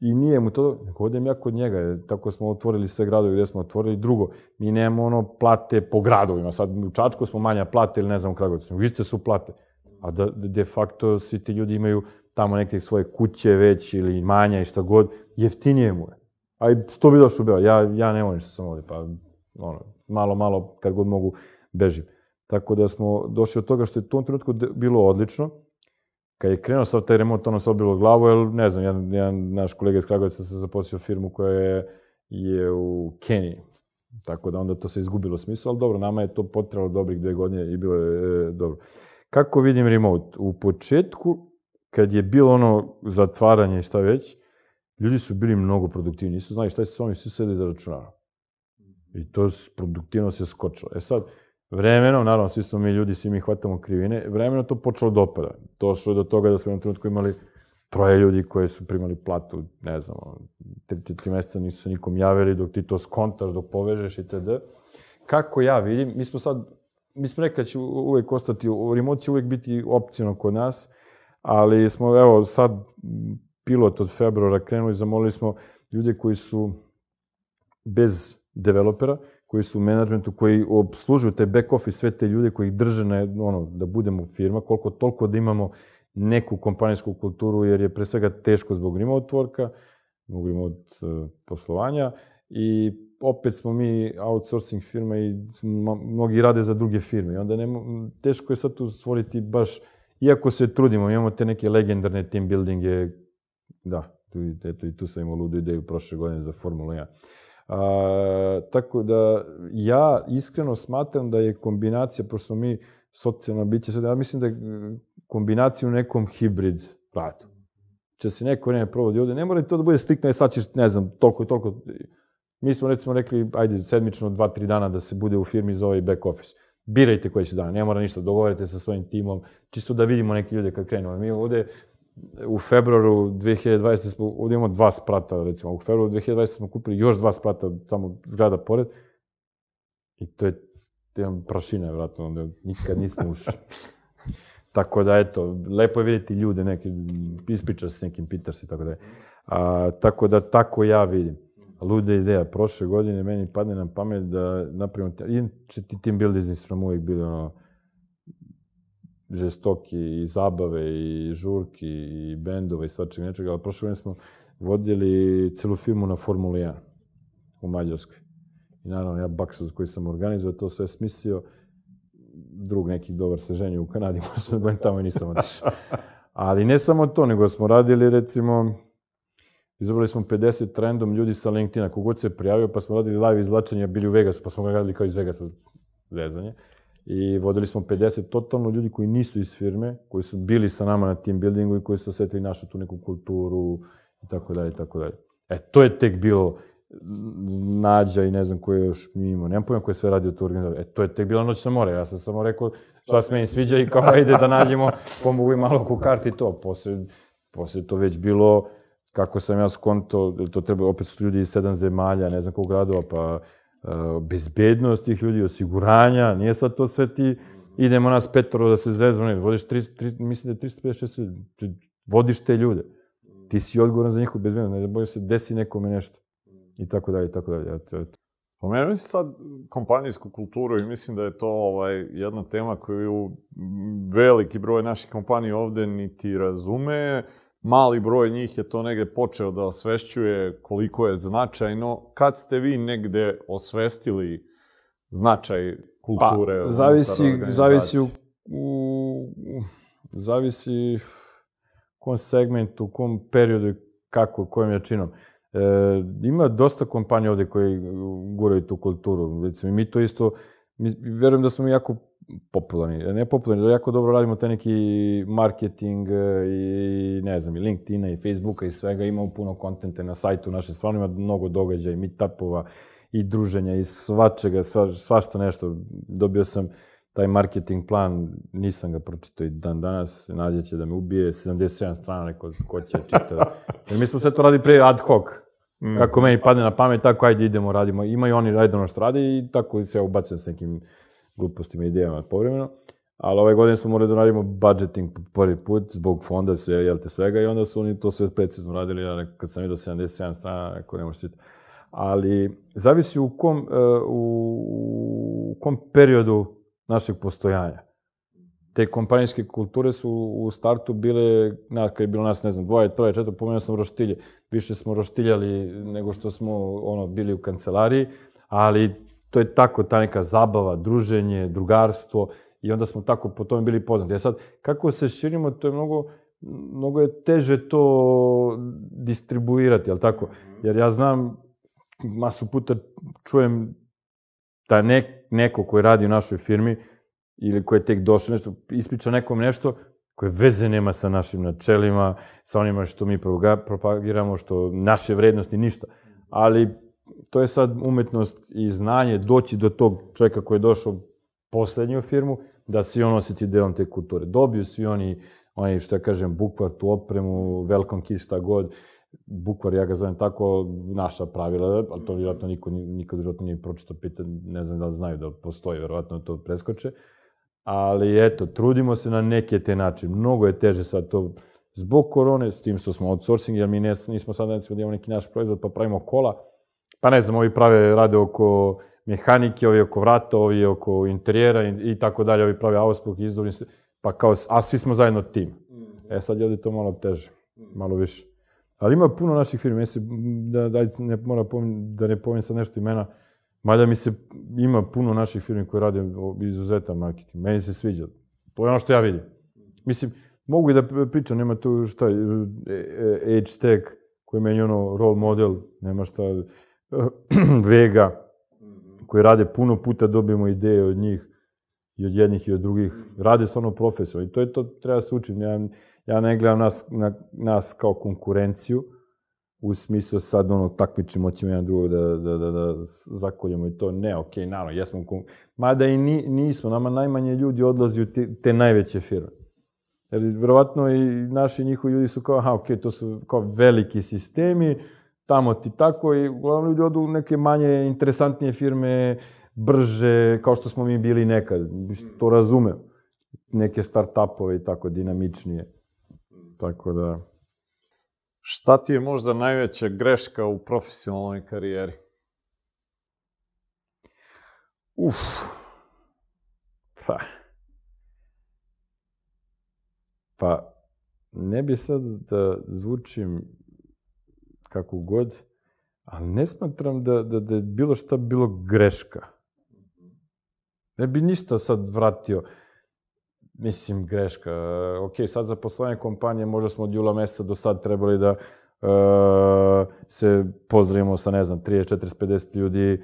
S2: i nije mu to, nego odem ja kod njega, tako smo otvorili sve gradove gde smo otvorili. Drugo, mi nemamo ono plate po gradovima, sad u Čačku smo manja plate ili ne znam u Kragovicu, vi ste su plate a da de facto svi ti ljudi imaju tamo neke svoje kuće već ili imanja i šta god, jeftinije mu je. A i što bi došao u Beograd? Ja, ja ne volim što sam ovde, pa ono, malo, malo, kad god mogu, bežim. Tako da smo došli od toga što je u tom trenutku bilo odlično. Kad je krenuo sav taj remont, ono se obilo glavu, jer ne znam, jedan, jedan naš kolega iz Kragovica se zaposlio firmu koja je, je u Keniji. Tako da onda to se izgubilo smisla, ali dobro, nama je to potrebalo dobrih dve godine i bilo je e, dobro. Kako vidim remote? U početku, kad je bilo ono zatvaranje i šta već, ljudi su bili mnogo produktivni, nisu znali šta se s ovim, svi sedi za računara. I to produktivno se skočilo. E sad, vremenom, naravno, svi smo mi ljudi, svi mi hvatamo krivine, vremenom to počelo da opada. To što je do toga da smo jednom trenutku imali troje ljudi koji su primali platu, ne znam, tri, četiri meseca nisu se nikom javili dok ti to skontaš, dok povežeš i td. Kako ja vidim, mi smo sad mi smo rekli da će uvek ostati, remote će uvek biti opcijno kod nas, ali smo, evo, sad pilot od februara krenuli, zamolili smo ljude koji su bez developera, koji su u menadžmentu, koji obslužuju te back office, sve te ljude koji ih drže na, ono, da budemo firma, koliko toliko da imamo neku kompanijsku kulturu, jer je pre svega teško zbog remote worka, zbog remote uh, poslovanja i opet smo mi outsourcing firma i mnogi rade za druge firme. I onda nema, teško je sad tu stvoriti baš, iako se trudimo, imamo te neke legendarne team buildinge, da, tu, eto, i tu sam imao ludu ideju prošle godine za Formula 1. A, tako da, ja iskreno smatram da je kombinacija, pošto mi socijalna bića, sad ja mislim da je kombinacija u nekom hibrid radu. Če se neko vreme provodi ovde, ne mora to da bude striktno, je sad ćeš, ne znam, toliko i toliko. Mi smo recimo rekli, ajde, sedmično, dva, tri dana da se bude u firmi za ovaj back office. Birajte koji će dana, ne mora ništa, dogovorite sa svojim timom, čisto da vidimo neke ljude kad krenemo. Mi ovde u februaru 2020 smo, ovde imamo dva sprata, recimo, u februaru 2020 smo kupili još dva sprata, samo zgrada pored, i to je, to je prašina, vratno, onda nikad nismo ušli. Tako da, eto, lepo je vidjeti ljude, neke, ispriča se nekim Peters i tako da je. A, tako da, tako ja vidim. Luda ideja. Prošle godine meni padne na pamet da napravimo... Inače, ti team buildingi su nam uvijek bili ono, žestoki i zabave i žurki i bendova i svačeg nečega, ali prošle godine smo vodili celu firmu na Formuli 1 u Mađarskoj. I naravno, ja Baksuz koji sam organizovao, to sve smislio, drug neki dobar se ženio u Kanadi, možda da tamo i nisam otišao. Ali ne samo to, nego smo radili, recimo, izabrali smo 50 random ljudi sa LinkedIna, kogod se prijavio, pa smo radili live izlačenja, bili u Vegasu, pa smo ga radili kao iz Vegasa vezanje. I vodili smo 50 totalno ljudi koji nisu iz firme, koji su bili sa nama na team buildingu i koji su osetili našu tu neku kulturu i tako dalje i tako dalje. E, to je tek bilo Nađa i ne znam ko je još mi imao. Nemam pojma ko je sve radio tu organizaciju. E, to je tek bila noć na more. Ja sam samo rekao šta se meni sviđa i kao ajde da nađemo, pomogu i malo ku karti to. Posle, posle to već bilo, kako sam ja skonto, to treba, opet su ljudi iz sedam zemalja, ne znam kog gradova, pa uh, bezbednost tih ljudi, osiguranja, nije sad to sve ti, idemo nas petoro da se zezmo, ne, vodiš, 3, 3, mislim da je 356 ljudi, vodiš te ljude. Ti si odgovoran za njihovu bezbednost, ne boje se desi nekome nešto i tako dalje, i tako dalje. Eto, eto.
S1: Si sad kompanijsku kulturu i mislim da je to ovaj, jedna tema koju veliki broj naših kompanija ovde niti razume. Mali broj njih je to negde počeo da osvešćuje koliko je značajno. Kad ste vi negde osvestili značaj kulture?
S2: Pa, zavisi, zavisi u, u, zavisi u kom segmentu, u kom periodu i kako, kojom jačinom. E, ima dosta kompanija ovde koji guraju tu kulturu. Recimo, mi to isto, mi, verujem da smo mi jako popularni, ne popularni, da jako dobro radimo taj neki marketing e, i ne znam, i LinkedIna i Facebooka i svega, imamo puno kontente na sajtu naše, stvarno ima mnogo događaja i meetupova i druženja i svačega, sva, svašta nešto. Dobio sam taj marketing plan, nisam ga pročitao i dan danas, nađe će da me ubije, 77 strana, neko ko će čita. Jer mi smo sve to radili pre ad hoc, mm. kako meni padne na pamet, tako ajde idemo, radimo. Imaju oni redovno što radi i tako se ja ubacujem s nekim glupostima i idejama povremeno. Ali ove godine smo morali da radimo budgeting prvi put, zbog fonda, sve, jel te svega, i onda su oni to sve precizno radili, ja kad sam vidio 77 strana, neko ne može čitati. Ali, zavisi u kom, uh, u, kom periodu našeg postojanja. Te kompanijske kulture su u startu bile, na, kad je bilo nas, ne znam, dvoje, troje, četiri, pomenuo sam roštilje. Više smo roštiljali nego što smo ono, bili u kancelariji, ali to je tako, ta neka zabava, druženje, drugarstvo, i onda smo tako po tome bili poznati. Ja sad, kako se širimo, to je mnogo, mnogo je teže to distribuirati, jel tako? Jer ja znam, masu puta čujem da nek, neko koji radi u našoj firmi ili koji je tek došao nešto, ispriča nekom nešto koje veze nema sa našim načelima, sa onima što mi propagiramo, što naše vrednosti, ništa. Ali to je sad umetnost i znanje doći do tog čovjeka koji je došao poslednju firmu, da se on osjeti delom te kulture. Dobiju svi oni, oni što ja kažem, bukvartu, opremu, welcome kit, šta god, bukvar, ja ga zovem tako, naša pravila, ali to vjerojatno niko nikad u nije pročito, pita, ne znam da li znaju da postoji, vjerojatno to preskoče. Ali eto, trudimo se na neke te načine. Mnogo je teže sad to zbog korone, s tim što smo outsourcing, jer mi nismo sad recimo da imamo neki naš proizvod pa pravimo kola, pa ne znam, ovi prave, rade oko mehanike, ovi oko vrata, ovi oko interijera i, i tako dalje, ovi prave auspuh, izduvni, pa kao, a svi smo zajedno tim. E sad je ovdje to malo teže, malo više. Ali ima puno naših firmi, mislim, da, da, ne, mora pomin, da ne pomijem sad nešto imena, mada mi se, ima puno naših firmi koje rade izuzetan marketing, meni se sviđa. To je ono što ja vidim. Mislim, mogu i da pričam, nema tu šta, Age Tech, koji je meni ono role model, nema šta, Vega, koji rade puno puta, dobijemo ideje od njih, i od jednih i od drugih, rade stvarno profesionalno i to je to, treba se učiti. Ja, ja ne gledam nas, na, nas kao konkurenciju, u smislu sad ono takmičimo ćemo jedan drugog da, da, da, da zakoljemo i to. Ne, okej, okay, naravno, jesmo, mada i ni, nismo, nama najmanje ljudi odlazi u te, te najveće firme. Jer verovatno i naši njihovi ljudi su kao, aha, okej, okay, to su kao veliki sistemi, tamo ti tako i uglavnom ljudi odu u neke manje interesantnije firme, brže, kao što smo mi bili nekad. To razumem. Neke start-upove i tako dinamičnije. Tako da...
S1: Šta ti je možda najveća greška u profesionalnoj karijeri?
S2: Uf. Pa. Pa, ne bi sad da zvučim kako god, ali ne smatram da, da, da je bilo šta bilo greška. Ne bi ništa sad vratio. Mislim, greška. Ok, sad za poslovanje kompanije možda smo od jula meseca do sad trebali da uh, se pozdravimo sa, ne znam, 30, 40, 50 ljudi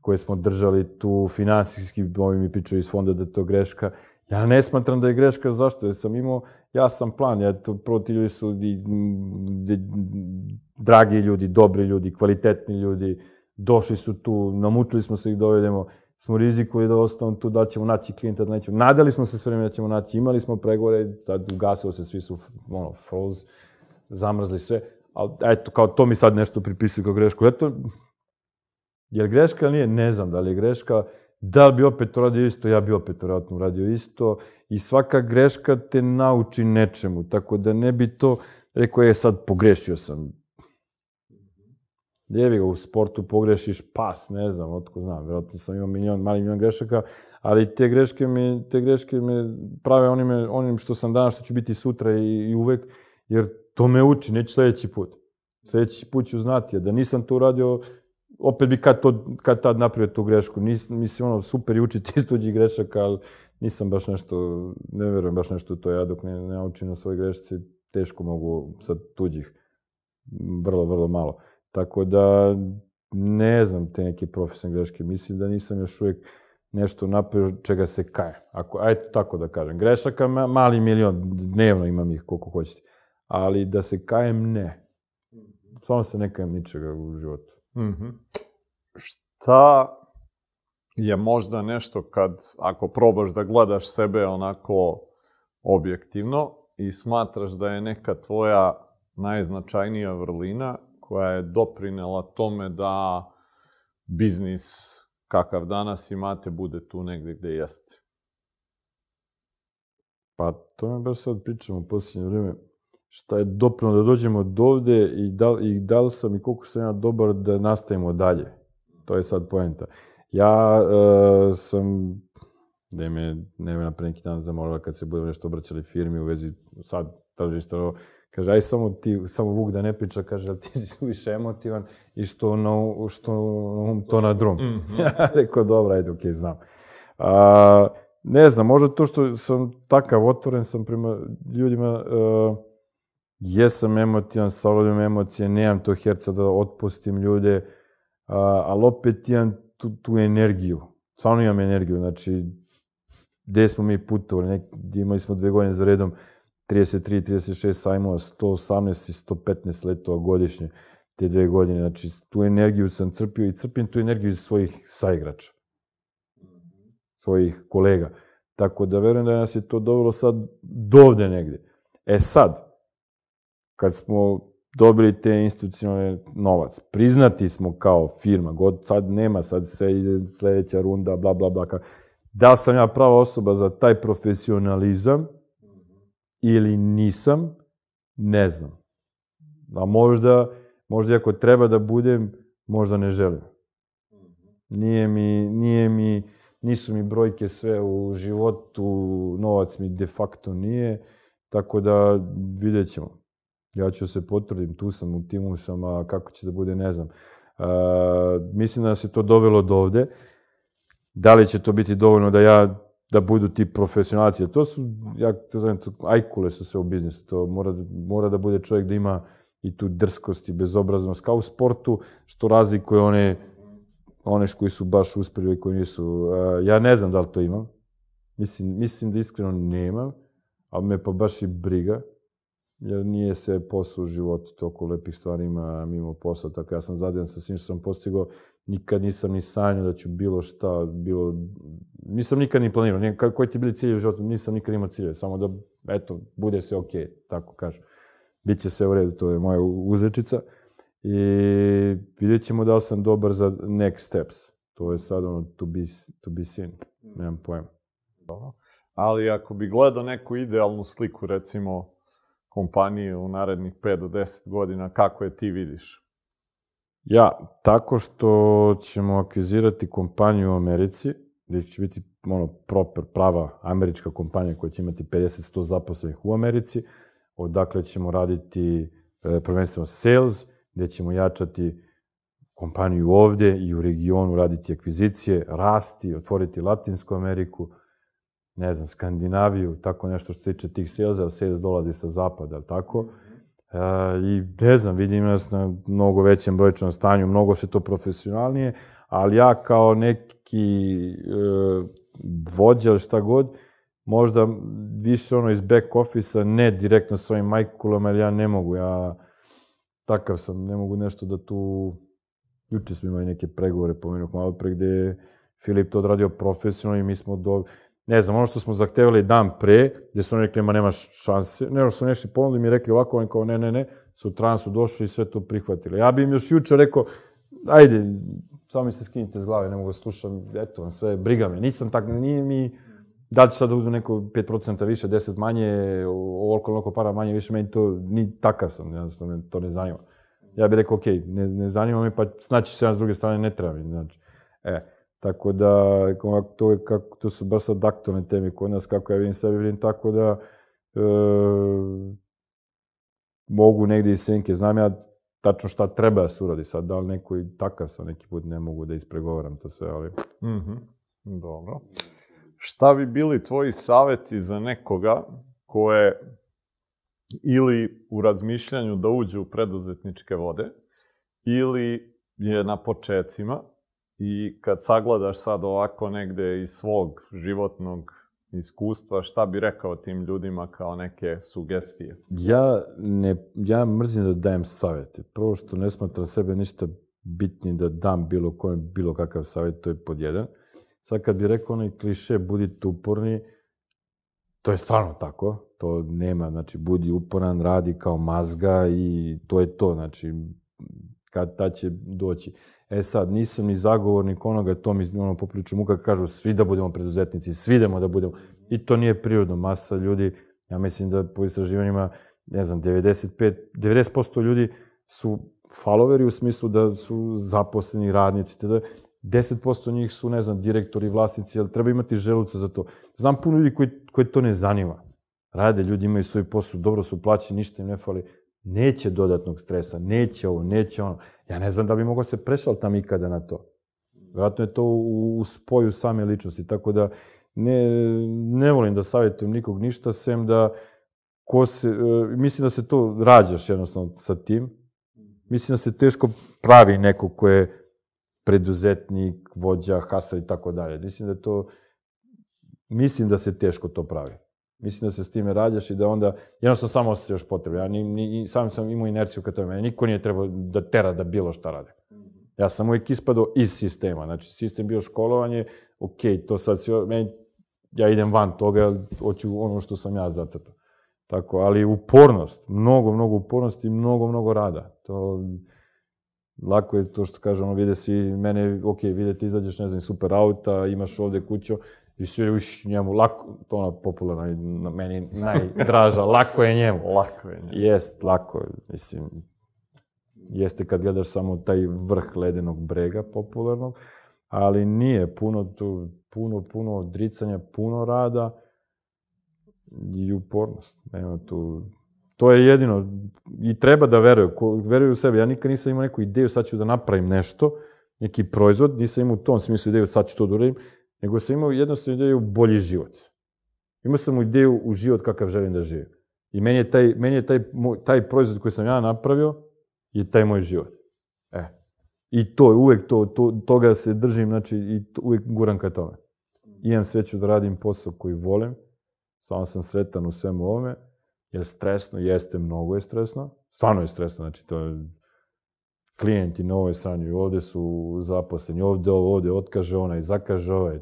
S2: koje smo držali tu finansijski, ovi mi pričaju iz fonda da je to greška. Ja ne smatram da je greška, zašto? Jer sam imao, ja sam plan, ja to, prvo ti ljudi su i, dragi ljudi, dobri ljudi, kvalitetni ljudi, došli su tu, namučili smo se ih da dovedemo, smo rizikovali da ostanu tu, da ćemo naći klijenta, da nećemo. Nadali smo se sve vreme da ćemo naći, imali smo pregovore, sad ugasilo se, svi su ono, froze, zamrzli sve, ali eto, kao to mi sad nešto pripisuju kao grešku. Eto, je li greška ili nije? Ne znam da li je greška. Da li bi opet uradio isto? Ja bi opet vjerojatno uradio isto. I svaka greška te nauči nečemu, tako da ne bi to rekao je sad pogrešio sam Jevi ga, u sportu pogrešiš pas, ne znam, otko znam, vjerojatno sam imao milion, mali milion grešaka, ali te greške mi, te greške me prave onime, onim što sam danas, što ću biti sutra i, i uvek, jer to me uči, neću sledeći put. Sledeći put ću znati, da nisam to uradio, opet bi kad, to, kad tad napravio tu grešku. Nis, mislim, ono, super i učiti iz tuđih grešaka, ali nisam baš nešto, ne verujem baš nešto u to, ja dok ne, naučim na svoj grešci, teško mogu sa tuđih, vrlo, vrlo malo. Tako da, ne znam te neke profesionalne greške. Mislim da nisam još uvijek nešto napravio čega se kaje. Ako, ajde tako da kažem. Grešaka mali milion, dnevno imam ih koliko hoćete. Ali da se kajem, ne. Samo se ne kajem ničega u životu.
S1: Mm -hmm. Šta je možda nešto kad, ako probaš da gledaš sebe onako objektivno i smatraš da je neka tvoja najznačajnija vrlina koja je doprinela tome da biznis kakav danas imate bude tu negde gde jeste.
S2: Pa to me baš sad pričamo u posljednje vreme. Šta je doprinelo da dođemo do ovde i da, i da li sam i koliko sam ja dobar da nastavimo dalje. To je sad poenta. Ja uh, sam, da me Nevena pre neki dan zamolila kad se budemo nešto obraćali firmi u vezi sad tržišta, Kaže, aj samo ti, samo Vuk da ne priča, kaže, ali ti si više emotivan i što na, što na um, to na drum. Mm -hmm. ja rekao, dobro, ajde, okej, okay, znam. A, ne znam, možda to što sam takav otvoren sam prema ljudima, uh, jesam emotivan, savladim emocije, nemam to herca da otpustim ljude, uh, ali opet imam tu, tu energiju. Stvarno imam energiju, znači, gde smo mi putovali, nek, imali smo dve godine za redom, 33, 36 sajmova, 118 i 115 letova godišnje te dve godine. Znači, tu energiju sam crpio i crpim tu energiju iz svojih saigrača, svojih kolega. Tako da verujem da nas je to dovelo sad dovde negde. E sad, kad smo dobili te institucionalne novac. Priznati smo kao firma, god sad nema, sad se ide sledeća runda, bla, bla, bla. Da li sam ja prava osoba za taj profesionalizam ili nisam, ne znam. A možda, možda ako treba da budem, možda ne želim. Nije mi, nije mi, nisu mi brojke sve u životu, novac mi de facto nije, tako da vidjet ćemo. Ja ću se potrudim, tu sam, u timu sam, a kako će da bude, ne znam. A, mislim da je to dovelo do ovde. Da li će to biti dovoljno da ja da budu ti profesionalci. To su, ja to zovem, to, ajkule su sve u biznisu. To mora, mora da bude čovjek da ima i tu drskost i bezobraznost kao u sportu, što razlikuje one, one koji su baš uspeli i koji nisu. Ja ne znam da li to imam. Mislim, mislim da iskreno nemam, ali me pa baš i briga jer nije sve posao u životu, toliko lepih stvari ima mimo posla, tako ja sam zadovoljan sa svim što sam postigao, nikad nisam ni sanjao da ću bilo šta, bilo, nisam nikad ni planirao, nije, koji ti bili cilje u životu, nisam nikad imao cilje, samo da, eto, bude sve okej, okay, tako kažem. Biće sve u redu, to je moja uzrečica. I vidjet ćemo da li sam dobar za next steps. To je sad ono to be, to be seen. Nemam pojma.
S1: Dobro. Ali ako bi gledao neku idealnu sliku, recimo, kompanije u narednih 5 do 10 godina, kako je ti vidiš?
S2: Ja, tako što ćemo akvizirati kompaniju u Americi, gde će biti ono, proper, prava američka kompanija koja će imati 50-100 zaposlenih u Americi, odakle ćemo raditi e, prvenstveno sales, gde ćemo jačati kompaniju ovde i u regionu raditi akvizicije, rasti, otvoriti Latinsku Ameriku, ne znam, Skandinaviju, tako nešto što se tiče tih salesa, ali sales dolazi sa zapada, ali tako? E, I ne znam, vidim nas na mnogo većem brojčanom stanju, mnogo se to profesionalnije, ali ja kao neki e, vođa ili šta god, možda više ono iz back office-a, ne direktno s ovim majkulama, ali ja ne mogu, ja takav sam, ne mogu nešto da tu... Juče smo imali neke pregovore, pomenuh malo pre, gde je Filip to odradio profesionalno i mi smo do ne znam, ono što smo zahtevali dan pre, gde su oni rekli, ma nemaš šanse, ne, su nešto ponudili mi rekli ovako, oni kao, ne, ne, ne, sutra su došli i sve to prihvatili. Ja bi im još juče rekao, ajde, samo mi se skinite s glave, ne mogu da slušam, eto vam sve, briga me, nisam tak, nije mi, da ću sad da uzmem neko 5% više, 10 manje, ovoliko, ovoliko para manje, više, meni to, ni takav sam, jednostavno, to ne zanima. Ja bih rekao, okej, okay, ne, ne zanima me, pa znači se ja s druge strane ne treba mi, znači, e, Tako da, to, je, kako, to su baš sad aktualne teme kod nas, kako ja vidim sebi, vidim tako da e, mogu negde i senke. Znam ja tačno šta treba da se uradi sad, da li neko i takav sam neki put ne mogu da ispregovaram to sve, ali...
S1: Mm -hmm. Dobro. Šta bi bili tvoji saveti za nekoga ko je ili u razmišljanju da uđe u preduzetničke vode, ili je na počecima, I kad sagledaš sad ovako negde iz svog životnog iskustva, šta bi rekao tim ljudima kao neke sugestije?
S2: Ja, ne, ja mrzim da dajem savete. Prvo što ne smatram sebe ništa bitni da dam bilo kojem bilo kakav savjet, to je pod jedan. Sad kad bi rekao onaj kliše, budite uporni, to je stvarno tako, to nema, znači budi uporan, radi kao mazga i to je to, znači kad ta će doći. E sad, nisam ni zagovornik onoga, to mi ono popriču muka, kažu svi da budemo preduzetnici, svi idemo da budemo. I to nije prirodno. Masa ljudi, ja mislim da po istraživanjima, ne znam, 95, 90% ljudi su followeri u smislu da su zaposleni radnici, tada 10% njih su, ne znam, direktori, vlasnici, ali treba imati želuca za to. Znam puno ljudi koji, koji to ne zanima. Rade, ljudi imaju svoj posao, dobro su plaći, ništa im ne fali. Neće dodatnog stresa, neće ovo, neće ono. Ja ne znam da bi mogao se prešaltam ikada na to. Vratno je to u, u spoju same ličnosti, tako da ne, ne volim da savjetujem nikog ništa, sem da ko se, uh, mislim da se to rađaš jednostavno sa tim. Mislim da se teško pravi neko ko je preduzetnik, vođa, hasa i tako dalje. Mislim da to, mislim da se teško to pravi. Mislim da se s time rađaš i da onda jednostavno samo osjećaš potrebu. Ja ni, ni, sam sam imao inerciju to mene. Niko nije trebao da tera da bilo šta rade. Ja sam uvijek ispadao iz sistema. Znači, sistem bio školovanje, ok, to sad sve, meni, ja idem van toga, hoću ono što sam ja zacrtao. Tako, ali upornost, mnogo, mnogo upornosti i mnogo, mnogo rada. To, lako je to što kaže, ono, vide svi, mene, ok, vide ti izađeš, ne znam, super auta, imaš ovde kuću, i svi uš njemu, lako, to ona popularna, na meni najdraža, lako je njemu.
S1: Lako je njemu.
S2: Jest, lako, mislim, jeste kad gledaš samo taj vrh ledenog brega popularnog, ali nije puno tu, puno, puno odricanja, puno rada i upornost. Nema tu, to je jedino, i treba da veruju, ko veruju u sebe. Ja nikad nisam imao neku ideju, sad ću da napravim nešto, neki proizvod, nisam imao u tom smislu ideju, sad ću to da uradim, nego sam imao jednostavno ideju bolji život. Imao sam ideju u život kakav želim da živim. I meni je taj, meni je taj, taj proizvod koji sam ja napravio, je taj moj život. E. I to, uvek to, to, toga se držim, znači, i to, uvek guram ka tome. Imam sreću da radim posao koji volim, samo sam sretan u svemu ovome, jer stresno jeste, mnogo je stresno, stvarno je stresno, znači to je klijenti na ovoj strani, ovde su zaposleni, ovde ovo, ovde otkaže onaj, zakaže ovaj.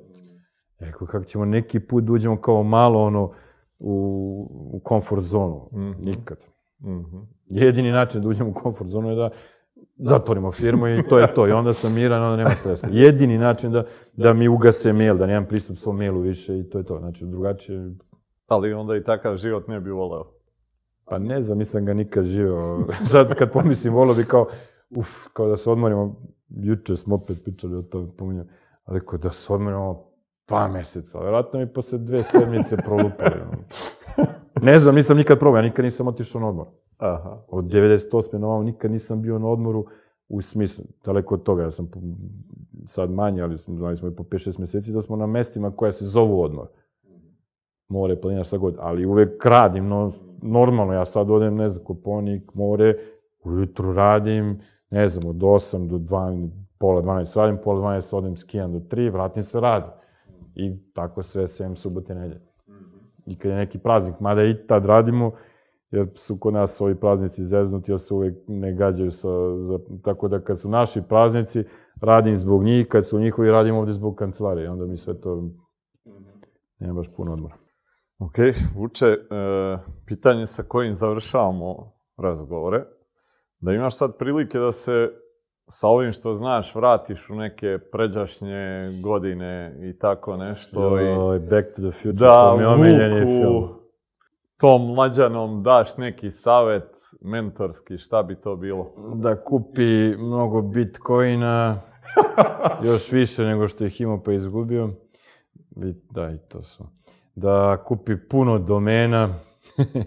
S2: Eko, kako ćemo neki put da uđemo kao malo ono u, u komfort zonu? Mm -hmm. Nikad. Mm -hmm. Jedini način da uđemo u komfort zonu je da zatvorimo firmu i to je to. I onda sam miran, onda nema stresa. Jedini način da, da mi ugase mail, da nemam pristup svom mailu više i to je to. Znači, drugačije...
S1: Ali onda i takav život ne bi voleo.
S2: Pa ne znam, nisam ga nikad živao. Sad kad pomislim, volio bi kao, uf, kao da se odmorimo, juče smo opet pričali o tome, pominjam, ali kao da se odmorimo dva meseca, vjerojatno mi posle dve sedmice prolupali. Ne znam, nisam nikad probao, ja nikad nisam otišao na odmor. Aha. Od 98. na ovom nikad nisam bio na odmoru u smislu, daleko od toga, ja sam sad manje, ali smo, znali smo i po 5-6 meseci, da smo na mestima koja se zovu odmor. More, planina, šta god, ali uvek radim, no, normalno, ja sad odem, ne znam, Koponik, more, ujutru radim, ne znam, od 8 do 2, pola 12 radim, pola 12 odem skijam do 3, vratim se radim. I tako sve, 7 subote, nedelje i kad je neki praznik, mada i tad radimo, jer su kod nas ovi praznici zeznuti, jer se uvek ne gađaju sa, za, tako da kad su naši praznici, radim zbog njih, kad su njihovi, radim ovde zbog kancelarije, onda mi sve to nema baš puno odmora.
S1: Ok, Vuče, e, pitanje sa kojim završavamo razgovore, da imaš sad prilike da se sa ovim što znaš vratiš u neke pređašnje godine i tako nešto.
S2: Joj, i, Back to the Future, da, to mi je omiljeni film.
S1: tom mlađanom daš neki savet mentorski, šta bi to bilo?
S2: Da kupi mnogo bitcoina, još više nego što ih imao pa izgubio. I, da, i to su. Da kupi puno domena,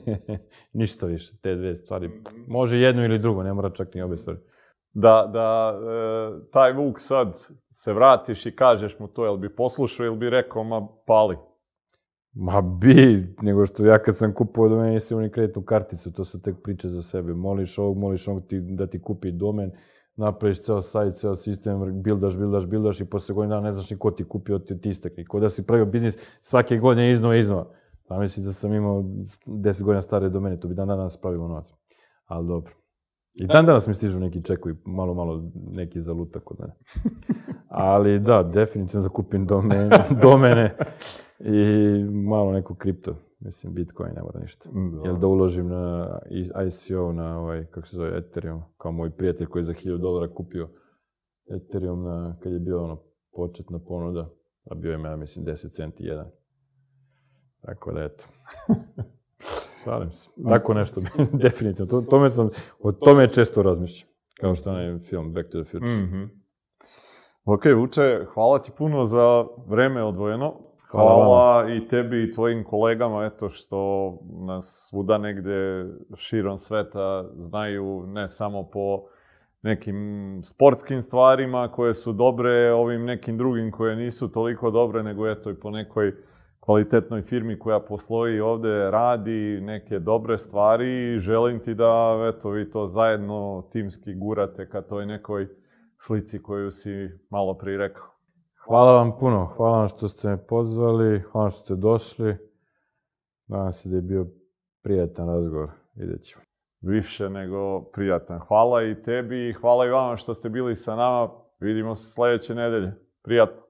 S2: ništa više, te dve stvari. Može jedno ili drugo, ne mora čak ni obe stvari
S1: da, da e, taj Vuk sad se vratiš i kažeš mu to, jel bi poslušao ili bi rekao, ma pali?
S2: Ma bi, nego što ja kad sam kupovao domen, nisam ni kreditnu karticu, to su tek priče za sebe. Moliš ovog, moliš ovog ti, da ti kupi domen, napraviš ceo sajt, ceo sistem, bildaš, bildaš, bildaš i posle godina ne znaš ni ko ti kupio, ti, ti istekli. Ko da si pravio biznis svake godine iznova, iznova. Pa da sam imao 10 godina stare domene, to bi dan danas pravilo novac. Ali dobro. I dan danas mi stižu neki čekovi, malo, malo neki zalutak kod mene. Ali da, definitivno da kupim domene, domene i malo neku kripto. Mislim, Bitcoin ne mora ništa. Da. Jel da uložim na ICO, na ovaj, kako se zove, Ethereum, kao moj prijatelj koji je za 1000 dolara kupio Ethereum na, kad je bio ono početna ponuda, a bio je, ja mislim, 10 centi jedan. Tako da, eto. Šalim se. Tako nešto, definitivno. To, tome sam, o tome često razmišljam. Kao što je film Back to the Future. Mm -hmm.
S1: Ok, Vuče, hvala ti puno za vreme odvojeno. Hvala, hvala i tebi i tvojim kolegama, eto, što nas svuda negde širom sveta znaju ne samo po nekim sportskim stvarima koje su dobre, ovim nekim drugim koje nisu toliko dobre, nego eto i po nekoj kvalitetnoj firmi koja posloji ovde, radi neke dobre stvari i želim ti da, eto, vi to zajedno timski gurate ka toj nekoj slici koju si malo prije rekao.
S2: Hvala vam puno, hvala vam što ste me pozvali, hvala što ste došli. Nadam se da je bio prijatan razgovor, vidjet ćemo.
S1: Više nego prijatan. Hvala i tebi i hvala i vama što ste bili sa nama. Vidimo se sledeće nedelje. Prijatno.